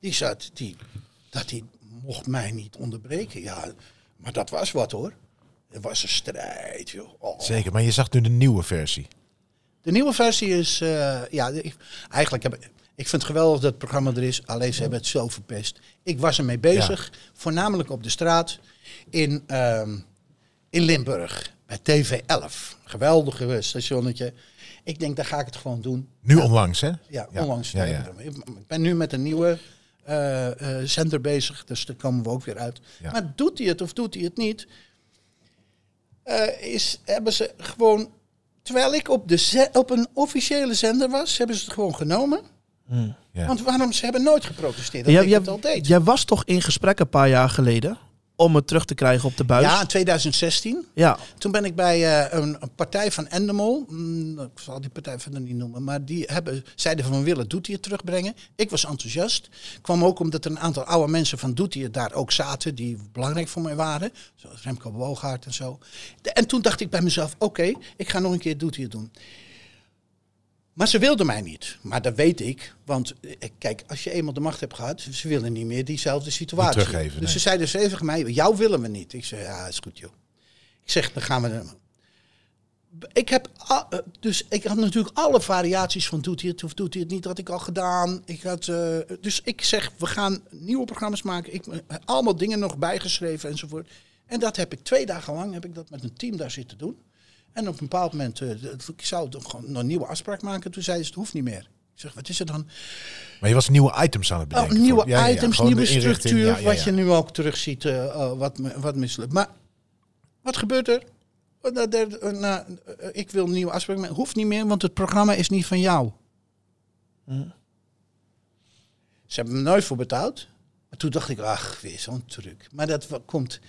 die zat, die, dat die mocht mij niet onderbreken. Ja, maar dat was wat hoor. Het was een strijd, joh. Oh. Zeker. Maar je zag nu de nieuwe versie. De nieuwe versie is, eh, ja, ik, eigenlijk heb ik, ik vind het geweldig dat het programma er is, alleen ze hebben het zo verpest. Ik was ermee bezig, voornamelijk op de straat in, ehm, in Limburg, bij TV11. Geweldige stationnetje. Ik denk, daar ga ik het gewoon doen. Nu onlangs, hè? Ja, onlangs. ja, ja. Ik ben nu met een nieuwe eh, zender bezig, dus daar komen we ook weer uit. Maar doet hij het of doet hij het niet? eh, is, hebben ze gewoon, terwijl ik op, de op een officiële zender was, hebben ze het gewoon genomen. Ja. Want waarom? Ze hebben nooit geprotesteerd. Dat Jij, ik jij, het al deed. jij was toch in gesprek een paar jaar geleden om het terug te krijgen op de buis? Ja, in 2016. Ja. Toen ben ik bij eh, een, een partij van Endemol, mm, ik zal die partij verder niet noemen, maar die hebben, zeiden van we willen Doetie het terugbrengen. Ik was enthousiast. Kwam ook omdat er een aantal oude mensen van Doetie daar ook zaten, die belangrijk voor mij waren. Zoals Remco Boogaard en zo. De- en toen dacht ik bij mezelf, oké, ik ga nog een keer Doetie het doen. Maar ze wilden mij niet. Maar dat weet ik. Want eh, kijk, als je eenmaal de macht hebt gehad, ze willen niet meer diezelfde situatie. Niet teruggeven, dus nee. ze zeiden ze even tegen mij, jou willen we niet. Ik zei, ja, is goed joh. Ik zeg, dan gaan we. Ik heb eh, dus ik had natuurlijk alle variaties van doet hij het of doet hij het niet, had ik al gedaan. Ik had, eh, dus ik zeg, we gaan nieuwe programma's maken. Ik heb allemaal dingen nog bijgeschreven enzovoort. En dat heb ik twee dagen lang heb ik dat met een team daar zitten doen. En op een bepaald moment, d- ik zou toch gewoon een nieuwe afspraak maken. Toen zei ze, het hoeft niet meer. Ik zeg, wat is er dan? Maar je was nieuwe items aan het Oh, bedenken. nieuwe ja, ja, items, nieuwe structuur, ja, wat je nu ook terugziet, eh eh, wat, wat mislukt. Maar wat gebeurt er? Eh, ik wil een nieuwe afspraak maken. Hoeft niet meer, want het programma is niet van jou. Ze hebben me nooit voor betaald. Maar toen dacht ik, ach, weer zo'n truc. Maar dat komt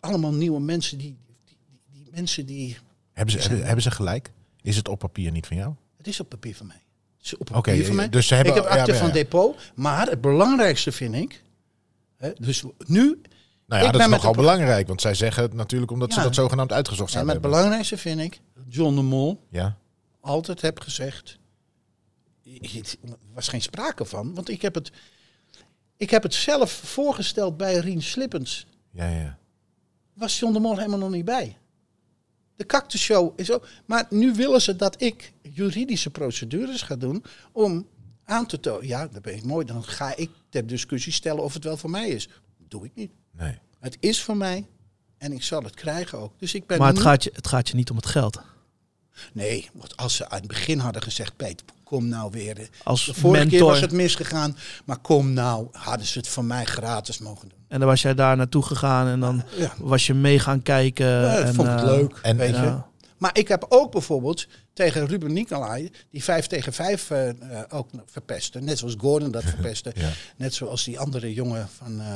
allemaal nieuwe mensen die mensen die... Hebben ze, hebben, hebben ze gelijk? Is het op papier niet van jou? Het is op papier van mij. Het is op Oké, papier van mij. dus ze hebben- ik heb ja, ja, van depot. Maar het belangrijkste vind ik... Hè, dus nu Nou ja, dat is nogal belangrijk. Want zij zeggen het natuurlijk omdat ze dat zogenaamd uitgezocht En zouden het hebben. belangrijkste vind ik, John de Mol Ja. altijd heb gezegd. Er was geen sprake van, want ik heb het, ik heb het zelf voorgesteld bij Rien Slippens. Ja, ja. Was John de Mol helemaal nog niet bij. De Cactus Show is ook. Maar nu willen ze dat ik juridische procedures ga doen om aan te tonen. Ja, dat ben ik mooi. Dan ga ik ter discussie stellen of het wel voor mij is. Dat doe ik niet. Nee. Het is voor mij en ik zal het krijgen ook. Dus ik ben Maar het gaat, je, het gaat je niet om het geld. Nee, want als ze aan het begin hadden gezegd, Peet, kom nou weer. Als De vorige keer mentor. was het misgegaan, maar kom nou, hadden ze het van mij gratis mogen doen. En dan was jij daar naartoe gegaan en dan Ja, was je mee gaan kijken. ja en, vond ik eh, leuk, en- weet je. ja. Maar ik heb ook bijvoorbeeld tegen Ruben Nicolai, die 5 tegen 5 eh, eh, ook verpestte. Net zoals Gordon dat verpestte. Ja. Net zoals die andere jongen van, eh,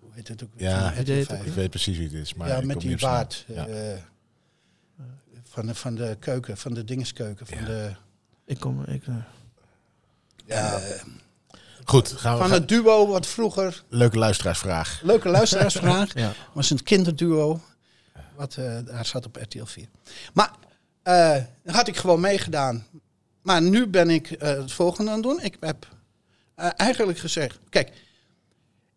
hoe heet het ook? Ja, het 5. Ik weet precies wie het is. Maar ja, ik met kom die baard. eh, van, de, van de keuken, van de dingeskeuken. Van, Ja. de, Ik kom, ik, eh, ja, Goed, gaan we van gaan- het duo wat vroeger leuke luisteraarsvraag. Leuke luisteraarsvraag. ja. was een kinderduo. Wat eh, daar zat op RTL 4. Maar eh had ik gewoon meegedaan. Maar nu ben ik eh, het volgende aan het doen. Ik heb eh, eigenlijk gezegd. Kijk,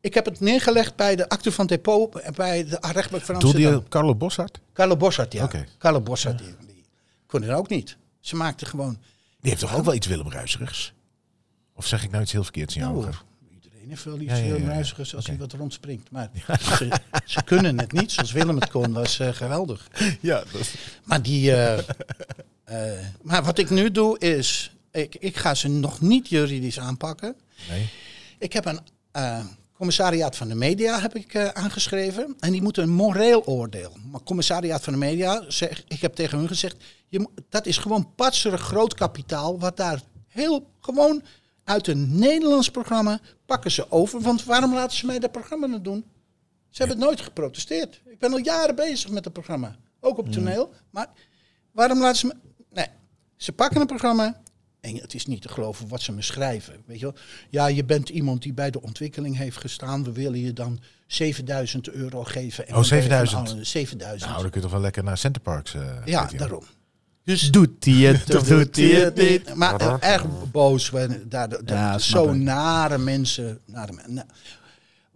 ik heb het neergelegd bij de acte van depot. eh, Bij de rechtbank van Doelde Amsterdam. je Carlo Bossart? Carlo Bossart, ja. Oké. Carlo Bossart, die, die kon het ook niet. Ze maakte gewoon. Die heeft toch ook wel iets Willem Ruiserigs? Of zeg ik nou iets heel verkeerds in jouw Nou, iedereen heeft wel iets ruizigers als hij wat rondspringt. Maar ze, ze kunnen het niet. Zoals Willem het kon, was eh, geweldig. Ja, dat Maar, die, eh, eh, maar wat ik nu doe is, ik, ik ga ze nog niet juridisch aanpakken. Nee. Ik heb een commissariaat van de media heb ik, eh, aangeschreven. En die moeten een moreel oordeel. Maar commissariaat van de media, zeg, ik heb tegen hun gezegd, je, dat is gewoon patserig groot kapitaal. Wat daar heel gewoon uit een Nederlands programma pakken ze over. Want waarom laten ze mij dat programma nou doen? Ze hebben het nooit geprotesteerd. Ik ben al jaren bezig met het programma. Ook op toneel. Maar waarom laten ze me... Nee, ze pakken een programma. En het is niet te geloven wat ze me schrijven. Weet je wel? Ja, je bent iemand die bij de ontwikkeling heeft gestaan. We willen je dan 7000 euro geven. En Oh, dan ben je van 7000? alle- 7000. Nou, dan kun je toch wel lekker naar Centerparks. eh ja, daarom. Dus doet hij het of doet hij het niet? Maar erg boos. we- Daar, daar- Ja, zo nare mensen. Nare nou,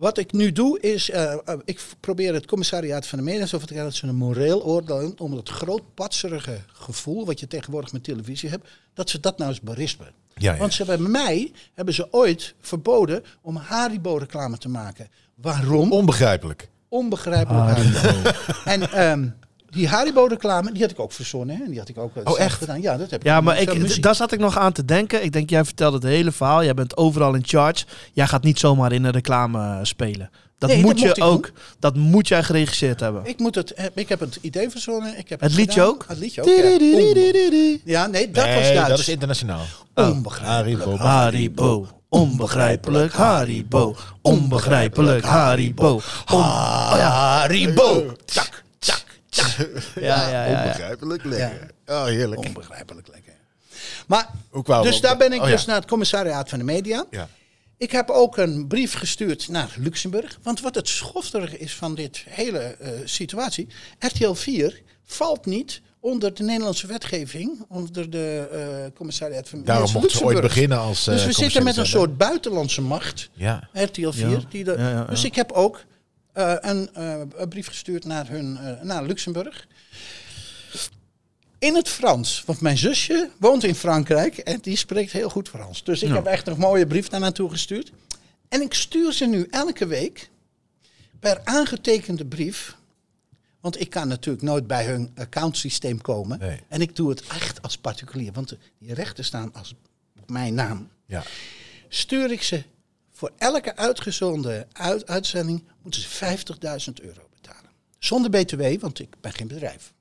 wat ik nu doe is, eh, eh, ik probeer het commissariaat van de media zo te krijgen dat ze een moreel oordeel doen, om het groot patserige gevoel wat je tegenwoordig met televisie hebt, dat ze dat nou eens berispen. Ja, ja. Want ze hebben mij hebben ze ooit verboden om Haribo reclame te maken. Waarom? Onbegrijpelijk. Onbegrijpelijk. Haribo. En ehm, die Haribo reclame, die had ik ook verzonnen. Hè? Die had ik ook eh, Oh, echt? gedaan. Ja, dat heb ik Ja, maar ik, daar zat ik nog aan te denken. Ik denk, jij vertelt het hele verhaal. Jij bent overal in charge. Jij gaat niet zomaar in een reclame eh, spelen. Dat Nee, moet dat je ook. Dat moet jij geregisseerd hebben. Ik, moet het, eh, ik heb het idee verzonnen. Ik heb Het liedje gedaan. ook? Het liedje ook, ja. Nee, dat was Duits. dat is internationaal. Onbegrijpelijk. Haribo. Haribo. Onbegrijpelijk Haribo. Onbegrijpelijk Haribo. On- Haribo. Tak, tak, tak. Ja, ja, ja, ja. Onbegrijpelijk lekker. Oh, heerlijk. Onbegrijpelijk lekker. Maar, dus daar de- ben ik Oh, ja. dus naar het commissariaat van de media. Ja. Ik heb ook een brief gestuurd naar Luxemburg. Want wat het schofterige is van dit hele eh, situatie. RTL 4 valt niet onder de Nederlandse wetgeving. Onder de eh commissariaat van Daarom ze ooit beginnen als eh, Dus we zitten met een soort buitenlandse macht. Ja. RTL 4. Ja. Die de, Ja, ja, ja. Dus ik heb ook eh, een, eh, een brief gestuurd naar, hun, eh, naar Luxemburg. In het Frans. Want mijn zusje woont in Frankrijk en die spreekt heel goed Frans. Dus ik Ja. heb echt een mooie brief daar naartoe gestuurd. En ik stuur ze nu elke week per aangetekende brief. Want ik kan natuurlijk nooit bij hun accountsysteem komen. Nee. En ik doe het echt als particulier. Want die rechten staan als op mijn naam. Ja. Stuur ik ze voor elke uitgezonden uit- uitzending moeten ze 50.000 euro betalen. Zonder btw, want ik ben geen bedrijf.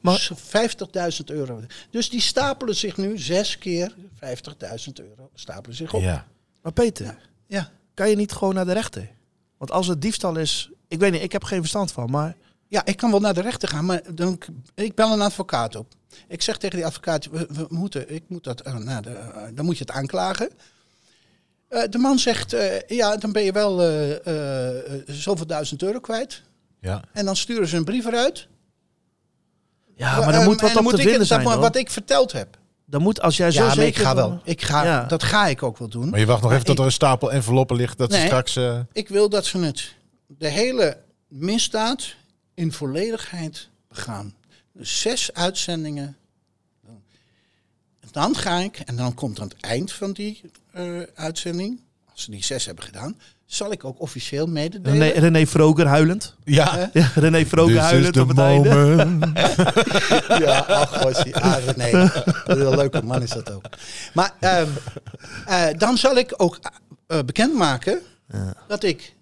Maar- Dus 50.000 euro. Dus die stapelen zich nu zes keer 50.000 euro stapelen zich op. Ja. Ja. Maar Peter, Ja. kan je niet gewoon naar de rechter? Want als het diefstal is, ik weet niet, ik heb geen verstand van, maar ik kan wel naar de rechter gaan, maar dan, ik bel een advocaat op. Ik zeg tegen die advocaat, we, we moeten, ik moet dat, naar de, eh, dan moet je het aanklagen. Eh, de man zegt, eh, ja, dan ben je wel eh, zoveel duizend euro kwijt. Ja. En dan sturen ze een brief eruit. ja, maar dan moet wat op te ik- vinden dat zijn. moet-. Wat ik verteld heb. Dan moet, als jij zo Ja, ik ga wel. Ik ga, Ja. Dat ga ik ook wel doen. Maar je wacht nog even tot er een stapel enveloppen ligt dat ze straks... eh, Ik wil dat ze het, de hele misdaad in volledigheid begaan. Dus zes uitzendingen. Dan ga ik, en dan komt aan het eind van die eh, uitzending, als ze die zes hebben gedaan, zal ik ook officieel mededelen. René, René Vroger huilend. ja. Ja, René Vroger huilend op het einde. moment. Ja, ach, was ah, nee, een heel leuke man is dat ook. Maar ehm, eh, dan zal ik ook eh, bekendmaken dat ik,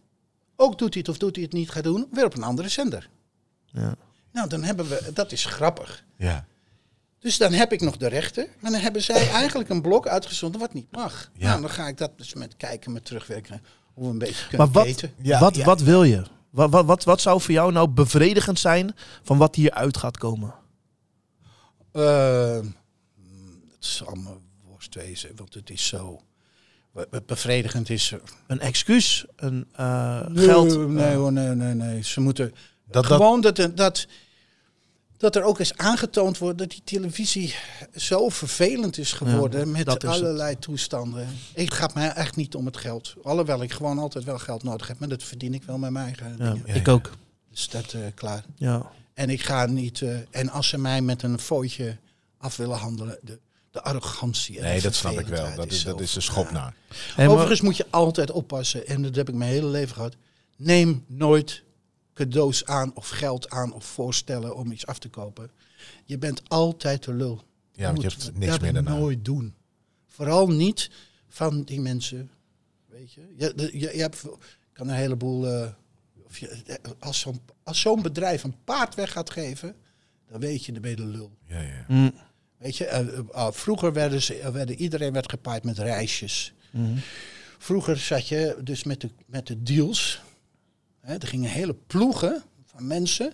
ook doet hij het of doet hij het niet, ga doen, weer op een andere zender. Ja. Nou, dan hebben we, dat is grappig. Ja. Dus dan heb ik nog de rechten, maar dan hebben zij eigenlijk een blok uitgezonden wat niet mag. Ja. Nou, dan ga ik dat dus met kijken, met terugwerken, hoe we een beetje kunnen Maar wat, weten. Ja, wat, ja. wat wil je? Wat, wat, wat, wat zou voor jou nou bevredigend zijn van wat hieruit gaat komen? Eh, het zal me worst wezen, want het is zo be- bevredigend is. Een excuus? Een eh, geld? Nee, nee, hoor, nee, nee, nee. Ze moeten Dat, dat, gewoon dat, er- dat, dat er ook eens aangetoond wordt dat die televisie zo vervelend is geworden Ja, met dat is het. allerlei toestanden. Het gaat mij echt niet om het geld. Alhoewel ik gewoon altijd wel geld nodig heb, maar dat verdien ik wel met mijn eigen Ja, dingen. ik ja. ook. Dus dat eh, klaar. Ja. En ik ga niet. eh, en als ze mij met een fooitje af willen handelen, de, de arrogantie. En nee, de dat snap ik wel. Dat is, dat is de schop naar. Hey, maar- Overigens moet je altijd oppassen, en dat heb ik mijn hele leven gehad. Neem nooit cadeaus aan of geld aan of voorstellen om iets af te kopen. Je bent altijd de lul. Ja, want je moet hebt niks dat meer daarna. nooit doen. Vooral niet van die mensen. Weet je, je, je, je hebt, kan een heleboel. eh, of je, als zo'n als zo'n bedrijf een paard weg gaat geven, dan weet je, dan ben je de lul. Ja, ja. Mm. Weet je, eh, eh, vroeger werden ze, eh, werden, iedereen werd gepaaid met reisjes. Mhm. Vroeger zat je dus met de, met de deals. Hè, er gingen hele ploegen van mensen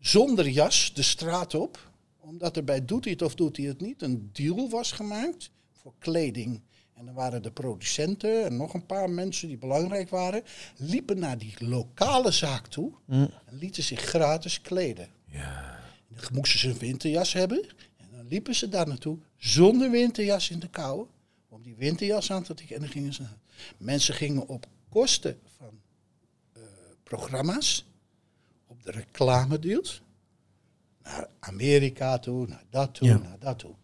zonder jas de straat op. Omdat er bij Doet hij het of Doet hij het niet een deal was gemaakt voor kleding. En dan waren de producenten en nog een paar mensen die belangrijk waren. Liepen naar die lokale zaak toe Mm. en lieten zich gratis kleden. ja. Dan moesten ze een winterjas hebben. En dan liepen ze daar naartoe zonder winterjas in de kou. Om die winterjas aan te trekken. En dan gingen ze. Mensen gingen op kosten programma's. Op de reclamedeals. Naar Amerika toe, naar dat toe, Ja. naar dat toe.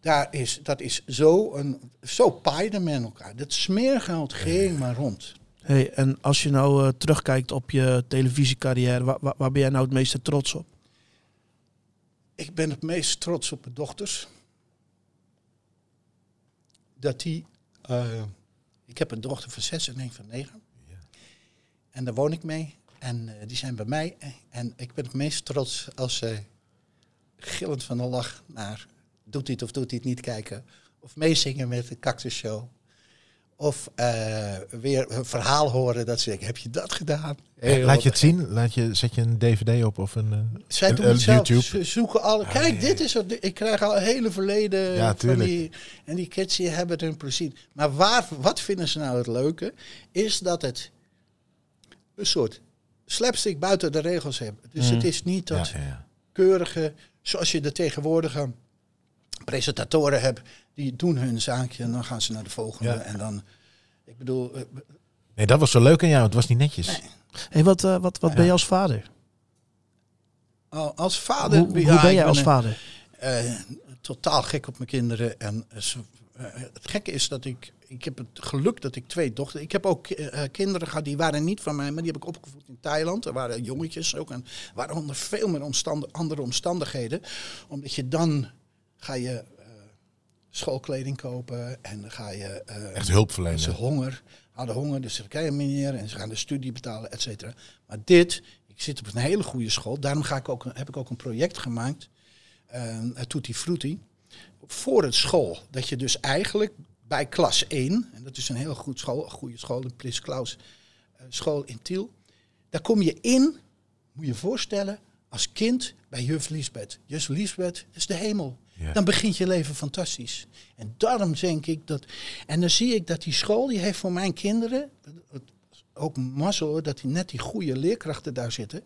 Daar is, dat is zo, een, zo paaide men elkaar. Dat smeergeld ging maar rond. Hey, en als je nou eh, terugkijkt op je televisiecarrière, waar, waar, waar ben jij nou het meeste trots op? Ik ben het meest trots op mijn dochters. Dat die. eh, ik heb een dochter van zes en een van negen. En daar woon ik mee. En eh, die zijn bij mij. En ik ben het meest trots als ze gillend van de lach naar doet hij het of doet hij het niet kijken. Of meezingen met de Cactus Show. Of eh, weer een verhaal horen dat ze denken, heb je dat gedaan? Heel Laat je het zien? Laat je, zet je een dvd op of een... eh, zij een- doen het zelf. YouTube? Ze zoeken alle. Ah, Kijk, ja, dit is het. Ik krijg al een hele verleden Ja, van tuurlijk. die. En die kids die hebben een plezier. Maar waar, wat vinden ze nou het leuke? Is dat het een soort slapstick buiten de regels heeft. Dus Mhm. het is niet dat ja, ja. keurige, zoals je de tegenwoordige presentatoren hebt, die doen hun zaakje en dan gaan ze naar de volgende. Ja. En dan, ik bedoel, eh, Nee, dat was zo leuk aan jou. Het was niet netjes. Nee. Hey, wat eh, wat, wat Ja. ben je als vader? al- als vader. Hoe, hoe ja, ben jij als een- vader? eh, totaal gek op mijn kinderen. En het gekke is dat ik ik heb het geluk dat ik twee dochters... Ik heb ook eh, eh, kinderen gehad, die waren niet van mij, maar die heb ik opgevoed in Thailand. Er waren jongetjes ook en waren onder veel meer andere omstandigheden. Omdat je dan ga je eh, schoolkleding kopen en dan ga je... eh, Echt hulpverlener. ze honger, hadden honger, dus ze krijgen meneer en ze gaan de studie betalen, et cetera. Maar dit, ik zit op een hele goede school, daarom ga ik ook, heb ik ook een project gemaakt, eh Tutti Frutti, voor het school. Dat je dus eigenlijk bij klas 1, en dat is een heel goed school, een goede school, de Prins Klaus eh, school in Tiel, daar kom je in, moet je je voorstellen, als kind bij juf Liesbeth. Juf Liesbeth, is de hemel. Ja. Dan begint je leven fantastisch. En daarom denk ik dat... En dan zie ik dat die school, die heeft voor mijn kinderen... Ook mazzel hoor, dat die net die goede leerkrachten daar zitten.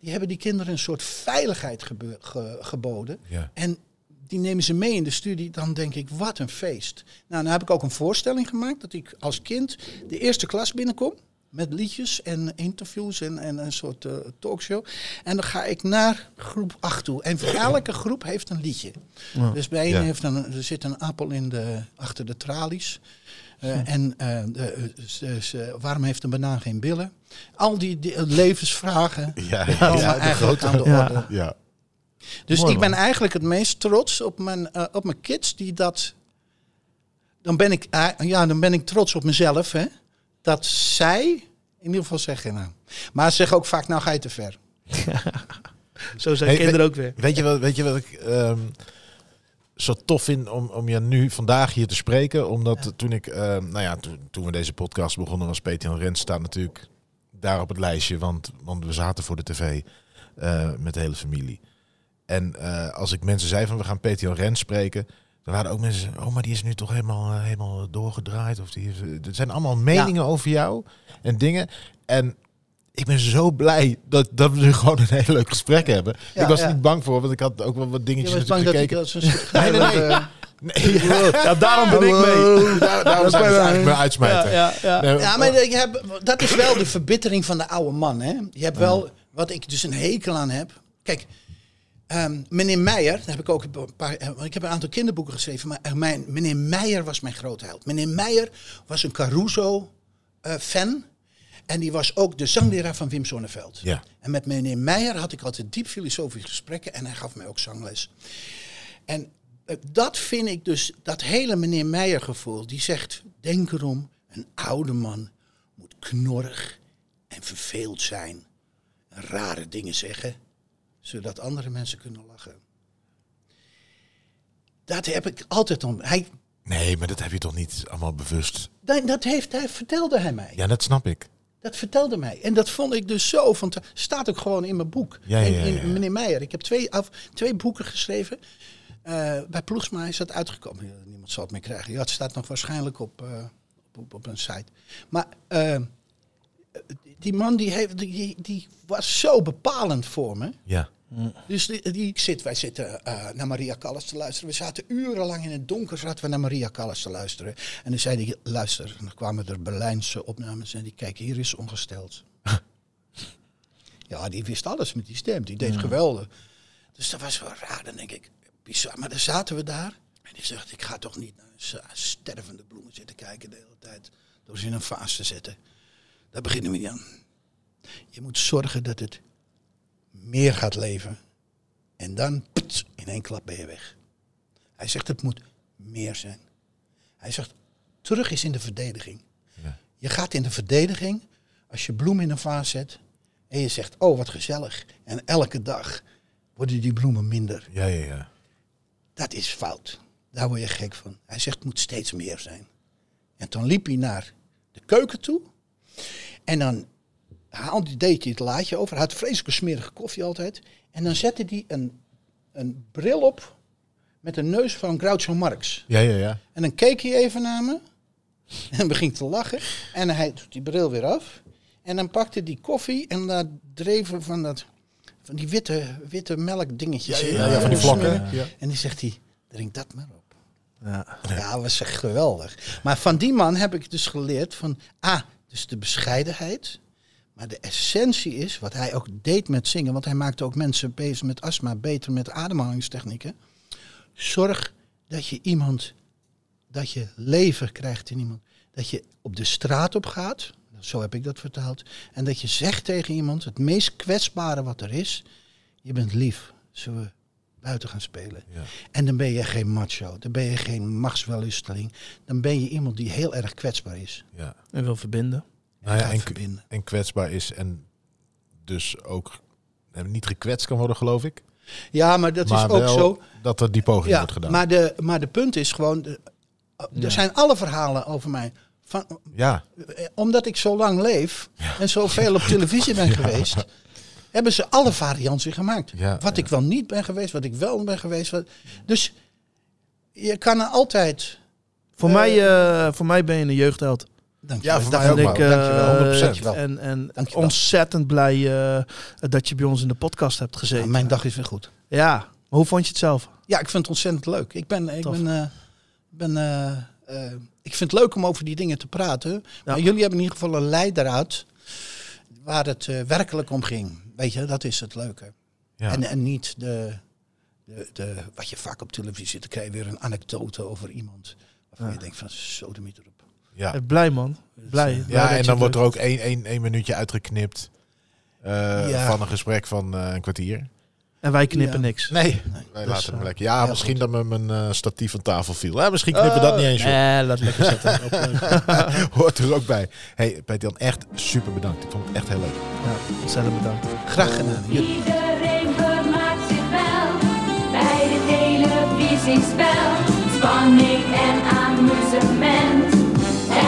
Die hebben die kinderen een soort veiligheid gebe- ge- geboden. Ja. En die nemen ze mee in de studie. Dan denk ik, wat een feest. Nou, dan heb ik ook een voorstelling gemaakt. Dat ik als kind de eerste klas binnenkom. Met liedjes en interviews en, en een soort eh, talkshow. En dan ga ik naar groep 8 toe. En voor elke groep heeft een liedje. Dus bij een Ja. heeft een, er zit een appel in de, achter de tralies. Eh, En eh, de, waarom heeft een banaan geen billen? Al die, die, levensvragen Ja, komen ja, de grote- aan de Ja. orde. Ja. Dus Mooi, ik ben man. eigenlijk het meest trots op mijn, eh, op mijn kids die dat. Dan ben, ik, eh, ja, dan ben ik trots op mezelf, hè. Dat zij in ieder geval zeggen, nou. Maar ze zeggen ook vaak, nou ga je te ver. Zo zijn Hey, kinderen we- ook weer. Weet je wat, weet je wat ik ehm, zo tof vind om, om je nu vandaag hier te spreken? Omdat toen ik, ehm, nou ja, toen, toen we deze podcast begonnen was Peter Jan Rens staat natuurlijk daar op het lijstje, want, want we zaten voor de tv eh, met de hele familie. En eh, als ik mensen zei van we gaan Jan Rens spreken, dan waren ook mensen, oh maar die is nu toch helemaal, eh, helemaal doorgedraaid. Of die is, eh, er zijn allemaal meningen over jou en dingen. En ik ben zo blij dat, dat we nu gewoon een heel leuk gesprek hebben. Ja, ik was ja. niet bang voor, want ik had ook wel wat Je dingetjes bang dat ik gekeken. soort Nee, nee, nee. Nee, Ja, daarom ben ik mee. daar, daarom zijn ze eigenlijk mijn uitsmijter. Ja, ja, ja. Maar ik heb, dat is wel de verbittering van de oude man. Hè? Je hebt wel, wat ik dus een hekel aan heb. Kijk, ehm, meneer Meijer, daar heb ik ook een paar. eh, Ik heb een aantal kinderboeken geschreven, maar eh, mijn, meneer Meijer was mijn grote held. Meneer Meijer was een Caruso-fan. en die was ook de zangleraar van Wim Sonneveld. Ja. En met meneer Meijer had ik altijd diep filosofische gesprekken en hij gaf mij ook zangles. En eh, dat vind ik dus, dat hele meneer Meijer gevoel, die zegt, denk erom, een oude man moet knorrig en verveeld zijn. En rare dingen zeggen, zodat andere mensen kunnen lachen. Dat heb ik altijd om. Hij, Nee, maar dat heb je toch niet allemaal bewust? dat, dat heeft, hij vertelde hij mij. Ja, dat snap ik. Dat vertelde mij. En dat vond ik dus zo van. Staat ook gewoon in mijn boek. Ja, ja, In- ja, in, meneer Meijer. Ik heb twee, af, twee boeken geschreven. Eh, bij Ploegsma is dat uitgekomen. Niemand zal het meer krijgen. Ja, het staat nog waarschijnlijk op, eh, op, op, op een site. Maar eh, die man die, heeft, die, die was zo bepalend voor me. Ja. Dus die, die ik zit, wij zitten eh, naar Maria Callas te luisteren. We zaten urenlang in het donker zaten we naar Maria Callas te luisteren. En dan zei hij, luister, en dan kwamen er Berlijnse opnames en die kijk, hier is ongesteld. ja, die wist alles met die stem, die deed geweldig. Dus dat was wel raar, dan denk ik, bizar. Maar dan zaten we daar en die zegt, ik ga toch niet naar stervende bloemen zitten kijken de hele tijd. Door ze in een vaas te zetten. Daar beginnen we niet aan. Je moet zorgen dat het meer gaat leven. En dan, pts, in één klap ben je weg. Hij zegt, het moet meer zijn. Hij zegt, terug is in de verdediging. Ja. Je gaat in de verdediging als je bloem in een vaas zet en je zegt, oh wat gezellig. En elke dag worden die bloemen minder. Ja, ja, ja. Dat is fout. Daar word je gek van. Hij zegt, het moet steeds meer zijn. En toen liep hij naar de keuken toe. En dan haalde, deed hij het laadje over. Hij had vreselijke smerige koffie altijd. En dan zette hij een, een bril op met een neus van Groucho Marx. Ja, ja, ja. En dan keek hij even naar me. En begin te lachen. En hij doet die bril weer af. En dan pakte hij koffie en daar dreven van, dat, van die witte, witte melkdingetjes in. ja, ja, van die vlakken. Ja. En die zegt hij, drink dat maar op. Ja. Ja, dat was echt geweldig. Maar van die man heb ik dus geleerd van, ah, dus de bescheidenheid. Maar de essentie is, wat hij ook deed met zingen, want hij maakte ook mensen bezig met astma beter met ademhalingstechnieken. Zorg dat je iemand dat je leven krijgt in iemand. Dat je op de straat op gaat, zo heb ik dat vertaald. En dat je zegt tegen iemand, het meest kwetsbare wat er is, je bent lief. Zullen we buiten gaan spelen? Ja. En dan ben je geen macho, dan ben je geen machtswellusteling. Dan ben je iemand die heel erg kwetsbaar is. Ja. En wil verbinden. Nou ja, en, verbinden. en kwetsbaar is en dus ook eh, niet gekwetst kan worden, geloof ik. Ja, maar dat maar is ook wel zo. dat er die poging Ja, wordt gedaan. maar de, maar de punt is gewoon, de- er Ja. zijn alle verhalen over mij. Van, ja, eh, omdat ik zo lang leef en zoveel op televisie ben geweest, hebben ze alle varianten gemaakt. Ja, wat ja. ik wel niet ben geweest, wat ik wel ben geweest. Wat, dus je kan er altijd. Voor, Eh, mij, eh, voor mij ben je een jeugdheld. Dankjewel. Ja, voor Dat mij ook, vind ik, eh, Dankjewel, 100%. Dankjewel. En, en Dankjewel. ontzettend blij eh, dat je bij ons in de podcast hebt gezeten. Ja, mijn dag is weer goed. Ja, maar hoe vond je het zelf? Ja, ik vind het ontzettend leuk. Ik ben, ik Tof. ben, eh, ben eh, eh, ik vind het leuk om over die dingen te praten. Maar jullie hebben in ieder geval een leidraad waar het eh, werkelijk om ging. Weet je, dat is het leuke. ja. En, en niet de, de, de, wat je vaak op televisie ziet. Dan krijg je weer een anekdote over iemand. Waarvan je denkt van, zo de erop. ja. Eh, Blij man. Blij. Blij ja en dan wordt er ook één, één, één minuutje uitgeknipt eh, Ja. van een gesprek van eh, een kwartier. En wij knippen Ja. niks. Nee, wij Dus, laten hem eh, lekker. Ja, misschien goed. dat me mijn eh, statief van tafel viel. Ja, misschien knippen we dat niet eens. Eh, laat lekker zitten. Op, eh, Hoort er ook bij. hey, Peter Jan, echt super bedankt. Ik vond het echt heel leuk. ja, ontzettend bedankt. Graag gedaan. Iedereen vermaakt zich wel bij dit televisiespel. Spanning en amusement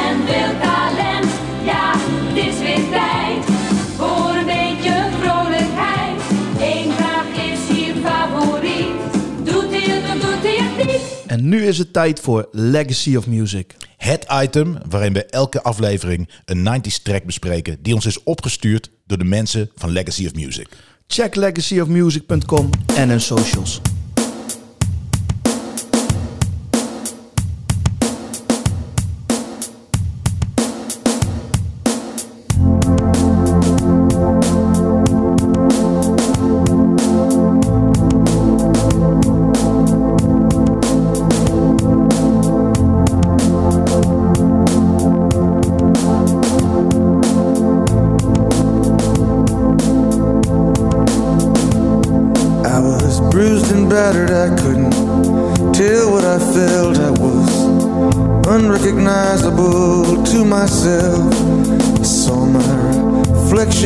en veel talent. Ja, het is weer tijd En nu is het tijd voor Legacy of Music. Het item waarin we elke aflevering een 90s track bespreken die ons is opgestuurd door de mensen van Legacy of Music. Check legacyofmusic.com en hun socials.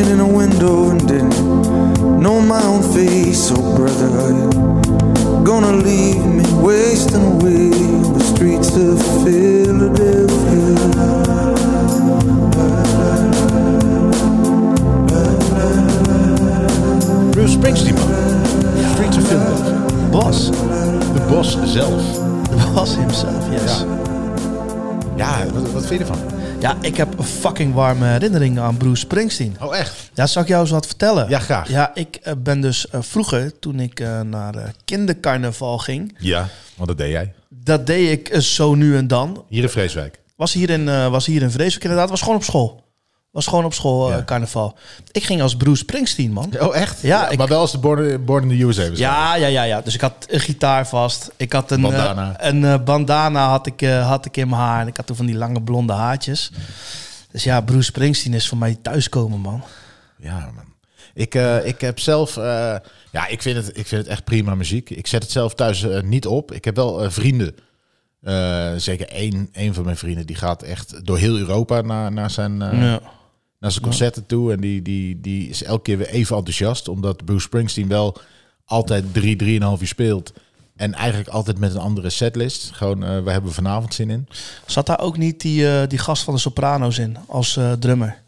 Reflection in a window and didn't know my own face. Oh, brother, are you gonna leave me wasting away on the streets of Philadelphia? Bruce Springsteen, man. Streets of Philadelphia. Bos. De bos zelf. Bos himself, yes. Ja, wat, wat vind je ervan? Ja, ik heb een fucking warme herinnering aan Bruce Springsteen. Oh, echt? Ja, zal ik jou eens wat vertellen? Ja, graag. Ja, ik eh, ben dus eh, vroeger, toen ik eh, naar kindercarnaval ging... Ja, want dat deed jij. Dat deed ik zo nu en dan. Hier in Vreeswijk. Was hier in, was hier in Vreeswijk inderdaad. Was gewoon op school. Was gewoon op school eh, Ja. carnaval. Ik ging als Bruce Springsteen, man. Oh, echt? Ja, ik- Maar wel als de Born, Born in the USA. Ja, ja, ja, ja. Dus ik had een gitaar vast. Ik had een Bandana. eh, een eh, bandana had ik, had ik in mijn haar. En ik had toen van die lange blonde haartjes. Dus ja, Bruce Springsteen is voor mij thuiskomen, man. Ja, man. Ik, ik heb zelf... ja, ik vind, het, ik vind het echt prima muziek. Ik zet het zelf thuis niet op. Ik heb wel vrienden. Zeker één, één van mijn vrienden. Die gaat echt door heel Europa naar, naar zijn... ja. Naar zijn concerten toe. En die, die, die is elke keer weer even enthousiast. Omdat Bruce Springsteen wel altijd drie, drieënhalf uur speelt. En eigenlijk altijd met een andere setlist. Gewoon, eh, we hebben vanavond zin in. Zat daar ook niet die, eh, die gast van de Sopranos in als eh, drummer?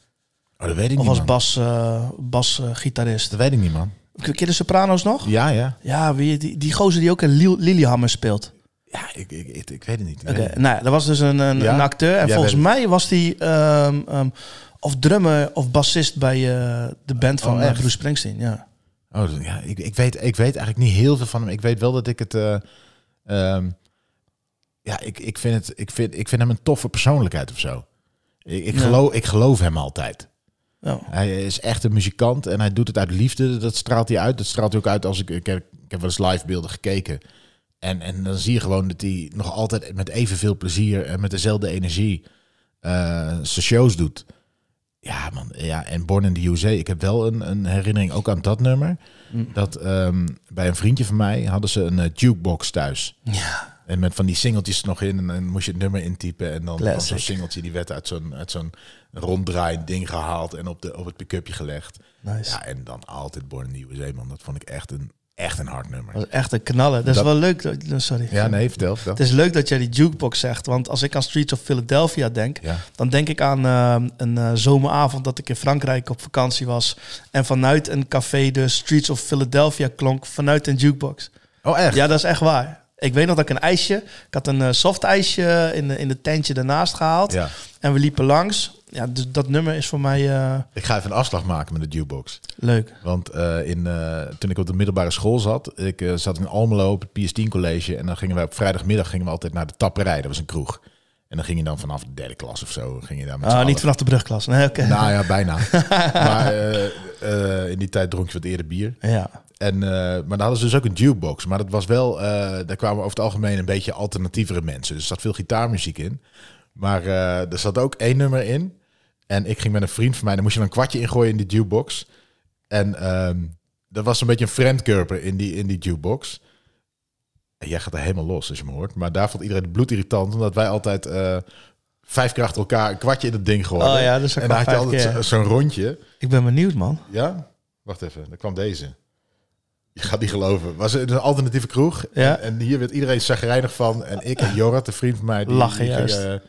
Oh, dat weet ik Of niet, als man. bas, eh, bas-gitarist? Dat weet ik niet, man. Ken je de Sopranos nog? Ja, ja. Ja, wie, die, die gozer die ook in Lil- Lilyhammer speelt. Ja, ik, ik, ik, ik weet het niet. Oké, nou, dat was dus een, een, Ja? een acteur. En Ja, volgens mij was die ehm, ehm, of drummer of bassist bij eh, de band van Oh, eh, echt? Bruce Springsteen. Ja. Oh, ja, ik, ik, weet, ik weet eigenlijk niet heel veel van hem. Ik weet wel dat ik het... eh, ehm, ja, ik, ik, vind het, ik, vind, ik vind hem een toffe persoonlijkheid of zo. Ik, ik, Ja. geloof, ik geloof hem altijd. Ja. Hij is echt een muzikant en hij doet het uit liefde. Dat straalt hij uit. Dat straalt hij ook uit als ik... Ik heb, ik heb wel eens live beelden gekeken. En, en dan zie je gewoon dat hij nog altijd met evenveel plezier en met dezelfde energie zijn shows doet. Ja, man. Ja, en Born in the USA. Ik heb wel een, een herinnering ook aan dat nummer. Dat ehm, bij een vriendje van mij hadden ze een eh, jukebox thuis. Ja. En met van die singeltjes er nog in. En dan moest je het nummer intypen. En dan was zo'n singeltje die werd uit zo'n, zo'n ronddraaiend ding gehaald. En op, de, op het pick-upje gelegd. Nice. Ja, en dan altijd Born in the USA, man. Dat vond ik echt een, echt een hard nummer. Dat echt een knaller. Dat is wel leuk. dat- Sorry. Ja, nee, vertel, vertel. Het is leuk dat jij die jukebox zegt. Want als ik aan Streets of Philadelphia denk, Ja. dan denk ik aan eh, een eh, zomeravond dat ik in Frankrijk op vakantie was. En vanuit een café de Streets of Philadelphia klonk vanuit een jukebox. Oh, echt? Ja, dat is echt waar. Ik weet nog dat ik een ijsje, ik had een eh, soft ijsje in de, in de tentje daarnaast gehaald. Ja. En we liepen langs. Ja, dus dat nummer is voor mij eh, Ik ga even een afslag maken met de jukebox. leuk. Want eh, in, toen ik op de middelbare school zat, ik zat in Almelo op het PS10 college. En dan gingen wij op vrijdagmiddag gingen we altijd naar de Tapperij. Dat was een kroeg. En dan ging je dan vanaf de derde klas of zo. Ging je daar met Ah, allen- niet vanaf de brugklas. Nee, oké. Nou ja, bijna. maar in die tijd dronk je wat eerder bier. Ja. En, eh, maar dan hadden ze dus ook een jukebox. Maar dat was wel, eh, daar kwamen over het algemeen een beetje alternatievere mensen. Dus er zat veel gitaarmuziek in. Maar eh, er zat ook één nummer in. En ik ging met een vriend van mij, daar moest je dan een kwartje ingooien in die jukebox. En ehm dat was een beetje een friendcurper in die, in die jukebox. En jij gaat er helemaal los als je me hoort. Maar daar vond iedereen het bloedirritant, omdat wij altijd vijf keer achter elkaar een kwartje in het ding gooiden. Oh ja, dus dat en dan had je altijd zo'n rondje. Ik ben benieuwd, man. Ja? Wacht even, dan kwam deze. Je gaat niet geloven. Was het een alternatieve kroeg? Ja. En, en hier werd iedereen zagrijnig van. En ik en Jorrit, een vriend van mij, die, Lachen die juist. gingen-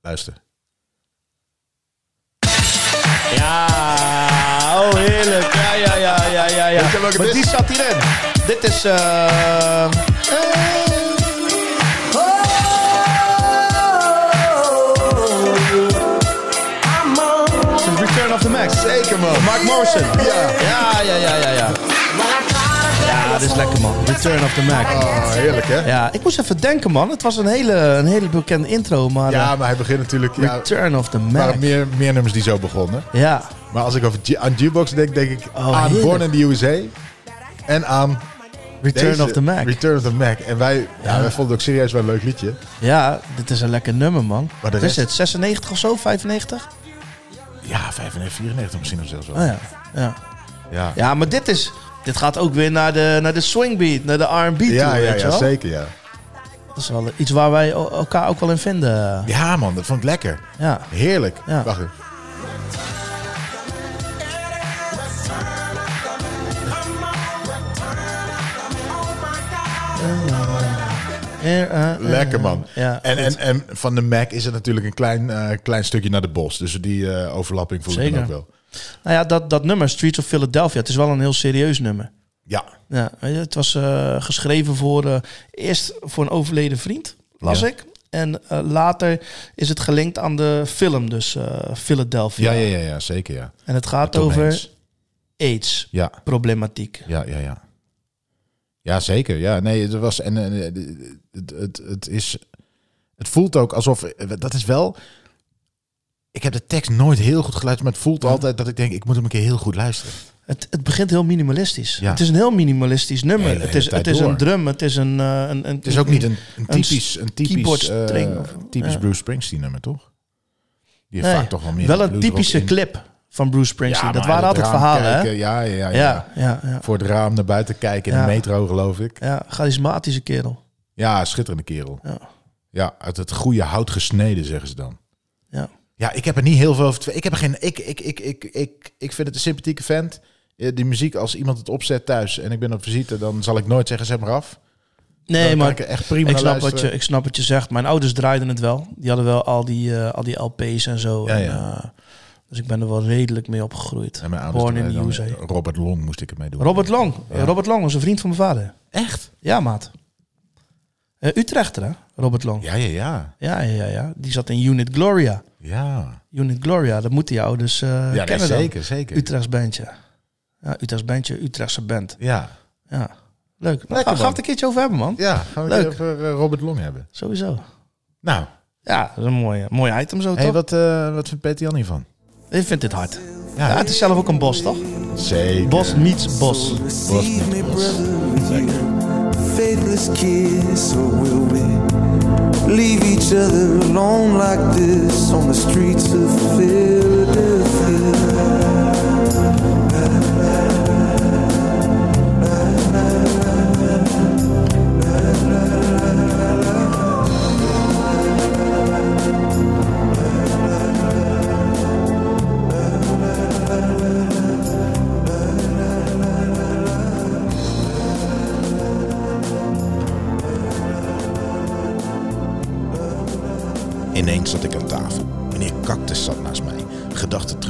luister. Ja, oh heerlijk. Ja, ja, ja, ja, ja. ja. Maar dit die is? zat hierin. Dit is... eh The Zeker man. Mark Morrison. Ja. Ja, ja, ja, ja, ja. Ja, dit is lekker man. Return of the Mac. Oh, heerlijk hè? Ja, Ja, ik moest even denken man. Het was een hele, een hele bekende intro, maar... eh, maar hij begint natuurlijk... Ja, Return of the Mac. waren meer, meer nummers die zo begonnen. Ja. Maar als ik over G- aan G-Box denk, denk ik Oh, aan heerlijk. Born in the USA. En aan Return deze, of the Mac. Return of the Mac. En wij, ja. Ja. wij vonden het ook serieus wel een leuk liedje. Ja, dit is een lekker nummer, man. Maar de is het? 96 of zo? 95? Ja, 95, 94 misschien of zelfs wel. Oh ja. Ja, Ja, ja maar dit, is, dit gaat ook weer naar de, naar de swingbeat, naar de R&B toe, ja, ja, je ja, wel? zeker ja. Dat is wel iets waar wij elkaar ook wel in vinden. Ja man, dat vond ik lekker. Ja. Heerlijk. Ja. Wacht even. Lekker man. Ja, En, en, en van de Mac is het natuurlijk een klein, eh, klein stukje naar de bos. Dus die eh, overlapping voel ik dan ook wel. Nou ja, dat, dat nummer, Streets of Philadelphia, het is wel een heel serieus nummer. Ja, Ja, weet je, het was eh, geschreven voor eerst voor een overleden vriend, las Ja. ik. En later is het gelinkt aan de film, dus Philadelphia. ja, ja, ja, ja zeker ja. En het gaat over AIDS-problematiek. ja, ja, ja. Ja, zeker. Ja, nee, het was en eh, het, het, het is, het voelt ook alsof dat is wel. Ik heb de tekst nooit heel goed geluisterd, maar het voelt altijd dat ik denk, ik moet hem een keer heel goed luisteren. Het, het begint heel minimalistisch. Ja. Het is een heel minimalistisch nummer. Hele- het is, het is door. een drum, het is een... eh, een, een Het is ook niet een, een typisch, een typisch, keyboardstring eh, of- typisch ja. Bruce Springsteen nummer, toch? Die heeft Nee, vaak toch wel meer wel een typische clip van Bruce Springsteen. Ja, dat waren altijd verhalen, kijken, Ja, ja, ja, hè? ja. Ja. Voor het raam naar buiten kijken in de metro, geloof ik. Ja, charismatische kerel. Ja, schitterende kerel. Ja. Ja, uit het goede hout gesneden, zeggen ze dan. Ja. Ja, ik heb er niet heel veel over. te- Ik heb er geen. Ik, ik, ik, ik, ik, ik vind het een sympathieke vent. Die muziek, als iemand het opzet thuis en ik ben op visite, dan zal ik nooit zeggen: zet maar af. Nee, maar ik echt prima ik snap, wat je, ik snap wat je zegt. Mijn ouders draaiden het wel. Die hadden wel al die, eh, al die LP's en zo. Ja, En, ja. eh, dus ik ben er wel redelijk mee opgegroeid. En mijn ouders Born in dan- USA. Robert Long moest ik ermee doen. Robert Long. Ja. Robert Long was een vriend van mijn vader. Echt? Ja, maat. Eh, Utrechter, hè? Robert Long. Ja, ja, ja. Ja, ja, ja. Die zat in Unit Gloria. Ja. Unit Gloria, dat moeten je ouders eh Ja, kennen dan. zeker, zeker. Utrechts bandje. Ja, Utrechts bandje, Utrechtse band. Ja. Ja, leuk. Nou, Lekker, gaan we het een keertje over hebben, man. Ja, gaan we Leuk. het over eh, Robert Long hebben. Sowieso. Nou, Ja, dat is een mooi, mooi item zo, hey, toch? wat, wat vindt Peter Jan hiervan? Ik vind dit hard. Ja, Ja, het is zelf ook een bos, toch? zeker. Bos meets bos. Bos met bos. Faithless kiss, or will we leave each other alone like this on the streets of Philadelphia?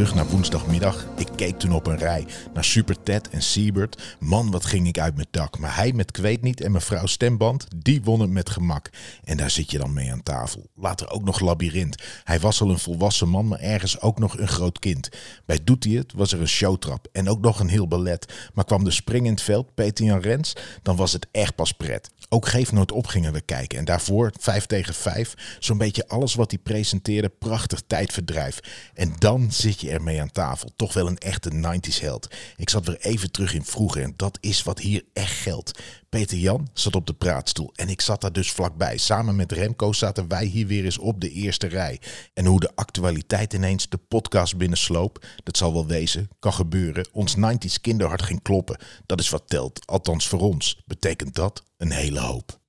Terug naar woensdagmiddag. Ik keek toen op een rij naar Super Ted en Siebert. Man, wat ging ik uit mijn dak. Maar hij met Kweet niet en mevrouw Stemband, die won het met gemak. En daar zit je dan mee aan tafel. Later ook nog Labyrinth. Hij was al een volwassen man, maar ergens ook nog een groot kind. Bij Doet hij het was er een showtrap en ook nog een heel ballet. Maar kwam de spring in het veld, Peter Jan Rens, dan was het echt pas pret. Ook Geef Nooit Op gingen we kijken. En daarvoor, 5 tegen 5, zo'n beetje alles wat hij presenteerde, prachtig tijdverdrijf. En dan zit je ermee aan tafel. Toch wel een echte 90s held. Ik zat weer even terug in vroeger en dat is wat hier echt geldt. Peter Jan zat op de praatstoel en ik zat daar dus vlakbij. Samen met Remco zaten wij hier weer eens op de eerste rij. En hoe de actualiteit ineens de podcast binnensloop, dat zal wel wezen, kan gebeuren. Ons 90s kinderhart ging kloppen. Dat is wat telt, althans voor ons. Betekent dat een hele hoop.